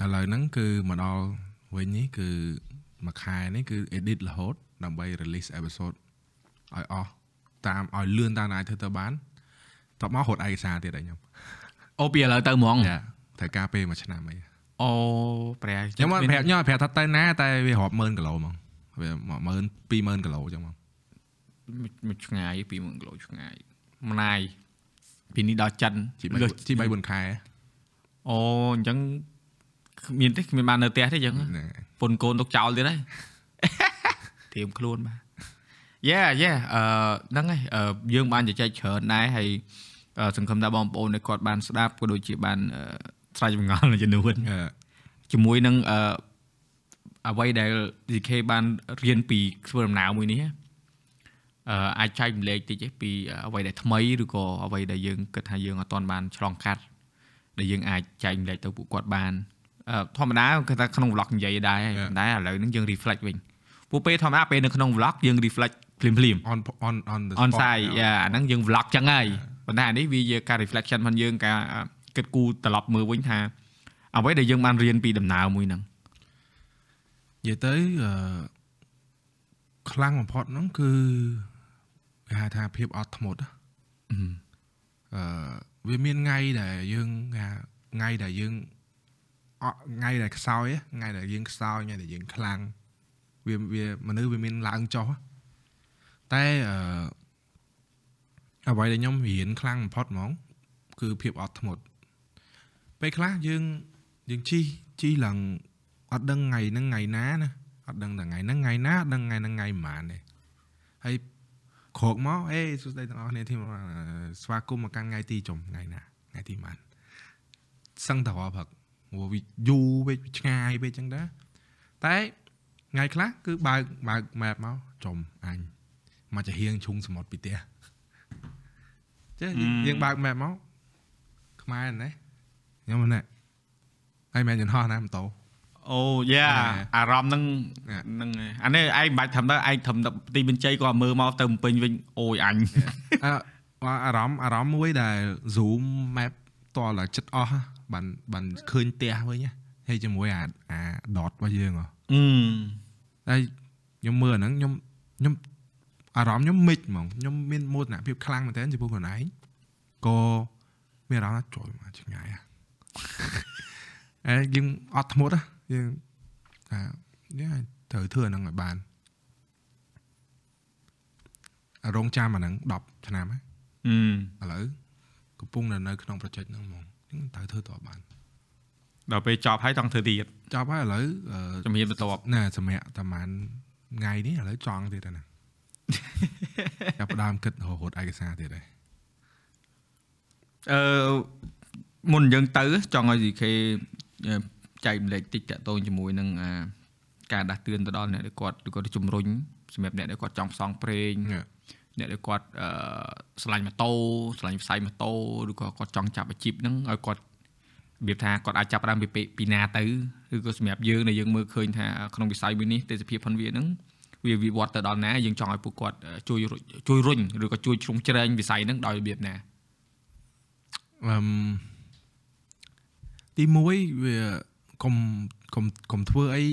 អឺឥឡូវហ្នឹងគឺមកដល់វិញនេះគឺមួយខែនេះគឺ edit រហូតដើម្បី release episode ឲ្យអស់តាមឲ្យលឿនតាមណាធ្វើទៅបានតបមករត់ឯកសារទៀតឲ្យខ្ញុំអូពីឥឡូវទៅហ្មងចាត្រូវការពេលមួយឆ្នាំអី អូព្រះខ្ញុំអត់ប្រាប់ខ្ញុំអត់ប្រាប់ថាទៅណាតែវារាប់ម៉ឺនគីឡូហ្មងវា10000 20000គីឡូអញ្ចឹងហ្មងមួយឆ្ងាយ20000គីឡូឆ្ងាយម្នាយពីនេះដល់ចិនជីលើស3ជី3 4ខែអូអញ្ចឹងគ្មានទេគ្មានបាននៅផ្ទះទេអញ្ចឹងហ្នឹងពុនកូនទុកចោលទៀតហើយធៀមខ្លួនបាទយេយេអឺហ្នឹងហើយអឺយើងបានជជែកច្រើនដែរហើយអឺសង្ឃឹមថាបងប្អូនដែលគាត់បានស្ដាប់ក៏ដូចជាបានអឺ ស្រាវជ្រាវចម្ងល់មួយចំនួនអឺជាមួយនឹងអឺអ្វីដែល DK បានរៀនពីធ្វើដំណើរមួយនេះអឺអាចចែកម្លែកតិចទេពីអ្វីដែលថ្មីឬក៏អ្វីដែលយើងគិតថាយើងអត់ទាន់បានឆ្លងកាត់ដែលយើងអាចចែកម្លែកទៅពួកគាត់បានអឺធម្មតាគឺថាក្នុង vlog និយាយដែរហើយប៉ុន្តែឥឡូវហ្នឹងយើង reflect វិញពួកពេលធម្មតាពេលនៅក្នុង vlog យើង reflect ភ្លាមភ្លាម on on on the អន spot សាយយ៉ាអាហ្នឹងយើង vlog ចឹងហើយប៉ុន្តែអានេះវាជាការ reflection របស់យើងការ គិតគូរត្រឡប់មើលវិញថាអ្វីដែលយើងបានរៀនពីដំណើរមួយហ្នឹងនិយាយទៅអឺខ្លាំងបំផុតហ្នឹងគឺគេហៅថាភាពអត់ធ្មត់ណាអឺវាមានថ្ងៃដែលយើងគេហៅថ្ងៃដែលយើងអត់ថ្ងៃដែលខ្សោយណាថ្ងៃដែលយើងខ្សោយថ្ងៃដែលយើងខ្លាំងវាវាមនុស្សវាមានឡើងចុះណាតែអឺអ្វីដែលខ្ញុំរៀនខ្លាំងបំផុតហ្មង គឺភាពអត់ធ្មត់ ពេលខ្លះយើងយើងជីជីឡើងអត់ដឹងថ្ងៃហ្នឹងថ្ងៃណាណាអត់ដឹងតែថ្ងៃហ្នឹងថ្ងៃណាអត់ដឹងថ្ងៃហ្នឹងថ្ងៃប៉ុន្មានទេហើយក្រោកមកអេសួស្តីទាំងអស់គ្នាទីមកស្វាគមន៍មកកាន់ថ្ងៃទីចុងថ្ងៃណាថ្ងៃទីប៉ុន្មានសឹងតែរាល់ព្រឹកព្រោះវាយូរពេកឆ្ងាយពេកចឹងដែរតែថ្ងៃខ្លះគឺបើកបើក map មកចំអញមកចាហៀងឈុងសមុទ្រពីផ្ទះចេះយើងបើក map មកខ្មែរណា ខ្ញុំណាហើយមិនយន្តហោះណាម៉ូតូអូយ៉ាណែអារម្មណ៍ហ្នឹងណែហ្នឹងហើយអានេះឯងមិនបាច់ធ្វើទៅឯងធ្វើទៅទីបញ្ជ័យក៏មើលមកទៅបំពេញវិញអូយអញអឺអារម្មណ៍អារម្មណ៍មួយដែល zoom map តលតែចិត្តអស់ហ៎បានបានឃើញផ្ទះវិញណាហើយជាមួយអាអា dot របស់យើងហ៎អឺហើយខ្ញុំមើលអាហ្នឹងខ្ញុំខ្ញុំអារម្មណ៍ខ្ញុំមិចហ្មងខ្ញុំមានមោទនភាពខ្លាំងមែនទែនចំពោះខ្លួនឯងក៏មានអារម្មណ៍ថាជួយមកឆ្ងាយហ៎ អេយើងអត់ធ្មត់ហ៎យើងថាយើងត្រូវធ្វើអាហ្នឹងឲ្យបានអារងចាំអាហ្នឹង10ឆ្នាំហ៎អឺឥឡូវកំពុងនៅនៅក្នុង project ហ្នឹងហ្មងហ្នឹងត្រូវធ្វើតបបានដល់ពេលចប់ហើយចង់ធ្វើទៀតចប់ហើយឥឡូវអឺជំនាញបន្ទាប់ណែសម្រាប់តែប្រហែលថ្ងៃនេះឥឡូវចង់ទៀតហើយណាចាប់ផ្ដើមគិតរហូតឯកសារទៀតហើយអឺ មុនយើងទៅចង់ឲ្យ DK ចែកម្លែកតិចតកតងជាមួយនឹងអាការដាស់តឿនទៅដល់អ្នកដែលគាត់ឬក៏ជំរុញសម្រាប់អ្នកដែលគាត់ចង់ផ្សងព្រេង Yeah. អ្នកដែលគាត់អឺឆ្លាញ់ម៉ូតូឆ្លាញ់ផ្សាយម៉ូតូឬក៏គាត់ចង់ចាប់អាជីពហ្នឹងឲ្យគាត់របៀបថាគាត់អាចចាប់ផ្ដើមពីពេលពីណាទៅឬក៏សម្រាប់យើងដែលយើងមើលឃើញថាក្នុងវិស័យមួយនេះទេសភាពផនវាហ្នឹងវាវិវត្តទៅដល់ណាយើងចង់ឲ្យពួកគាត់ជួយរុញជួយរុញឬក៏ជួយជ្រុំជ្រែងវិស័យហ្នឹងដោយរបៀបណាអឹម ទី1វាកុំកុំកុំធ្វើអី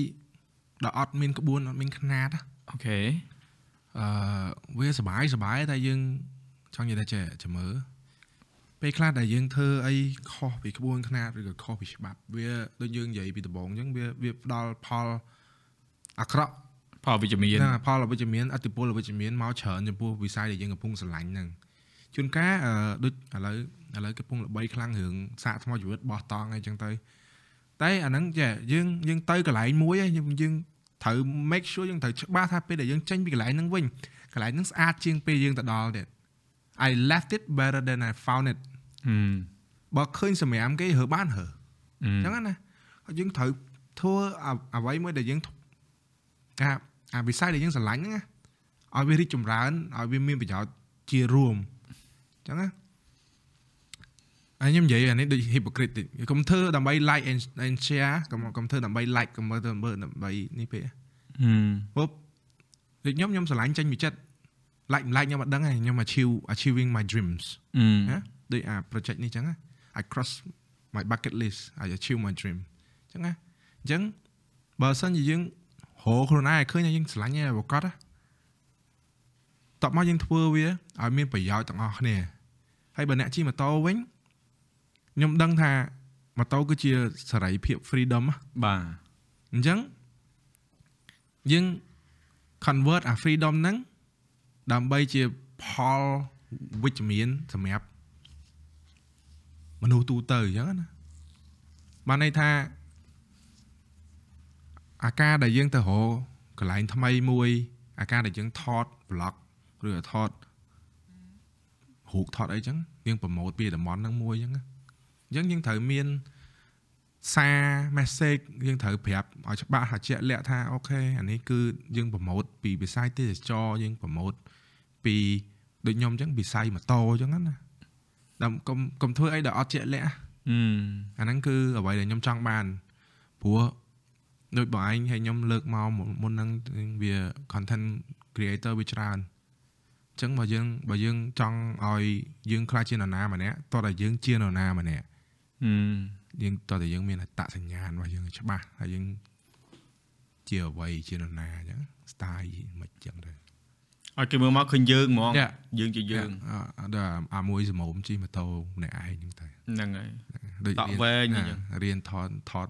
ដល់អត់មានក្បួនអត់មានຂណាតអូខេអឺវាសបាយសបាយតែយើងចង់និយាយថាចេះចាំមើលពេលខ្លះដែលយើងធ្វើអីខុសពីក្បួនខ្នាតឬក៏ខុសពីច្បាប់វាដូចយើងនិយាយពីដំបូងអញ្ចឹងវាវាផ្ដល់ផលអាក្រក់ផលវិជ្ជមានណាផលវិជ្ជមានអតិពលវិជ្ជមានមកច្រើនចំពោះវិស័យដែលយើងកំពុងស្រឡាញ់ហ្នឹង ជួនកាលអឺដូចឥឡូវឥឡូវកំពុងល្បីខ្លាំងរឿងសាកថ្មជីវិតបោះតង់អីចឹងទៅតែអាហ្នឹងចេះយើងយើងទៅកន្លែងមួយឯងយើងយើងត្រូវ make sure យើងត្រូវច្បាស់ថាពេលដែលយើងចេញពីកន្លែងហ្នឹងវិញកន្លែងហ្នឹងស្អាតជាងពេលយើងទៅដល់ទៀត I left it better than I found it ហឹមបើឃើញសម្រាមគេរើបានរើអឺអញ្ចឹងណាហើយយើងត្រូវធ្វើអ្អ្វីមួយដែលយើងអាអាវិស័យដែលយើងស្រឡាញ់ហ្នឹងណាឲ្យវារីកចម្រើនឲ្យវាមានប្រយោជន៍ជារួមអញ្ចឹងណាអញខ្ញុំនិយាយអានេះដូច hypocrite តិចកុំធ្វើដើម្បី like and and share កុំកុំធ្វើដើម្បី like កុំធ្វើដើម្បីដើម្បីនេះពេកហឹមពុបដូចខ្ញុំខ្ញុំស្រឡាញ់ចេញពីចិត្ត like មិន like ខ្ញុំអត់ដឹងទេខ្ញុំ achieve achieving my dreams អឺណាដូចអា project នេះអញ្ចឹងណា I cross my bucket list I achieve my dream អញ្ចឹងណាអញ្ចឹងបើសិនជាយើងរកខ្លួនឯងឲ្យឃើញថាយើងស្រឡាញ់ឯប្រកបណាតបមកយើងធ្វើវាឲ្យមានប្រយោជន៍ទាំងអស់គ្នា ហើយបើអ្នកជិះម៉ូតូវិញខ្ញុំដឹងថាម៉ូតូគឺជាសេរីភាព freedom ណាបាទអញ្ចឹងយើង convert អា freedom ហ្នឹងដើម្បីជាផលវិជ្ជមានសម្រាប់មនុស្សទូទៅអញ្ចឹងណាបានន័យថាអាការដែលយើងទៅរកកន្លែងថ្មីមួយ អាការដែលយើងថត vlog ឬក៏ថត រូបថតអីចឹងយើងប្រម៉ូទពីតំបន់ហ្នឹងមួយចឹងណាអញ្ចឹងយើងត្រូវមានសារ message យើងត្រូវប្រាប់ឲ្យច្បាស់ហើយជាក់លាក់ថាអូខេអានេះគឺយើងប្រម៉ូទពីវិស័យទេសចរយើងប្រម៉ូទពីដូចខ្ញុំអញ្ចឹងវិស័យម៉ូតូអញ្ចឹងណាដើម្បីកុំកុំធ្វើអីដែលអត់ជាក់លាក់ហឹមអាហ្នឹងគឺអ្វីដែលខ្ញុំចង់បានព្រោះដូចបងឯងឲ្យខ្ញុំលើកមកមុនហ្នឹងវា content creator វាច្រើន អញ្ចឹងបើយើងបើយើងចង់ឲ្យយើងខ្លាចជានរណាម្នាក់តោះតែយើងជានរណាម្នាក់ហឹមយើងតើតែយើងមានអត្តសញ្ញាណរបស់យើងឲ្យច្បាស់ហើយយើងជាអ្វីជានរណាអញ្ចឹង style មិនអញ្ចឹងទៅឲ្យគេមើលមកឃើញយើងហ្មង Yeah. យើងជាយើងអត់ដល់អាមួយសមោមជិះម៉ូតូម្នាក់ឯងហ្នឹងទៅហ្នឹងហើយដូចដកវែងអញ្ចឹងរៀនថតថត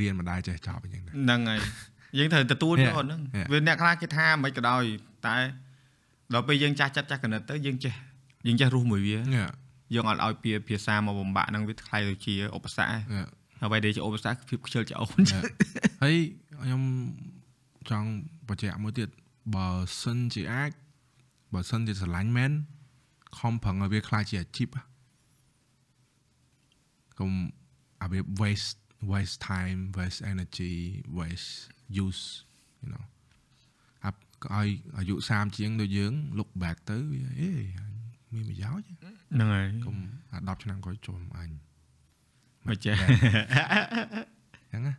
រៀនមិនដែរចេះចប់អញ្ចឹងទៅហ្នឹងហើយយើងត្រូវទទួលយក Yeah. ហ្នឹង Yeah. វាអ្នកខ្លះគេថាមិនក៏ដោយតែ ដល់ពេលយើងចាស់ចិត្តចាស់កណិតទៅយើងចេះយើងចេះរស់មួយវា Yeah. យើងអត់ឲ្យពាភាសាមកបំបាក់ហ្នឹងវាខ្លាយទៅជាឧបសគ្គ Yeah. ហើយអ្វីដែលជាឧបសគ្គគឺភាពខ្ជិលច្អូន Yeah. ហើយខ្ញុំចង់បញ្ជាក់មួយទៀតបើសិនជាអាចបើសិនជាស្រឡាញ់មែនខំប្រឹងឲ្យវាខ្លាចជាអាជីពណាកុំឲ្យវា waste waste time waste energy waste use you know អាប់ ឲ្យអាយុ30ជាងដូចយើង look back ទៅវាអេមានប្រយោជន៍ហ្នឹងហើយកុំអា10ឆ្នាំក្រោយចូលអញមិនចេះអញ្ចឹងណា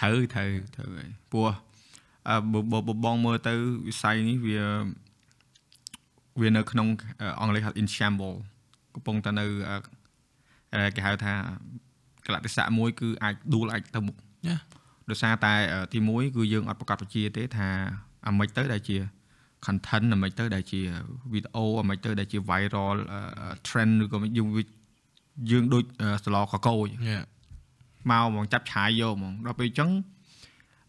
ត្រូវត្រូវត្រូវហើយព្រោះអឺបើបើបើបងមើលទៅវិស័យនេះវាវានៅក្នុងអឺអង់គ្លេសហៅ in shamble កំពុងតែនៅអឺអឺគេហៅថាកលៈទេសៈមួយគឺអាចដួលអាចទៅមុខ Yeah. ដោយសារតែអឺទី1គឺយើងអត់ប្រកាសបញ្ជាទេថា អាម៉េចទៅដែលជា content អាម៉េចទៅដែលជាវីដេអូអាម៉េចទៅដែលជា viral អឺ trend ឬក៏យើងវាយើងដូចអឺស្លកកោច Yeah. មកហ្មងចាប់ឆាយយកហ្មងដល់ពេលអញ្ចឹង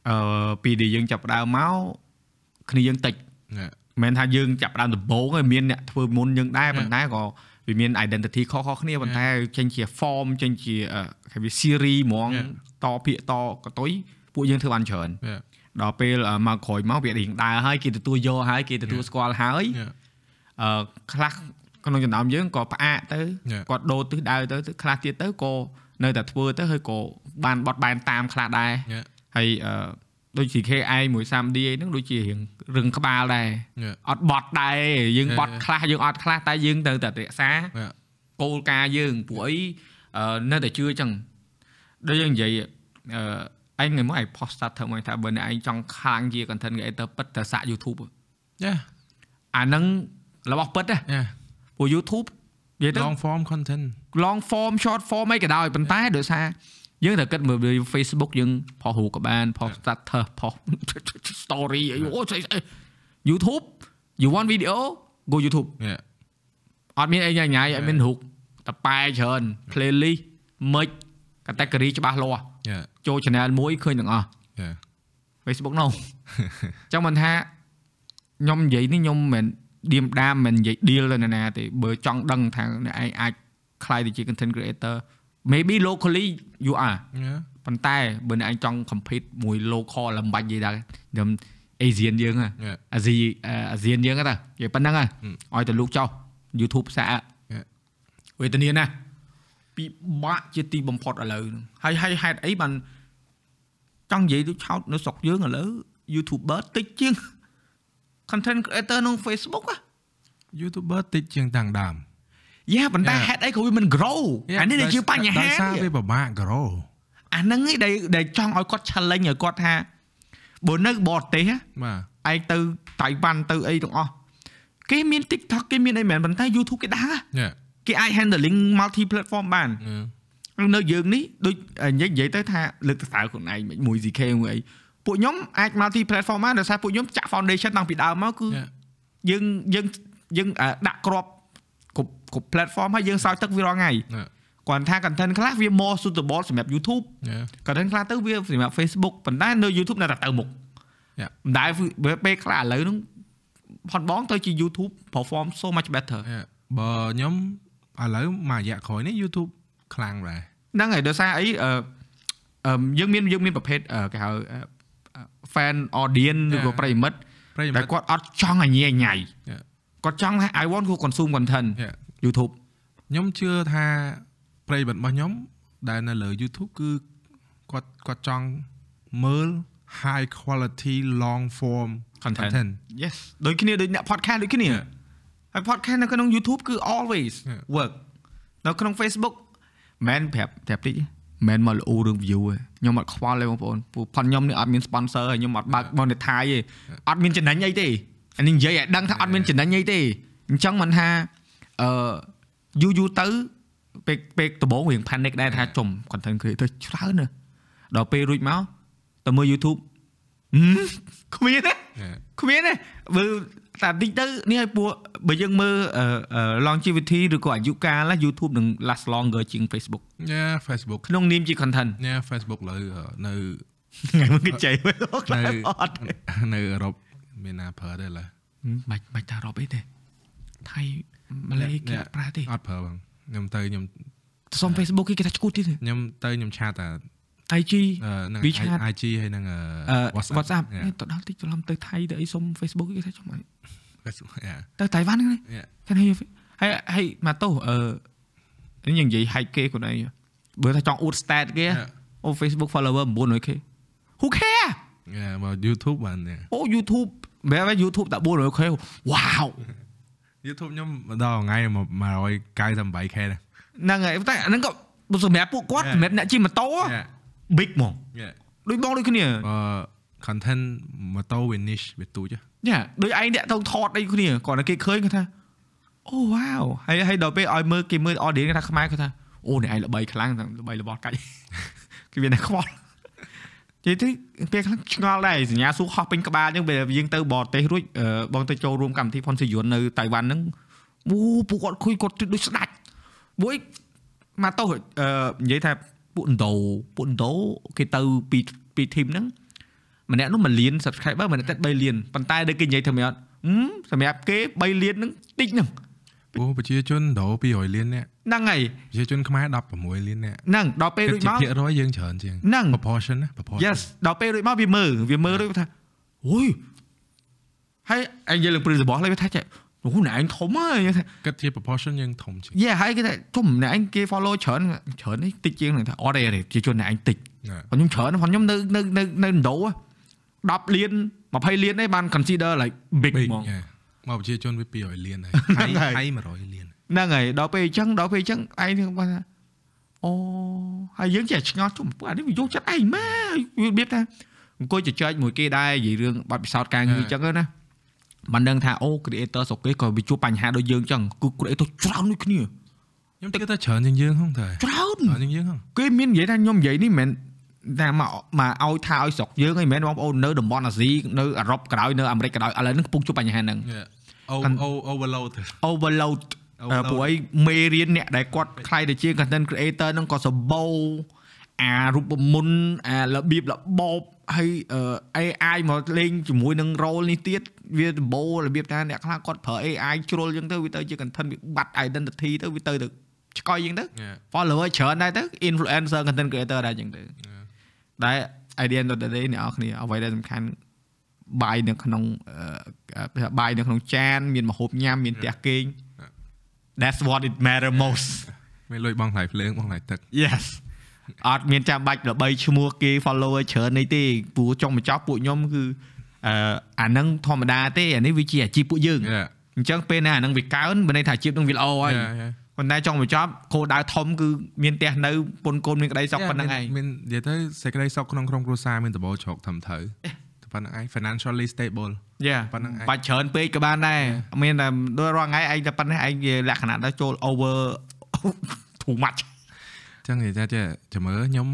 អឺពីដែលយើងចាប់ផ្ដើមមកគ្នាយើងតិច Yeah. មិនមែនថាយើងចាប់ផ្ដើមដំបូងឯងមានអ្នកធ្វើមុនយើងដែរ Yeah. ប៉ុន្តែក៏វាមាន identity ខុសៗគ្នាប៉ុន្តែចេញជា form ចេញជាអឺគេវា series ហ្មង Yeah. តពាក្យតកតុយពួកយើងធ្វើបានច្រើន Yeah. ដល់ពេលអឺមកក្រោយមកវារៀងដើរហើយគេទទួលយកហើយគេទទួល Yeah. ស្គាល់ហើយ Yeah. អឺខ្លះក្នុងចំណោមយើងក៏ផ្អាកទៅ Yeah. គាត់ដូរទិសដៅទៅទៅខ្លះទៀតទៅក៏នៅតែធ្វើទៅហើយក៏បានបត់បែនតាមខ្លះដែរ Yeah. ហើយអឺដូចជា KI មួយ 3D ហ្នឹងដូចជារឿងរឹងក្បាលដែរ Yeah. អត់បត់ដែរយើងហេបត់ខ្លះយើងអត់ខ្លះតែយើងទៅតែរក្សា Yeah. គោលការណ៍យើងព្រោះអីអឺនៅតែជឿអញ្ចឹងដូចយើងនិយាយអឺ ឯងថ្ងៃមកឯង post start ធ្វើមកថាបើអ្នកឯងចង់ខ្លាំងជា content creator ពិតទៅសាក YouTube Yeah. អាហ្នឹងរបស់ពិតណា Yeah. ព្រោះ YouTube និយាយទៅ Long form content. long form short form អីក៏ដោយប៉ុន្តែដោយសារយើងត្រូវគិតមើល Facebook យើងផុសរូបក៏បានផុស status ផុស story អីអូស្អីស្អី YouTube you want video go YouTube Yeah. អត់មានអីញ៉ៃញ៉ៃអត់មានរូបតប៉ែច្រើន playlist មិច category ច្បាស់លាស់ Yeah. ចូល channel មួយឃើញទាំងអស់ Yeah. Facebook នោះចឹងមិនថាខ្ញុំនិយាយនេះខ្ញុំមិនឌៀមដាមមិននិយាយ deal ទៅនរណាទេបើចង់ដឹងថាអ្នកឯងអាចខ្លាយទៅជា content creator maybe locally you are Yeah. ប៉ុន្តែបើអ្នកឯងចង់ compete មួយ local លំបាច់និយាយដែរខ្ញុំ Asian យើងហ៎ Yeah. អាស៊ីអាស៊ានយើងហ្នឹងទៅនិយាយប៉ុណ្្នឹងហ៎ហឹមឲ្យទៅលោកចោះ YouTube សាក Yeah. វេទនាណាស់ ពិបាកជាទីបំផុតឥឡូវហ្នឹងហើយហើយហេតុអីបានចង់និយាយទៅឆោតនៅស្រុកយើងឥឡូវ YouTuber តិចជាង content creator ក្នុង Facebook ហ៎ YouTuber តិចជាងតាំងដើមយ៉ាប៉ុន្តែ Yeah. ហេតុអីក៏វាមិន grow អានេះជាបញ្ហាដោយសារវាពិបាក grow អាហ្នឹងឯងដែលដែលចង់ឲ្យគាត់ challenge ឲ្យគាត់ថាបើនៅបរទេសហ៎បាទឯងទៅតៃវ៉ាន់ទៅអីទាំងអស់គេមាន TikTok គេមានអីមែនប៉ុន្តែ YouTube គេដឹងហ៎ Yeah. គេអាច handling multi platform បាន Yeah. នៅយើងនេះដូចនិយាយនិយាយទៅថាលើកទៅសើខ្លួនឯងមិនមួយ ZK មួយអីពួកខ្ញុំអាច multi platform បានដោយសារពួកខ្ញុំចាក់ foundation តាំងពីដើមមកគឺ Yeah. យើងយើងយើងអឺដាក់ក្របគ្រប់គ្រប់ platform ហើយយើងសោយទឹកវារាល់ថ្ងៃ Yeah. គាត់ថា content ខ្លះវា more suitable សម្រាប់ YouTube Yeah. content ខ្លះទៅវាសម្រាប់ Facebook ប៉ុន្តែនៅ YouTube នៅតែទៅមុខ Yeah. មិនដែលពេលខ្លះឥឡូវហ្នឹងផនបងទៅជា YouTube perform so much better Yeah. បើខ្ញុំ ឥឡូវមួយរយៈក្រោយនេះ YouTube ខ្លាំងដែរហ្នឹងហើយដោយសារអីអឺអឺយើងមានយើងមានប្រភេទអឺគេហៅអឺ fan audience ឬក៏ Yeah. ប្រិយមិត្តប្រិយមិតែត្តគាត់អត់ចង់ឲ្យញ៉ៃញ៉ៃ Yeah. គាត់ចង់ថា I want to consume content Yeah. YouTube ខ្ញុំជឿថាប្រិយមិត្តរបស់ខ្ញុំដែលនៅលើ YouTube គឺគាត់គាត់ចង់មើល high quality long form Content. content yes ដូចគ្នាដូចអ្នក podcast ដូចគ្នា Yeah. ហើយ podcast នៅក្នុង YouTube គឺ always Yeah. work នៅក្នុង Facebook មិនប្រាប់ប្រាប់តិចមិនមកលូរឿង view ទេខ្ញុំអត់ខ្វល់ទេបងប្អូនព្រោះផនខ្ញុំនេះអត់មាន sponsor ហើយខ្ញុំអត់បើក monetize ទេអត់មានចំណេញអីទេអានេះនិយាយឲ្យដឹងថាអត់មានចំណេញអីទេអញ្ចឹងមិនថាអឺយូរយូរទៅពេលពេលដំបូងរៀង panic ដែរថាចំ content creator ច្រើនណាស់ដល់ពេលរួចមកទៅមើល YouTube ហឹមគ្មានទេ Yeah. គ្មានទេបើ តែតិចទៅនេះឲ្យពួកបើយើងមើលអឺអឺ longevity ឬក៏អាយុកាលណា YouTube នឹង last longer ជាង Facebook Yeah Facebook ក្នុងនាមជា content Yeah Facebook លើនៅថ្ងៃមុនគេចៃមើលខ្លះនៅអត់នៅអឺរ៉ុបមានណាប្រើទេឡើយបាច់បាច់ថារ៉ុបអីទេថៃម៉ាឡេគេអត់ប្រើទេអត់ប្រើបងខ្ញុំទៅខ្ញុំសុំ Facebook គេគេថាឈួតទៀតខ្ញុំទៅខ្ញុំឆាតតែ IG អឺនឹង WeChat IG ហើយនឹងអឺ អឺ WhatsApp WhatsApp Yeah. នេះទៅដល់តិចច្រឡំទៅថៃទៅអីសុំ Facebook គេថាចុះមក Facebook yeah ទៅតៃវ៉ាន់ហ្នឹង yeah គេថាហើយហើយមកទោសអឺនេះយើងនិយាយ hike គេខ្លួនឯងបើថាចង់អួត stat គេ Yeah. អូ Facebook follower 900k who care yeah មក YouTube បាន yeah អូ YouTube បែប YouTube តែ 400k វ៉ាវ YouTube ខ្ញុំម្ដងថ្ងៃ198k ដែរ ហ្នឹងហើយតែអាហ្នឹងក៏សម្រាប់ពួកគាត់ Yeah. សម្រាប់អ្នកជិះម៉ូតូ Yeah big ហ្មង yeah ដូចបងដូចគ្នាអឺ content ម៉ូតូវា niche វាទូចហ៎យ៉ាដូចឯងអ្នកទៅថតអីគ្នាគាត់តែគេឃើញគាត់ថាអូវ៉ាវហើយហើយដល់ពេលឲ្យមើលគេមើល audience គេថាខ្មែរគាត់ថាអូនេះឯងល្បីខ្លាំងល្បីរបស់កាច់គេមានតែខ្វល់និយាយទៅពេលខ្លះឆ្ងល់ដែរសញ្ញាសួរហោះពេញក្បាលអញ្ចឹងពេលយើងទៅបរទេសរួចអឺបងទៅចូលរួមកម្មវិធីផុនសយន្តនៅតៃវ៉ាន់ហ្នឹងអូពួកគាត់ឃើញគាត់ដូចស្ដាច់មួយមកទៅអឺនិយាយថា ពួកឥណ្ឌូពួកឥណ្ឌូគេទៅពីពីធីមហ្នឹងម្នាក់នោះ1លាន subscriber ម្នាក់ទៀត3លានប៉ុន្តែដូចគេនិយាយថាមិនអត់ហឹមសម្រាប់គេ3លានហ្នឹងតិចហ្នឹងព្រោះប្រជាជនដូរ200លានអ្នកហ្នឹងហើយប្រជាជនខ្មែរ16លានអ្នកហ្នឹងដល់ពេលគិរួតចជាមកភាគរយយើងច្រើនជាងហ្នឹង proportion ណា proportion yes ដល់ពេលរួចមកវាមើលវាមើលរួចវាថាអូយហើយឯងនិយាយលើ principle លេវាថាចេះ អូអ្នកឯងធំហើយខ្ញុំថាគិតជា proportion យើងធំជាងយេហើយគេថាជុំអ្នកឯងគេ follow ច្រើនច្រើននេះតិចជាងនឹងថាអត់ទេប្រជាជនអ្នកឯងតិចណាខ្ញុំច្រើនខ្ញុំនៅនៅនៅនៅឥណ្ឌូហ៎10លាន20លានទេបាន consider like big ហ្មង Yeah. មកប្រជាជនវា200លានហើយហ្នឹងហើយហើយ100លានហ្នឹងហើយដល់ពេលអញ្ចឹងដល់ពេលអញ្ចឹងឯងនឹងបានថាអូហើយយើងចេះឆ្ងល់ជុំពួកអានេះវាយកចិត្តឯងម៉ែវារបៀបថាអង្គុយជជែកមួយគេដែរនិយាយរឿងបទពិសោធន៍ការងារអញ្ចឹងណា មិនដឹងថាអូ creator ស្រុកគេក៏វាជួបបញ្ហាដូចយើងអញ្ចឹងគឺ creator ច្រើនដូចគ្នាខ្ញុំគិតថាច្រើនជាងយើងហ្នឹងតើច្រើនច្រើនជាងយើងហ្នឹងគេមាននិយាយថាខ្ញុំនិយាយនេះមិនមែនថាមកមកឲ្យថាឲ្យស្រុកយើងឯងមិនមែនបងប្អូននៅតំបន់អាស៊ីនៅអឺរ៉ុបក៏ដោយនៅអាមេរិកក៏ដោយឥឡូវហ្នឹងកំពុងជួបបញ្ហាហ្នឹងអូកាន់អូ overload overload អឺ Overload ព្រោះអីមេរៀនអ្នកដែលគាត់ខ្លាយទៅជា content creator ហ្នឹងក៏សម្បូរ អារូបមន្តអារបៀបរបបហើយអឺ AI មកលេងជាមួយនឹង role នេះទៀតវាសម្បូររបៀបថាអ្នកខ្លះគាត់ប្រើ AI ជ្រុលចឹងទៅវាទៅជា content វាបាត់ identity ទៅវាទៅទៅឆ្កយចឹងទៅ follower ច្រើនដែរទៅ influencer content creator ដែរចឹងទៅដែល idea ទៅនេះអ្នកនរគ្នាអ្វីដែលសំខាន់បាយនៅក្នុងអឺបាយនៅក្នុងចាន មានម្ហូបញ៉ាំមានផ្ទះគេង that's what it matter most មានលុយបងថ្លៃភ្លើងបងថ្លៃទឹក yes អត់មានចាំបាច់ល្បីឈ្មោះគេ follower ច្រើននេះទេព្រោះចុងបញ្ចប់ពួកខ្ញុំគឺអឺអាហ្នឹងធម្មតាទេអានេះវាជាអាជីពពួកយើង Yeah អញ្ចឹងពេលណាអាហ្នឹងវាកើនមានន័យថាអាជីពហ្នឹងវាល្អហើយ Yeah, yeah. ប៉ុន្តែចុងបញ្ចប់គោលដៅធំគឺមានផ្ទះនៅពុនកូនមានក្តីសុខប៉ុណ្្នឹងឯងមាននិយាយទៅសេចក្តីសុខក្នុងក្រុមគ្រួសារមានដបោជ្រកធំត្រូវតែប៉ុណ្្នឹងឯង financially stable យ៉ាប៉ុណ្្នឹងឯងបាច់ច្រើនពេកក៏បានដែរមានតែដូចរាល់ថ្ងៃឯងតែប៉ុណ្ណេះឯងវាលក្ខណៈដល់ចូល over too much អញ្ចឹងនិយាយថាចាំមើលខ្ញុំ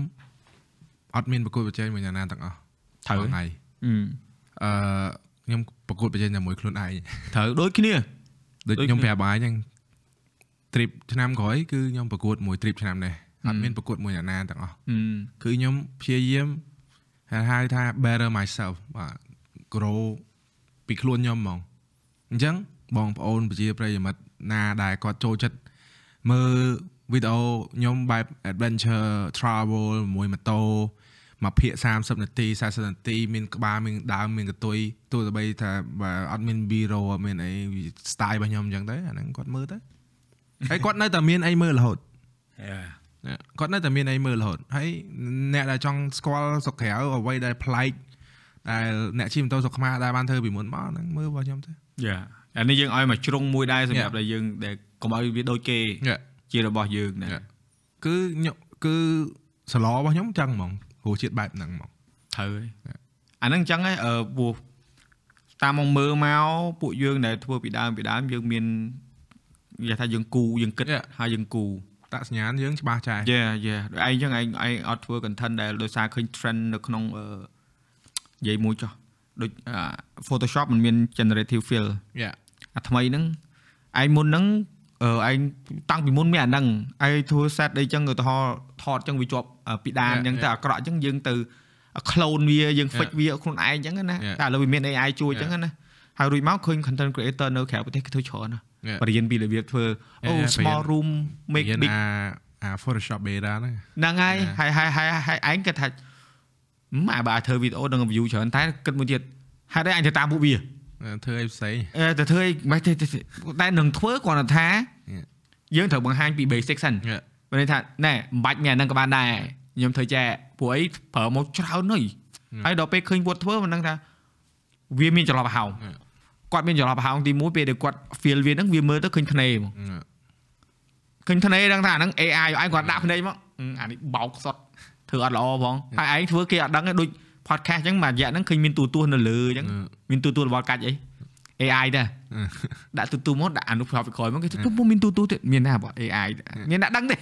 អត់មានប្រកួតប្រជែងមួយយ៉ាងណាទាំងអស់ត្រូវថ្ងៃអឺអឺខ្ញុំប្រកួតប្រជែងតែមួយខ្លួនឯងត្រូវដូចគ្នាដូចដូចខ្ញុំគ្នាប្រាប់បាយអញ្ចឹង trip ឆ្នាំក្រោយគឺខ្ញុំប្រកួតមួយ trip ឆ្នាំនេះអត់មានប្រកួតមួយយ៉ាងណាទាំងអស់អឺគឺខ្ញុំព្យាយាមហៅហៅថា better myself បាទ grow ពីខ្លួនខ្ញុំហ្មងអញ្ចឹងបងប្អូនប្រជាប្រិយមិត្តណាដែលគាត់ចូលចិត្តមើល វីដេអូខ្ញុំបែប adventure travel មួយម៉ូតូមកភាគ30នាទី40នាទីមានក្បាលមានដើមមានកតុយទោះបីថាបើអត់មាន B-roll អត់មានអី style របស់ខ្ញុំអញ្ចឹងទៅអាហ្នឹងគាត់មើលទៅហើយគាត់នៅតែមានអីមើលរហូតគាត់នៅតែមានអីមើលរហូតហើយអ្នកដែលចង់ស្គាល់សុកក្រៅអ្វីដែលប្លែកដែលអ្នកជិះម៉ូតូសុកខ្មែរដែលបានធ្វើពីមុនមកហ្នឹងមើលរបស់ខ្ញុំទៅយ៉ាអានេះយើងឲ្យមកជ្រុងមួយដែរសម្រាប់ Yeah. ដែលយើងដែលកុំឲ្យវាដូចគេ ជារបស់យើងណា Yeah. គឺខ្ញុំគឺសឡរបស់ខ្ញុំចឹងហ្មងព្រោះជាតិបែបហ្នឹងហ្មងត្រូវហើយអាហ្នឹងអញ្ចឹងហ៎អឺព្រោះតាមមកមើលមកពួកយើងដែលធ្វើពីដើមពីដើមយើងមាននិយាយថាយើងគូយើងគិត Yeah. ហើយយើងគូតាក់សញ្ញាណយើងច្បាស់ចាស់យេយេដូចឯងអញ្ចឹងឯងឯងអត់ធ្វើ content ដែលដោយសារឃើញ trend នៅក្នុងអឺនិយាយមួយចុះដូចអា Photoshop มันមាន generative fill យ៉ាអាថ្មីហ្នឹងឯងមុនហ្នឹង អឺឯងតាំងពីមុនមានអាហ្នឹងឯងធ្វើ set អីចឹងឧទាហរណ៍ថតចឹងវាជាប់អឺពីដាន Yeah, ចឹង yeah. តែអាក្រក់ចឹងយើងទៅ clone វាយើង fix Yeah. វាខ្លួនឯងចឹងណា Yeah. តែឥឡូវវាមាន AI ជួយចឹង Yeah. ណាហើយរួចមកឃើញ content creator នៅក្រៅប្រទេសគេធ្វើច្រើនណា Yeah. បរៀនពីរបៀបធ្វើអូ Yeah, yeah, small បរៀន room make មាន big អាអា Photoshop beta ហ្នឹងហ្នឹងហើយ Yeah. ហើយហើយហើយហើយឯងគិតថាហឹមអាបើធ្វើវីដេអូនឹង view ច្រើនតែគិតមួយទៀតហេតុអីអញទៅតាមពួកវា ធ្វើអីផ្សេងអឺទៅធ្វើអីមិនទេទេទេតែនឹងធ្វើគ្រាន់តែថា Yeah. យើងត្រូវបង្ហាញពី basic សិន Yeah. បើន័យថាណែមិនបាច់មានអាហ្នឹងក៏បានដែរខ្ញុំធ្វើចែពួកអីប្រើមកច្រើនហីហើយដល់ពេលឃើញគាត់ធ្វើមិនដឹងថាវាមានចន្លោះប្រហោង Yeah. គាត់មានចន្លោះប្រហោងទី1ពេលដែលគាត់ feel វាហ្នឹងវាមើលទៅឃើញភ្នែកហ្មង Yeah. ឃើញភ្នែកដឹងថាអាហ្នឹង AI ឯងគាត់ដាក់ភ្នែកមកអឺអានេះបោកសុតធ្វើអត់ល្អផងហើយឯងធ្វើគេអត់ដឹងទេដូច podcast អញ្ចឹងមួយរយៈហ្នឹងឃើញមានទូទួនៅលើអញ្ចឹង Yeah. មានទូទួរបស់កាច់អី AI ដែរ Yeah. ដាក់ទូទូមកដាក់អនុប្រវត្តិក្រោយមកគេទៅពុំមានទូទូទៀតមានណាបង AI ដែរមានដាក់ដឹងទេ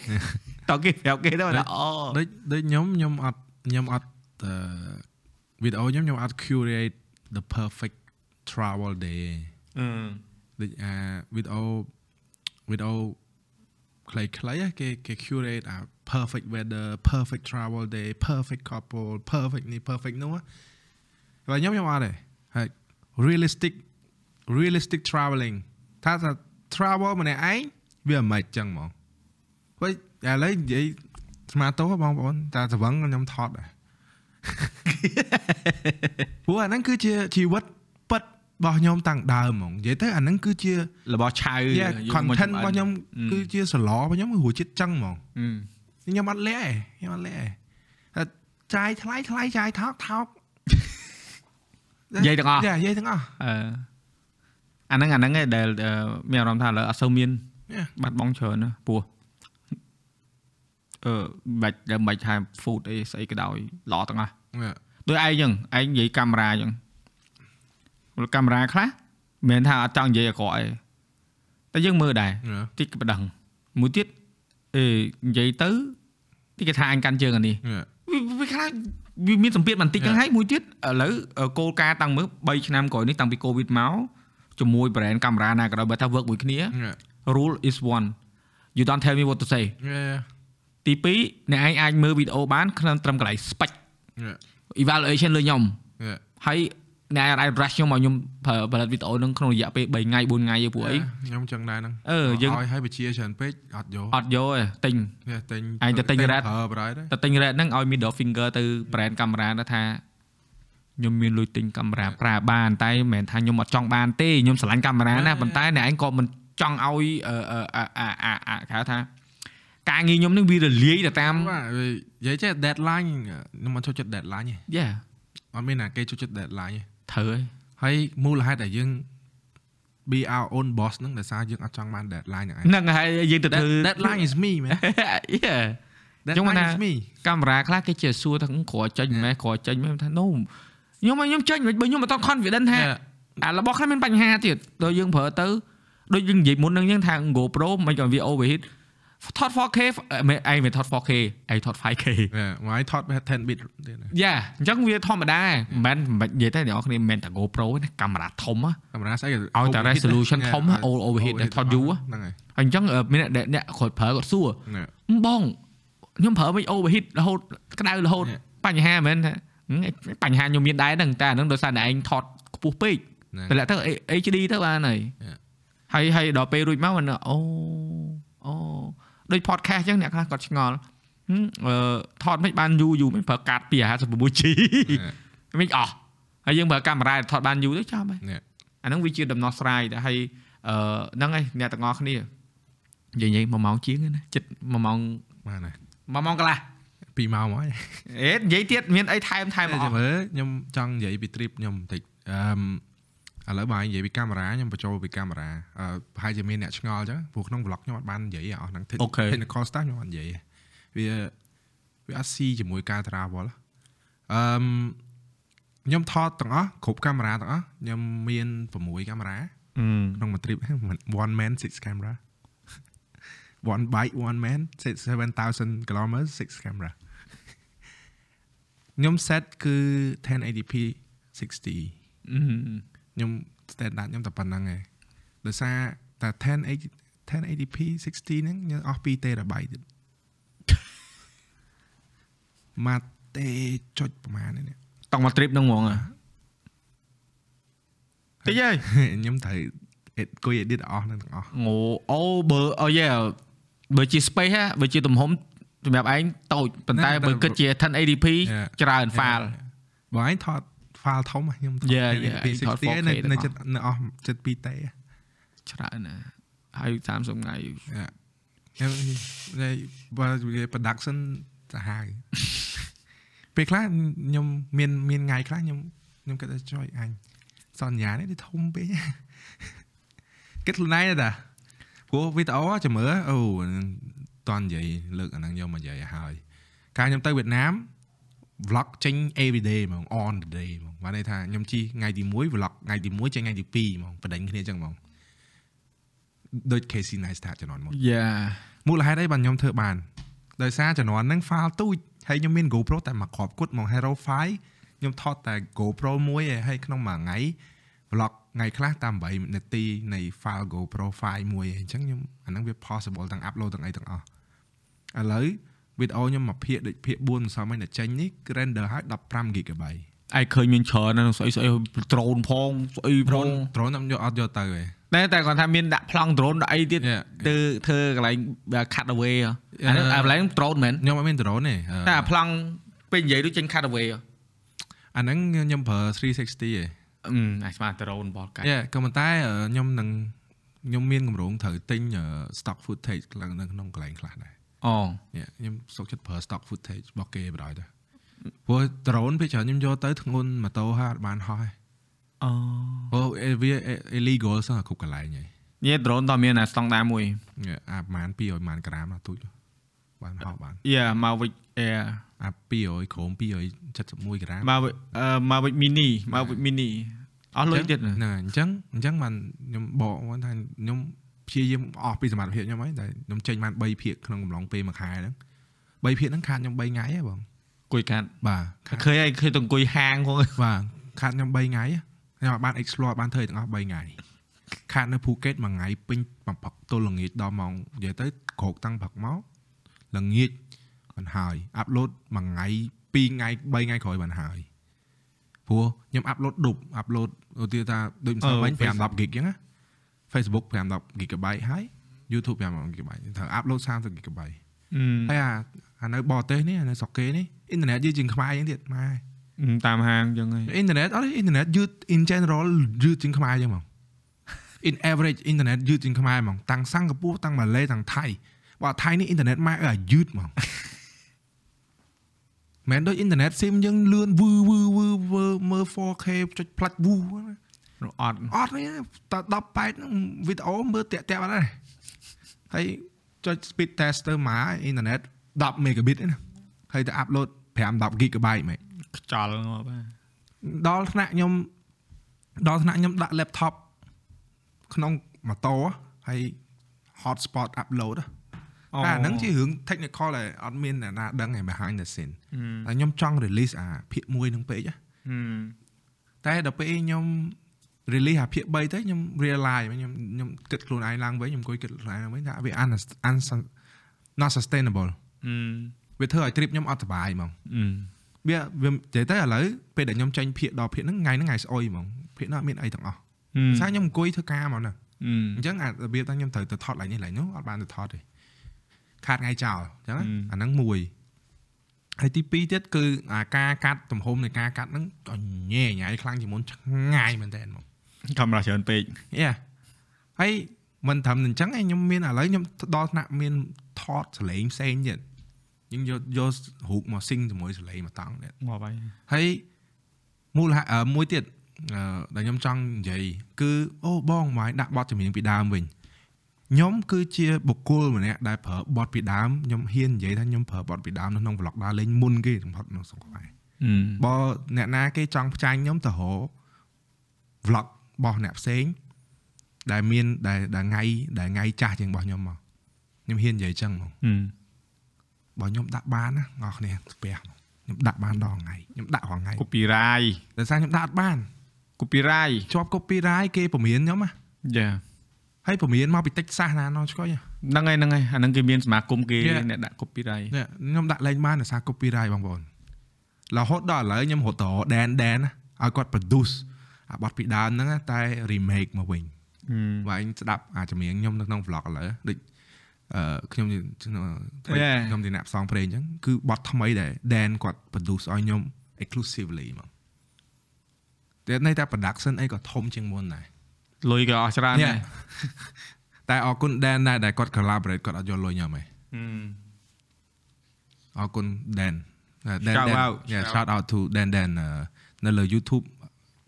តើគេប្រាប់គេទៅថាអូដូចដូចខ្ញុំខ្ញុំអត់ខ្ញុំអត់អឺវីដេអូខ្ញុំខ្ញុំអត់ curate the perfect travel day អឺដូចអាវីដេអូវីដេអូខ្លីៗហ៎គេគេ curate អា perfect weather perfect travel day perfect couple perfect នេះ perfect នោះហ៎ហើយខ្ញុំខ្ញុំអត់ទេហើយ realistic realistic traveling ថាថា travel ម្នាក់ឯងវាមិនចឹងហ្មងហើយឥឡូវនិយាយស្មាតោះបងប្អូនតាសវឹងខ្ញុំថតដែរព្រោះអាហ្នឹងគឺជាជីវិតពិតរបស់ខ្ញុំតាំងដើមហ្មងនិយាយទៅអាហ្នឹងគឺជារបស់ឆៅ Yeah, content របស់ខ្ញុំគឺជាសឡរបស់ខ្ញុំគឺរសជាតិចឹងហ្មងខ្ញុំអត់លាក់ទេខ្ញុំអត់លាក់ទេតែចាយថ្លៃថ្លៃចាយថោកថោក និយាយទាំងអស់យ៉ានិយាយទាំងអស់អឺអាហ្នឹងអាហ្នឹងឯងដែលអឺមានអារម្មណ៍ថាឥឡូវអត់សូវមាន Yeah. បាត់បង់ច្រើនណាព្រោះអឺបាច់ដែលបាច់ថា food អីស្អីក៏ដោយល្អទាំងអស់ Yeah. ដូចឯងចឹងឯងនិយាយកាមេរ៉ាចឹងព្រោះកាមេរ៉ាខ្លះមិនមែនថាអត់ចង់និយាយអាក្រក់ឯងតែយើងមើលដែរ Yeah. តិចក៏ប៉ណ្ដឹងមួយទៀតអេនិយាយទៅទីគេថាអញកាន់ជើងអានេះ Yeah. វាវាខ្លះ វាមានសម្ពាធបន្តិចហ្នឹងហើយមួយទៀតឥឡូវគោលការណ៍តាំងមើល3ឆ្នាំក្រោយនេះតាំងពី Covid មកជាមួយ brand កាមេរ៉ាណាក៏ដោយបើថា work មួយគ្នា Yeah. rule is one you don't tell me what to say Yeah. ទី2អ្នកឯងអាចមើលវីដេអូបានក្នុងត្រឹមកន្លែង spec Yeah. evaluation លើខ្ញុំ Yeah. ហើយ អ្នកអាច rush ខ្ញុំឲ្យខ្ញុំប្រើផលិតវីដេអូហ្នឹងក្នុងរយៈពេល3ថ្ងៃ4ថ្ងៃទេព្រោះអីខ្ញុំចឹងដែរហ្នឹងអឺយើងឲ្យឲ្យបជាច្រើនពេកអត់យកអត់យកទេទិញ Yeah, ទិញឯងទៅទិញ Red ប្រើប្រហែលដែរតែទិញ red ហ្នឹងឲ្យ middle finger ទៅ brand កាមេរ៉ាទៅថាខ្ញុំមានលុយទិញកាមេរ៉ាប្រើបានតែមិនមែនថាខ្ញុំអត់ចង់បានទេខ្ញុំស្រឡាញ់កាមេរ៉ាណាប៉ុន្តែអ្នកឯងក៏មិនចង់ឲ្យអឺអឺអាអាអាអាគេហៅថាការងារខ្ញុំនឹងវារលាយទៅតាមបាទនិយាយចេះ deadline ខ្ញុំមិនចូលចិត្ត deadline ទេយ៉ាអត់មានណាគេចូលចិត្ត deadline ទេ ត្រូវហើយហើយមូលហេតុដែលយើង be our own boss ហ្នឹងដោយសារយើងអត់ចង់បាន deadline ហ្នឹងឯងហ្នឹងហើយយើងទៅធ្វើ That- deadline is me man យ៉ា deadline ថា is me កាមេរ៉ាខ្លះគេជាសួរថាក្រោយចេញមិនមែនក្រោយចេញមិនមែនថា no ខ្ញុំឲ្យខ្ញុំចេញមិនបើខ្ញុំមិនត confident ថា Yeah. អារបស់ខ្លះមានបញ្ហាទៀតដល់យើងប្រើទៅដូចយើងនិយាយមុនហ្នឹងយើងថា GoPro មិនក៏វា overheat ថត 4K មិនឯងមិនថត 4K ឯងថត 5K យ៉ាមកឲ្យថត 10 bit ទៀតណាយ៉ាអញ្ចឹងវាធម្មតាមិនមែនមិននិយាយតែអ្នកនរគ្នាមិនមែនតែ GoPro ទេណាកាមេរ៉ាធំហ៎កាមេរ៉ាស្អីក៏ឲ្យតែ resolution ធំហ៎ all overheat ដែលថតយូរហ៎ហ្នឹងហើយហើយអញ្ចឹងអឺមានអ្នកអ្នកគាត់ប្រើគាត់សួរហ្នឹងបងខ្ញុំប្រើមិន overheat រហូតក្តៅរហូត Yeah. បញ្ហាមែនថាហឹមបញ្ហាខ្ញុំមានដែរហ្នឹងតែអាហ្នឹងដោយសារតែឯងថតខ្ពស់ពេកហ្នឹងតម្លាក់ទៅ HD ទៅបានហើយ Yeah. ហើយហើយដល់ពេលរួចមកមិនអូអូ ដូច podcast អញ្ចឹងអ្នកខ្លះគាត់ឆ្ងល់ហឹមអឺថតមិនបានយូរយូរមិនប្រើកាត 256G មិនអស់ហើយយើងប្រើកាមេរ៉ាថតបានយូរទៅចាំហើយនេះអាហ្នឹងវាជាដំណោះស្រាយតែហើយអឺហ្នឹងហើយអ្នកទាំងអស់គ្នានិយាយនិយាយ1ម៉ោងជាងណាចិត្ត1ម៉ោងបានហើយ1ម៉ោងកន្លះ2ម៉ោងហើយអេនិយាយទៀតមានអីថែមថែមអចាំស់មើលខ្ញុំចង់និយាយពី trip ខ្ញុំបន្តិចអឺ ឥឡូវបើនិយាយពីកាមេរ៉ាខ្ញុំបញ្ចូលពីកាមេរ៉ាអឺប្រហែលជាមានអ្នកឆ្ងល់អញ្ចឹងព្រោះក្នុង vlog ខ្ញុំអត់បាននិយាយអស់ហ្នឹង technical stuff ខ្ញុំអត់និយាយវាវាអត់ស៊ីជាមួយការ travel អឺខ្ញុំថតទាំងអស់គ្រប់កាមេរ៉ាទាំងអស់ខ្ញុំមាន6កាមេរ៉ាក្នុងមួយ trip one man six camera one bike one man 7000 kilometers six camera ខ្ញុំ set គឺ 1080p 60 ខ្ញុំ standard ខ្ញុំតែប៉ុណ្្នឹងឯងដោយសារតែ 1080 1080p 60ហ្នឹងខ្ញុំអស់2 terabyte ទៀតមកទេចុចប្រហែលនេះតង់មក trip ហ្នឹងហ្មងហ៎តិចហើយខ្ញុំត្រូវ edit គួយ edit អស់ហ្នឹងទាំងអស់អូអូបើអូយេបើជា space ហ៎បើជាទំហំសម្រាប់ឯងតូចប៉ុន្តែបើគិតជា 1080p ច្រើន file បើឯងថត file ធំខ្ញុំថត Yeah, yeah, ពីឯងថត60 4K នៅទាំងអស់នៅចិត្តនៅអស់ចិត្ត2តេច្រើនណាស់ហើយ30ថ្ងៃខ្ញុំនិយាយបើនិយាយ production សាហាវពេលខ្លះខ្ញុំមានមានថ្ងៃខ្លះខ្ញុំខ្ញុំគិតថាចុយអញសន្យានេះធំពេកគិតខ្លួនឯងតាព្រោះវីដេអូចាំមើលអូតន់និយាយលើកអាហ្នឹងយកមកនិយាយឲ្យហើយកាលខ្ញុំទៅវៀតណាម vlog ចេញ every day ហ្មង on the day ហ្មង បានន័យថាខ្ញុំជីថ្ងៃទី1 vlog ថ្ងៃទី1ចេញថ្ងៃទី2ហ្មងបដិញគ្នាអញ្ចឹងហ្មងដូច Casey Neistat ជំនាន់មុនយ៉ាមូលហេតុអីបានខ្ញុំធ្វើបានដោយសារជំនាន់ហ្នឹង file ទូចហើយខ្ញុំមាន GoPro តែមួយគ្រាប់គត់មក Hero 5ខ្ញុំថតតែ GoPro មួយឯងហើយក្នុងមួយថ្ងៃ vlog ថ្ងៃខ្លះតាម8នាទីនៃ file GoPro 5មួយឯងអញ្ចឹងខ្ញុំអាហ្នឹងវា possible ទាំង upload ទាំងអីទាំងអស់ឥឡូវវីដេអូខ្ញុំមួយភាគដូចភាគ4មិនសមឯងតែចេញនេះ render ឲ្យ15 GB ឯងឃើញមានច្រើនណាស់ស្អីស្អី drone ផងស្អីផង drone drone ខ្ញុំយកអត់យកទៅឯងតែតែគាត់ថាមានដាក់ប្លង់ drone ដាក់អីទៀត Yeah. ទៅធ្វើកន្លែង cut away ហ៎អានេះ Yeah. អាកន្លែង drone មែនខ្ញុំអត់មាន drone ទេអឺតែអាប្លង់ពេលនិយាយទៅចេញ cut away ហ៎អាហ្នឹងខ្ញុំប្រើ360ឯងអឺអាស្មា drone បលកាច់យ៉ាក៏ប៉ុន្តែអឺខ្ញុំនឹងខ្ញុំមានកម្រងត្រូវទិញអឺ stock footage ឡើងនៅក្នុងកន្លែងខ្លះដែរអូយ៉ាខ្ញុំសុកចិត្តប្រើ stock footage របស់គេបណ្ដោយទៅ ព្រោះ drone ពេលច្រើនខ្ញុំយកទៅធ្ងន់ម៉ូតូហើយអត់បានហោះទេអូអូវា illegal សោះគ្រប់កន្លែងហើយញ៉េ drone តើមានអាស្តង់ដារមួយអាប្រហែល200ម៉ានក្រាមណាទូចបានហោះបាន Yeah Mavic Air អា200ក្រោម271ក្រាម Mavic អឺ Mavic Mini Mavic Mini អស់លុយទៀតណាហ្នឹងហើយអញ្ចឹងអញ្ចឹងបានខ្ញុំបកគាត់ថាខ្ញុំព្យាយាមអស់ពីសមត្ថភាពខ្ញុំហើយតែខ្ញុំចេញបាន3ភាគក្នុងកំឡុងពេលមួយខែហ្នឹង3ភាគហ្នឹងខាតខ្ញុំ3ថ្ងៃហ៎បង អង្គុយកាត់បាទខាតឃើញហើយឃើញទៅអង្គុយហាងផងបាទខាតខ្ញុំ3ថ្ងៃហ៎ខ្ញុំអាចបាន explore បានធ្វើទាំងអស់3ថ្ងៃខាតនៅភូកេតមួយថ្ងៃពេញបំផឹកទល់ល្ងាចដល់ម៉ោងនិយាយទៅក្រោកតាំងផឹកមកល្ងាចបានហើយអាប់ឡូតមួយថ្ងៃ2ថ្ងៃ3ថ្ងៃក្រោយបានហើយព្រោះខ្ញុំអាប់ឡូតឌុបអាប់ឡូតឧទាហរណ៍ថាដូចម្សិលមិញ5 10 gig អញ្ចឹងណា Facebook 5 10 GB ហើយ YouTube 5 GB ត្រូវអាប់ឡូត30 GB ហើយអាអានៅបរទេសនេះអានៅស្រុកគេនេះ អ៊ីនធឺណិតយឺតជាងខ្មែរអញ្ចឹងទៀតម៉ែតាមហាងអញ្ចឹងហើយអ៊ីនធឺណិតអត់អ៊ីនធឺណិតយឺត in general យឺតជាងខ្មែរអញ្ចឹងហ្មង in average អ៊ីនធឺណិតយឺតជាងខ្មែរហ្មងតាំងសិង្ហបុរីតាំងម៉ាឡេតាំងថៃបើថៃនេះអ៊ីនធឺណិតម៉ែឲ្យអាយឺតហ្មងមែនដូចអ៊ីនធឺណិតស៊ីមយើងលឿនវឺវឺវឺវឺមើល 4K ចុចផ្លាច់វូអត់អត់នេះត18ហ្នឹងវីដេអូមើលតាក់តាក់បាត់ហើយហើយចុច speed tester មកអ៊ីនធឺណិត10 megabit ឯណា ហើយទៅ upload 5 10 gigabyte មែនខ្ចល់ងាប់ហើយដល់ថ្នាក់ខ្ញុំដល់ថ្នាក់ខ្ញុំដាក់ laptop ក្នុងម៉ូតូហើយ hotspot upload តែអាហ្នឹងជារឿង technical ដែលអត់មានអ្នកណាដឹងឯ behind the scene តែខ្ញុំចង់ release អាភាគ1នឹងពេកតែដល់ពេលខ្ញុំ release អាភាគ3ទៅខ្ញុំ realize ខ្ញុំខ្ញុំគិតខ្លួនឯងឡើងវិញខ្ញុំអង្គុយគិតខ្លួនឯងឡើងវិញថាវា un not sustainable វាធ្វើឲ្យ trip ខ្ញុំអត់សុបាយហ្មងវាវានិយាយទៅឥឡូវពេលដែលខ្ញុំចេញភាគដល់ភាគហ្នឹងថ្ងៃហ្នឹងថ្ងៃស្អុយហ្មងភាគនោះអត់មានអីទាំងអស់ភាសាខ្ញុំអង្គុយធ្វើការមកណាអញ្ចឹងអារបៀបថាខ្ញុំត្រូវទៅថតឡើងនេះឡើងនោះអត់បានទៅថតទេខាតថ្ងៃចោលអញ្ចឹងអាហ្នឹងមួយហើយទី2ទៀតគឺអាការកាត់ទំហំនៃការកាត់ហ្នឹងញ៉ែញ៉ៃខ្លាំងជាងមុនឆ្ងាយមែនតើហ្មងកាមេរ៉ាច្រើនពេកយ៉ាហើយមិនត្រឹមតែអញ្ចឹងឯងខ្ញុំមានឥឡូវខ្ញុំដល់ថ្នាក់មានថតសលេងផ្សេងទៀត យើងយកយករូបមកស៊ីងជាមួយសលេងមកតង់ទៀតងាប់ហើយហើយមូលហេតុអឺមួយទៀតអឺដែលខ្ញុំចង់និយាយគឺអូបងមកឲ្យដាក់បទចម្រៀងពីដើមវិញខ្ញុំគឺជាបុគ្គលម្នាក់ដែលប្រើបទពីដើមខ្ញុំហ៊ាននិយាយថាខ្ញុំប្រើបទពីដើមនៅក្នុង vlog ដើរលេងមុនគេបំផុតនៅសង្គមខ្មែរបើអ្នកណាគេចង់ផ្ចាញ់ខ្ញុំទៅរក vlog របស់អ្នកផ្សេងដែលមានដែលដែលថ្ងៃដែលថ្ងៃចាស់ជាងរបស់ខ្ញុំមកខ្ញុំហ៊ាននិយាយចឹងមក បើខ្ញុំដាក់បានណាបងប្អូនស្ពះខ្ញុំដាក់បានដល់ថ្ងៃខ្ញុំដាក់រាល់ថ្ងៃ copyright ដោយសារខ្ញុំដាក់អត់បាន copyright ជាប់ copyright គេពមៀនខ្ញុំណាយ៉ាហើយពមៀនមកពីតិចសាសណាណោឆ្កុយហ្នឹងហើយហ្នឹងហើយអាហ្នឹងគេមានសមាគមគេអ្នកដាក់ copyright នេះខ្ញុំដាក់លេងបានដោយសារ copyright បងប្អូនរហូតដល់ឥឡូវខ្ញុំរត់ទៅដែនដែនឲ្យគាត់ produce អាបទពីដើមហ្នឹងតែ remake មកវិញបើឯងស្ដាប់អាចចម្រៀងខ្ញុំនៅក្នុង vlog ឥឡូវដូច អឺខ្ញុំខ្ញុំទីអ្នកផ្សងព្រេងអញ្ចឹងគឺបទថ្មីដែល Dan គាត់ produce ឲ្យខ្ញុំ exclusively មកតែនៅតែ production អីក៏ធំជាងមុនដែរលុយក៏អស់ច្រើនដែរតែអរគុណ Dan ដែរដែលគាត់ collaborate គាត់អត់យកលុយខ្ញុំទេអរគុណ Dan Dan yeah shout out to Dan Dan នៅលើ YouTube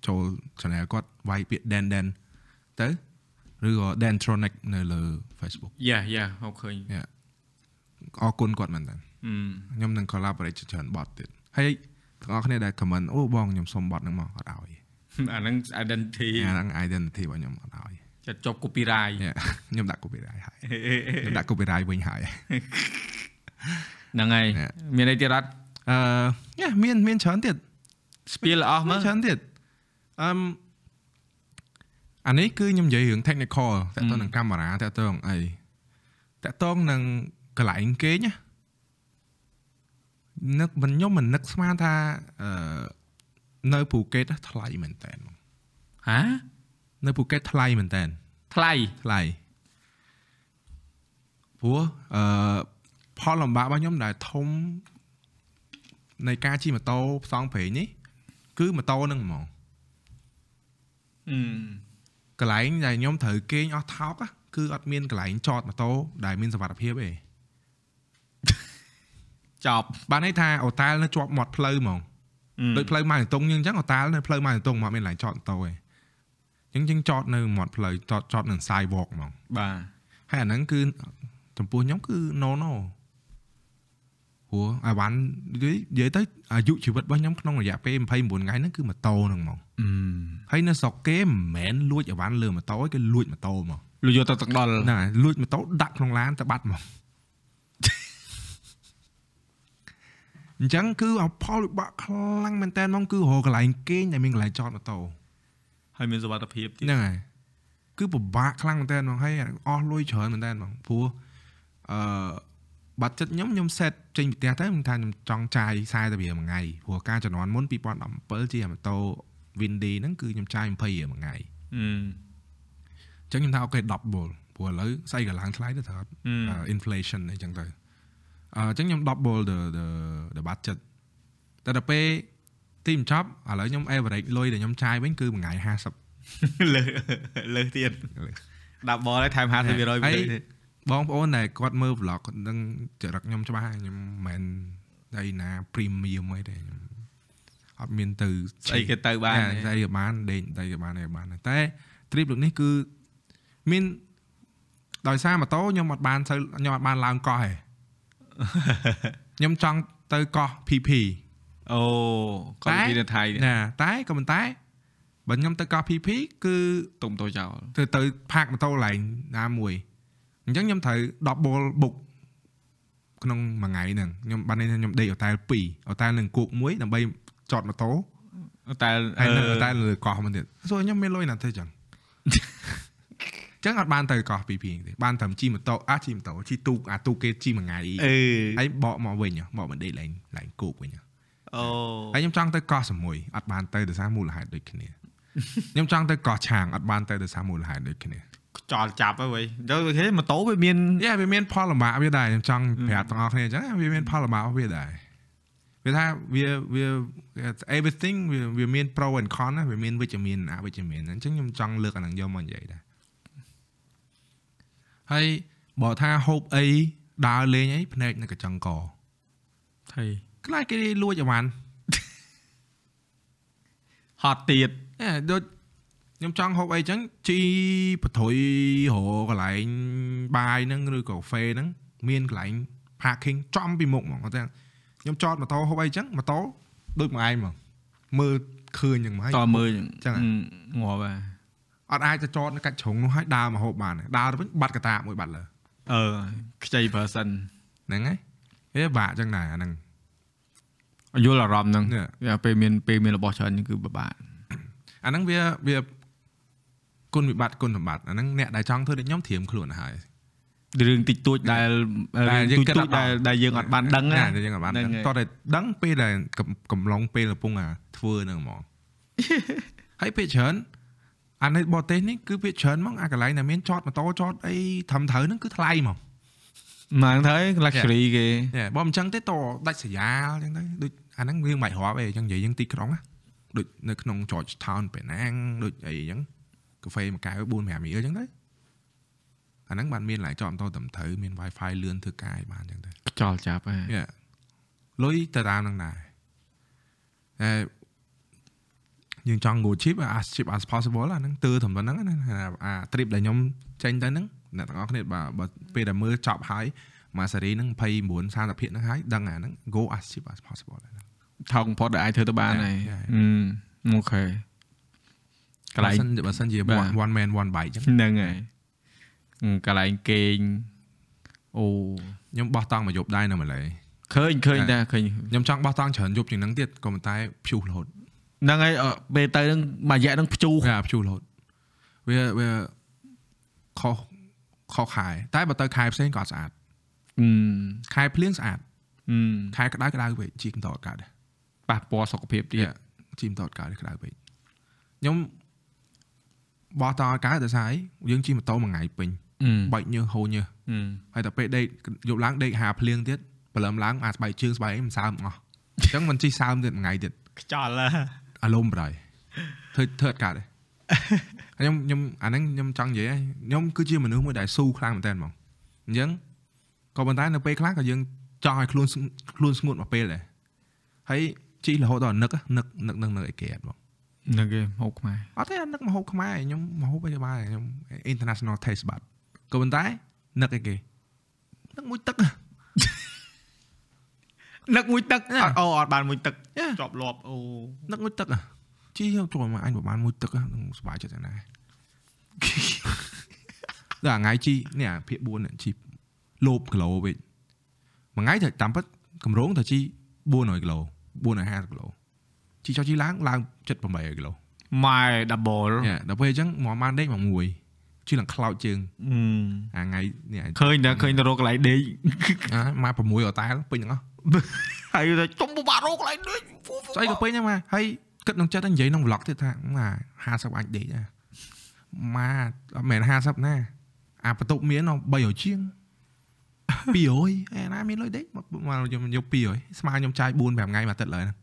ចូល channel គាត់វាយពាក្យ Dan Dan ទៅឬក៏ Dantronic នៅលើ Facebook យ៉ាយ៉ាហៅឃើញអរគុណគាត់មែនតើខ្ញុំនឹង collaborate ច្រើនបទទៀតហើយទាំងអស់គ្នាដែល comment អូបងខ្ញុំសុំបទហ្នឹងមកអត់ឲ្យអាហ្នឹង identity អាហ្នឹង identity របស់ខ្ញុំអត់ឲ្យចាត់ចប់ copyright ខ្ញុំដាក់ copyright ហើយខ្ញុំដាក់ copyright វិញហើយហ្នឹងហើយមានអីទៀតអត់អឺយ៉ាមានមានច្រើនទៀត spill អស់មើលច្រើនទៀតអឺ អានេះគឺខ្ញុំនិយាយរឿង technical តើតើនឹងកាមេរ៉ាតើតើនឹងអីតើតើនឹងកន្លែងគេងណានឹកមិនខ្ញុំមិននឹកស្មានថាអឺនៅពូកេតថ្លៃមែនតើហានៅពូកេតថ្លៃមែនតើថ្លៃថ្លៃព្រោះអឺផលលំបាករបស់ខ្ញុំដែលធំនៃការជិះម៉ូតូផ្សងព្រេងនេះគឺម៉ូតូហ្នឹងហ្មងអឺ កន្លែងដែលខ្ញុំត្រូវគេងអស់ថោកគឺអត់មានកន្លែងចតម៉ូតូដែលមានសុវត្ថិភាពទេចប់បានន័យថាអូតែលនៅជាប់មាត់ផ្លូវហ្មងដូចផ្លូវម៉ៅតុងយើងអញ្ចឹងអតាលនៅផ្លូវម៉ៅតុងមកមានកន្លែងចតម៉ូតូឯងអញ្ចឹងយើងចតនៅមាត់ផ្លូវចតចតនៅ sidewalk ហ្មងបាទហើយអាហ្នឹងគឺចំពោះខ្ញុំគឺ no no ព្រោះអាវ៉ាន់និយាយទៅអាយុជីវិតរបស់ខ្ញុំក្នុងរយៈពេល29ថ្ងៃហ្នឹងគឺម៉ូតូហ្នឹងហ្មងអឺ ហើយនៅស្រុកគេមិនមែនលួចអាវ៉ាន់លើម៉ូតូទេគេលួចម៉ូតូហ្មងលុយយកទៅទឹកដល់ហ្នឹងហើយលួចម៉ូតូដាក់ក្នុងឡានទៅបាត់ហ្មងអញ្ចឹងគឺអផលវិបាកខ្លាំងមែនតើហ្មងគឺរកកន្លែងគេងដែលមានកន្លែងចតម៉ូតូហើយមានសុវត្ថិភាពទៀតហ្នឹងហើយគឺពិបាកខ្លាំងមែនតើហ្មងហើយអស់លុយច្រើនមែនតើហ្មងព្រោះអឺបាត់ចិត្តខ្ញុំខ្ញុំ set ចេញពីផ្ទះទៅខ្ញុំថាខ្ញុំចង់ចាយ40ទៅរៀលមួយថ្ងៃព្រោះការជំនាន់មុន2017ជាម៉ូតូ Windy ហ្នឹងគឺខ្ញុំចាយ20រៀលមួយថ្ងៃអឺអញ្ចឹងខ្ញុំថាអូខេ10ព្រោះឥឡូវស្អីក៏ឡើងថ្លៃដែរត្រូវអត់អឺ uh, inflation អីចឹងទៅអឺអញ្ចឹងខ្ញុំ double the the the budget តែដល់ពេលទីបញ្ចប់ឥឡូវខ្ញុំ average លុយដែលខ្ញុំចាយវិញគឺមួយថ្ងៃ50លើលើទៀតលើដាក់បលឲ្យថែម50%ហើយទៅទៀតបងប្អូនដែលគាត់មើល vlog គាត់នឹងចរិតខ្ញុំច្បាស់ហើយខ្ញុំមិនមែនអីណា premium អីទេខ្ញុំ អត់មានទៅស្អីគេទៅបានចាស្អីក៏បានដេកស្អីក៏បានអីក៏បានដែរតែ trip លោកនេះគឺមានដោយសារម៉ូតូខ្ញុំអត់បានទៅខ្ញុំអត់បានឡើងកោះទេខ្ញុំចង់ទៅកោះ PP អូគាត់ពីនៅថៃទៀតណាតែក៏ប៉ុន្តែបើខ្ញុំទៅកោះ PP គឺទុំតូចោលទៅទៅផាកម៉ូតូកន្លែងណាមួយអញ្ចឹងខ្ញុំត្រូវ double book ក្នុងមួយថ្ងៃហ្នឹងខ្ញុំបានន័យថាខ្ញុំដេកអូតែល2អូតែលនឹងគោកមួយដើម្បី ចតម៉ូតូតែហើយនៅអូតែលលើកោះមួយទៀតសួរខ្ញុំមានលុយណាស់ទេចឹងចឹងអត់បានទៅកោះ PP ទេបានតែជិះម៉ូតូអាជិះម៉ូតូជិះទូកអាទូកគេជិះមួយថ្ងៃអឺហើយបកមកវិញហ៎បកមកដេកឡើងឡើងគោកវិញហ៎អូហើយខ្ញុំចង់ទៅកោះសមុយអត់បានទៅដោយសារមូលហេតុដូចគ្នាខ្ញុំចង់ទៅកោះឆាងអត់បានទៅដោយសារមូលហេតុដូចគ្នាចោលចាប់ហើយវ៉ៃទៅគេម៉ូតូវាមានយ៉ាវាមានផលលំបាកវាដែរខ្ញុំចង់ប្រាប់ទាំងអស់គ្នាអញ្ចឹងវាមានផលលំបាករបស់វាដែរ វាថាវាវា everything វាវាមាន pro and con ណាវាមានវិជ្ជមានអវិជ្ជមានអញ្ចឹងខ្ញុំចង់លើកអាហ្នឹងយកមកនិយាយដែរហើយបើថាហូបអីដើរលេងអីភ្នែកនៅកញ្ចឹងកថៃខ្លាចគេលួចអីវ៉ាន់ហត់ទៀតអេដូចខ្ញុំចង់ហូបអីចឹងជីបត្រុយរកន្លែងបាយហ្នឹងឬក៏កាហ្វេហ្នឹងមានកន្លែង parking ចំពីមុខហ្មងគាត់ថា ខ្ញុំចតម៉ូតូហូបអីចឹងម៉ូតូដូចមួយឯងហ្មងមើលឃើញចឹងមកហើយតមើលចឹងហ៎ងាប់ហ่ะអត់អាចទៅចតនៅកាច់ជ្រុងនោះហើយដើរមកហូបបានទេដើរទៅវិញបាត់កតាមួយបាត់លើអឺខ្ចី person ហ្នឹងហើយហេបាក់ចឹងដែរអាហ្នឹងយល់អារម្មណ៍ហ្នឹងនេះវាពេលមានពេលមានរបស់ច្រើនគឺពិបាកអាហ្នឹងវាវាគុណវិបត្តិគុណសម្បត្តិអាហ្នឹងអ្នកដែលចង់ធ្វើដូចខ្ញុំត្រៀមខ្លួនហើយ រឿងតិចតួចដែលដែលយើងតិចគិតតួអចត់ដល់ដែលដែលយើងអត់បានដឹងណាណាយើងអត់បានហ្នឹងដឹងហើយតោះតែដឹងពេលដែលកំកំឡុងពេលកំពុងអាធ្វើហ្នឹងហ្មងហើយពេលច្រើនអានៅបរទេសនេះគឺពេលច្រើនហ្មងអាកន្លែងដែលមានចតម៉ូតូចតអីត្រឹមត្រូវហ្នឹងគឺថ្លៃហ្មងម៉ាងទៅ luxury គេណែបើមិនអញ្ចឹងទេតដាច់ស្រយាលអញ្ចឹងទៅដូចអាហ្នឹងវាមិនបាច់រាប់ទេអញ្ចឹងនិយាយយើងទីក្រុងណាដូចនៅក្នុង George Town ពេលណាងដូចអីអញ្ចឹងកាហ្វេមួយកែវ4 5រៀលអញ្ចឹងទៅ អាហ្នឹងបានមានឡើងចតម៉ូតូត្រឹមត្រូវមាន Wi-Fi លឿនធ្វើការឲ្យបានអញ្ចឹងទៅចោលចាប់ហ่ะ Yeah. លុយទៅតាមនឹងដែរអឺយើងចង់ go cheap as cheap as possible អាហ្នឹងទើត្រឹមប៉ុណ្្នឹងណាអា trip ដែលខ្ញុំចេញទៅហ្នឹងអ្នកទាំងអស់គ្នាបើបើពេលដែលមើលចប់ហើយមួយសេរីហ្នឹង29 30ភាគហ្នឹងហើយដឹងអាហ្នឹង go as cheap as possible ហ្នឹងថោកបំផុតដែលអាចធ្វើទៅបានហើយ Yeah, yeah. អឺអូខេកន្លែងបើសិនបើសិនជាបាទ one one man one bike អញ្ចឹងហ្នឹងហើយ កន្លែងគេងអូខ្ញុំបោះតង់មកយប់ដែរនៅម៉ាឡេឃើញឃើញតែឃើញខ្ញុំចង់បោះតង់ច្រើនយប់ជាងហ្នឹងទៀតក៏ប៉ុន្តែព្យុះរហូតហ្នឹងហើយអឺពេលទៅហ្នឹងមួយរយៈហ្នឹងភ្ជូរវាព្យុះរហូតវាវាខុសខុសខែតែបើទៅខែផ្សេងក៏អត់ស្អាតអឺខែភ្លៀងស្អាតអឺខែក្តៅក្តៅពេកជីកតអត់កើតដែរប៉ះពាល់សុខភាពទៀតជីមតអត់កើតទេក្តៅពេកខ្ញុំបោះតអត់កើតដោយសារអីយើងជិះម៉ូតូមួយថ្ងៃពេញអឺ បែកញើសហូរញើសអឺហើយតែពេលដេកយប់ឡើងដេកហាភ្លៀងទៀតព្រលឹមឡើងអាស្បែកជើងស្បែកអីមិនសើមអស់អញ្ចឹងមិនជិះសើមទៀតមួយថ្ងៃទៀតខ្ចល់ហ่ะអារម្មណ៍ប្រៃធ្វើធ្វើអត់កើតទេហើយខ្ញុំខ្ញុំអាហ្នឹងខ្ញុំចង់និយាយហើយខ្ញុំគឺជាមនុស្សមួយដែលស៊ូខ្លាំងមែនតើហ្មងអញ្ចឹងក៏ប៉ុន្តែនៅពេលខ្លះក៏យើងចង់ឲ្យខ្លួនស្ងខ្លួនស្ងួតមួយពេលដែរហើយជីរហូតដល់នឹកហ៎នឹកនឹកនឹកនឹកអីគេអត់បងហ្នឹងគេហូបខ្មែរអត់ទេអានឹកមហូបខ្មែរខ្ញុំមហូបអីបានខ្ញុំ international taste bud ក៏ប៉ុន្តែនឹកអីគេនឹកមួយទឹកហ៎នឹកមួយទឹកអត់អូអត់បានមួយទឹក Yeah. ជាប់លាប់អូនឹកមួយទឹកហ៎ជីចូលមកអញប្រហែលមួយទឹកហ៎នឹងសុបាយចិត្តណាស់ដល់ថ្ងៃជីនេះអាភាគ4នេះជីលោបគីឡូវិញមួយថ្ងៃទៅតាមពិតកម្រងទៅជី400គីឡូ450គីឡូជីចុះជីឡើងឡើង78គីឡូម៉ែ double ញ៉ាដល់ពេលអញ្ចឹងមកបានដេកមកមួយ ជីឡើងខ្លោចជើងអឺអាថ្ងៃនេះឃើញតែឃើញតែរកកន្លែងដេកអាមក6អតាលពេញទាំងអស់ហើយតែចុំពិបាករកកន្លែងដេកស្អីក៏ពេញដែរមកហើយគិតក្នុងចិត្តតែនិយាយក្នុង vlog ទៀតថាម៉ា50អាចដេកណាម៉ាអត់មែន50ណាអាបន្ទប់មាន300ជាង200អេណាមានលុយដេកមកមកខ្ញុំយក200ស្មើខ្ញុំចាយ4 5ថ្ងៃមួយអាទិត្យឡើយហ្នឹង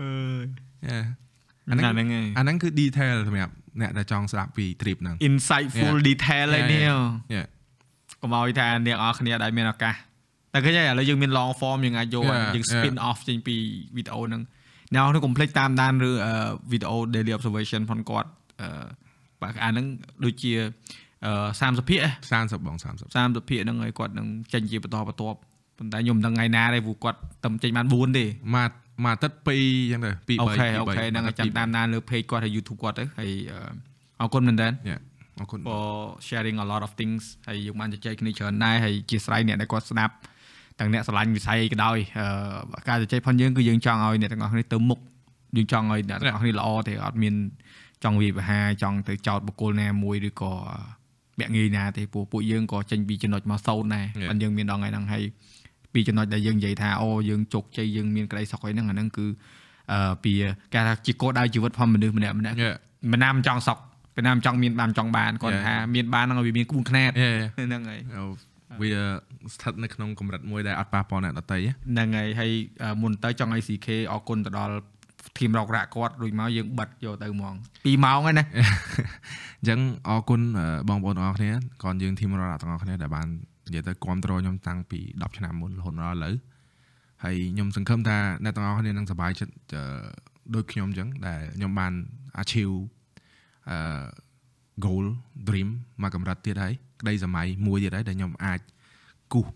អើយ Yeah. អាហ្នឹងហ្នឹងឯងអាហ្នឹងគឺ detail សម្រាប់ អ្នកដែលចង់ស្ដាប់ពី trip ហ្នឹង insightful Yeah. detail ឯ Yeah, នេះ Yeah. កុំឲ្យថាអ្នកនរគ្នាដែលមានឱកាសតែឃើញហើយឥឡូវយើងមាន long form យើងអាចយក Yeah, យើង spin off ចេញពីវីដេអូហ្នឹងអ្នកនរគ្នាកុំភ្លេចតាមដានឬវីដេអូ daily observation ផងគាត់អឺបាទអាហ្នឹងដូចជាអឺ30ភាគ30បង30 30ភាគហ្នឹងហើយគាត់នឹងចេញជាបន្តបន្ទាប់ប៉ុន្តែខ្ញុំមិនដឹងថ្ងៃណាទេព្រោះគាត់តែចេញបាន4ទេមក មកអាទិត្យ2អញ្ចឹងទៅ2 3អូខេអូខេហ្នឹងហើយចាំតាមដានលើ page គាត់ហើយ YouTube គាត់ទៅហើយអឺអរគុណមែនតើ Yeah. អរគុណ for sharing a lot of things ហើយយើងបានជជែកគ្នាច្រើនដែរហើយជាស្រ័យអ្នកដែលគាត់ស្ដាប់ទាំងអ្នកស្រឡាញ់វិស័យអីក៏ដោយអឺការជជែកផងយើងគឺយើងចង់ឲ្យអ្នកទាំងអស់គ្នាទៅមុខយើងចង់ឲ្យអ្នកទាំងអស់គ្នាល្អទេអត់មានចង់វាយប្រហារចង់ទៅចោតបុគ្គលណាមួយឬក៏មាក់ងាយណាទេព្រោះពួកយើងក៏ចេញពីចំណុចមកសូន្យដែរ Yeah. ប៉ុន្តែយើងមានដល់ថ្ងៃហ្នឹងហើយ ពីចំណុចដែលយើងនិយាយថាអូយើងជោគជ័យយើងមានក្តីសុខអីហ្នឹងអាហ្នឹងគឺអឺពីគេថាជាគោលដៅជីវិតផងមនុស្សម្នាក់ម្នាក់ Yeah. មិនណាមិនចង់សុខពេលណាមិនចង់មានបានចង់បានគាត់ Yeah. ថាមានបានហ្នឹងឲ្យវាមានក្បួនខ្នាត Yeah. ហ្នឹងហើយអូវាស្ថិតនៅក្នុងកម្រិតមួយដែលអត់ប៉ះពាល់អ្នកដទៃហ៎ហ្នឹងហើយហើយអឺមុនទៅចង់ឲ្យ CK អរគុណទៅដល់ធីមរករ៉ាក់គាត់រួចមកយើងបិទយកទៅហ្មង2ម៉ោងហើយណាអញ្ចឹងអរគុណអឺបងប្អូនទាំងអស់គ្នាគាត់យើងធីមរ៉ាទាំងអស់គ្នាដែលបាន និយាយទៅគ្រប់គ្រងខ្ញុំតាំងពី10ឆ្នាំមុនរហូតដល់ឥឡូវហើយខ្ញុំសង្ឃឹមថាអ្នកទាំងអស់គ្នានឹងសប្បាយចិត្តអឺដូចខ្ញុំអញ្ចឹងដែលខ្ញុំបាន achieve អឺ goal dream មកកម្រិតទៀតហើយក្តីសម័យមួយទៀតហើយដែលខ្ញុំអាចគូស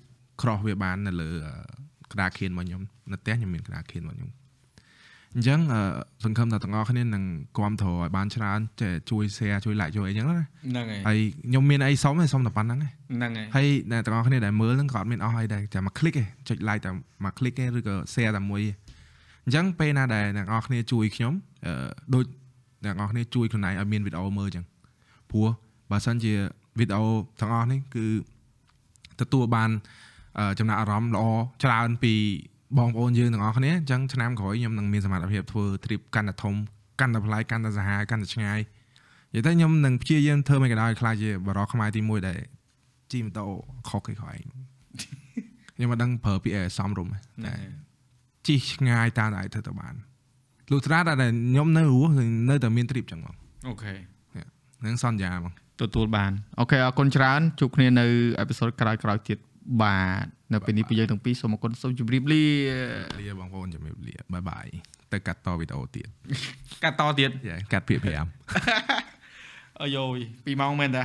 cross វាបាននៅលើអឺក្តារខៀនរបស់ខ្ញុំនៅផ្ទះខ្ញុំមានក្តារខៀនរបស់ខ្ញុំ អញ្ចឹងអឺសង្ឃឹមថាទាំងអស់គ្នានឹងគ្រប់គ្រងឲ្យបានច្រើនចេះជួយ share ជួយ like ជួយអីចឹងណាហ្នឹងហើយហើយខ្ញុំមានអីសុំទេសុំតែប៉ុណ្្នឹងឯងហ្នឹងហើយហើយអ្នកទាំងអស់គ្នាដែលមើលហ្នឹងក៏អត់មានអស់អីដែរតែមួយ click ឯងចុច like តែមួយ click ឯងឬក៏ share តែមួយឯងអញ្ចឹងពេលណាដែលអ្នកទាំងអស់គ្នាជួយខ្ញុំអឺដូចអ្នកទាំងអស់គ្នាជួយខ្លួនឯងឲ្យមានវីដេអូមើលអញ្ចឹងព្រោះបើសិនជាវីដេអូទាំងអស់នេះគឺទទួលបានអឺចំណាក់អារម្មណ៍ល្អច្រើនពី បងប្អូនយើងទាំងអស់គ្នាអញ្ចឹងឆ្នាំក្រោយខ្ញុំនឹងមានសមត្ថភាពធ្វើ trip កាន់តែធំកាន់តែប្លែកកាន់តែសាហាវកាន់តែឆ្ងាយនិយាយទៅខ្ញុំនឹងព្យាយាមធ្វើមិនក៏ដោយខ្លាចជាបរិយខ្មែរទី1ដែលជិះម៉ូតូខុសគេខឯងខ្ញុំមិនដឹងប្រើពាក្យអីឲ្យសមរម្យទេហ្នឹងហើយជិះឆ្ងាយតាមតែអាចធ្វើទៅបានលុះត្រាតែខ្ញុំនៅរស់គឺនៅតែមាន trip ចឹងហ្មងអូខេហ្នឹងសន្យាហ្មងទទួលបានអូខេអរគុណច្រើនជួបគ្នានៅអេពីសូតក្រោយៗទៀត បាទនៅពេលនេះពីយើងទាំងពីរសូមអរគុណសូមជម្រាបលាលាបងប្អូនជំរាបលាបាយបាយទៅកាត់តវីដេអូទៀតកាត់តទៀតយ៉ាកាត់ភាគ5អាយយ2ម៉ោងមែនតា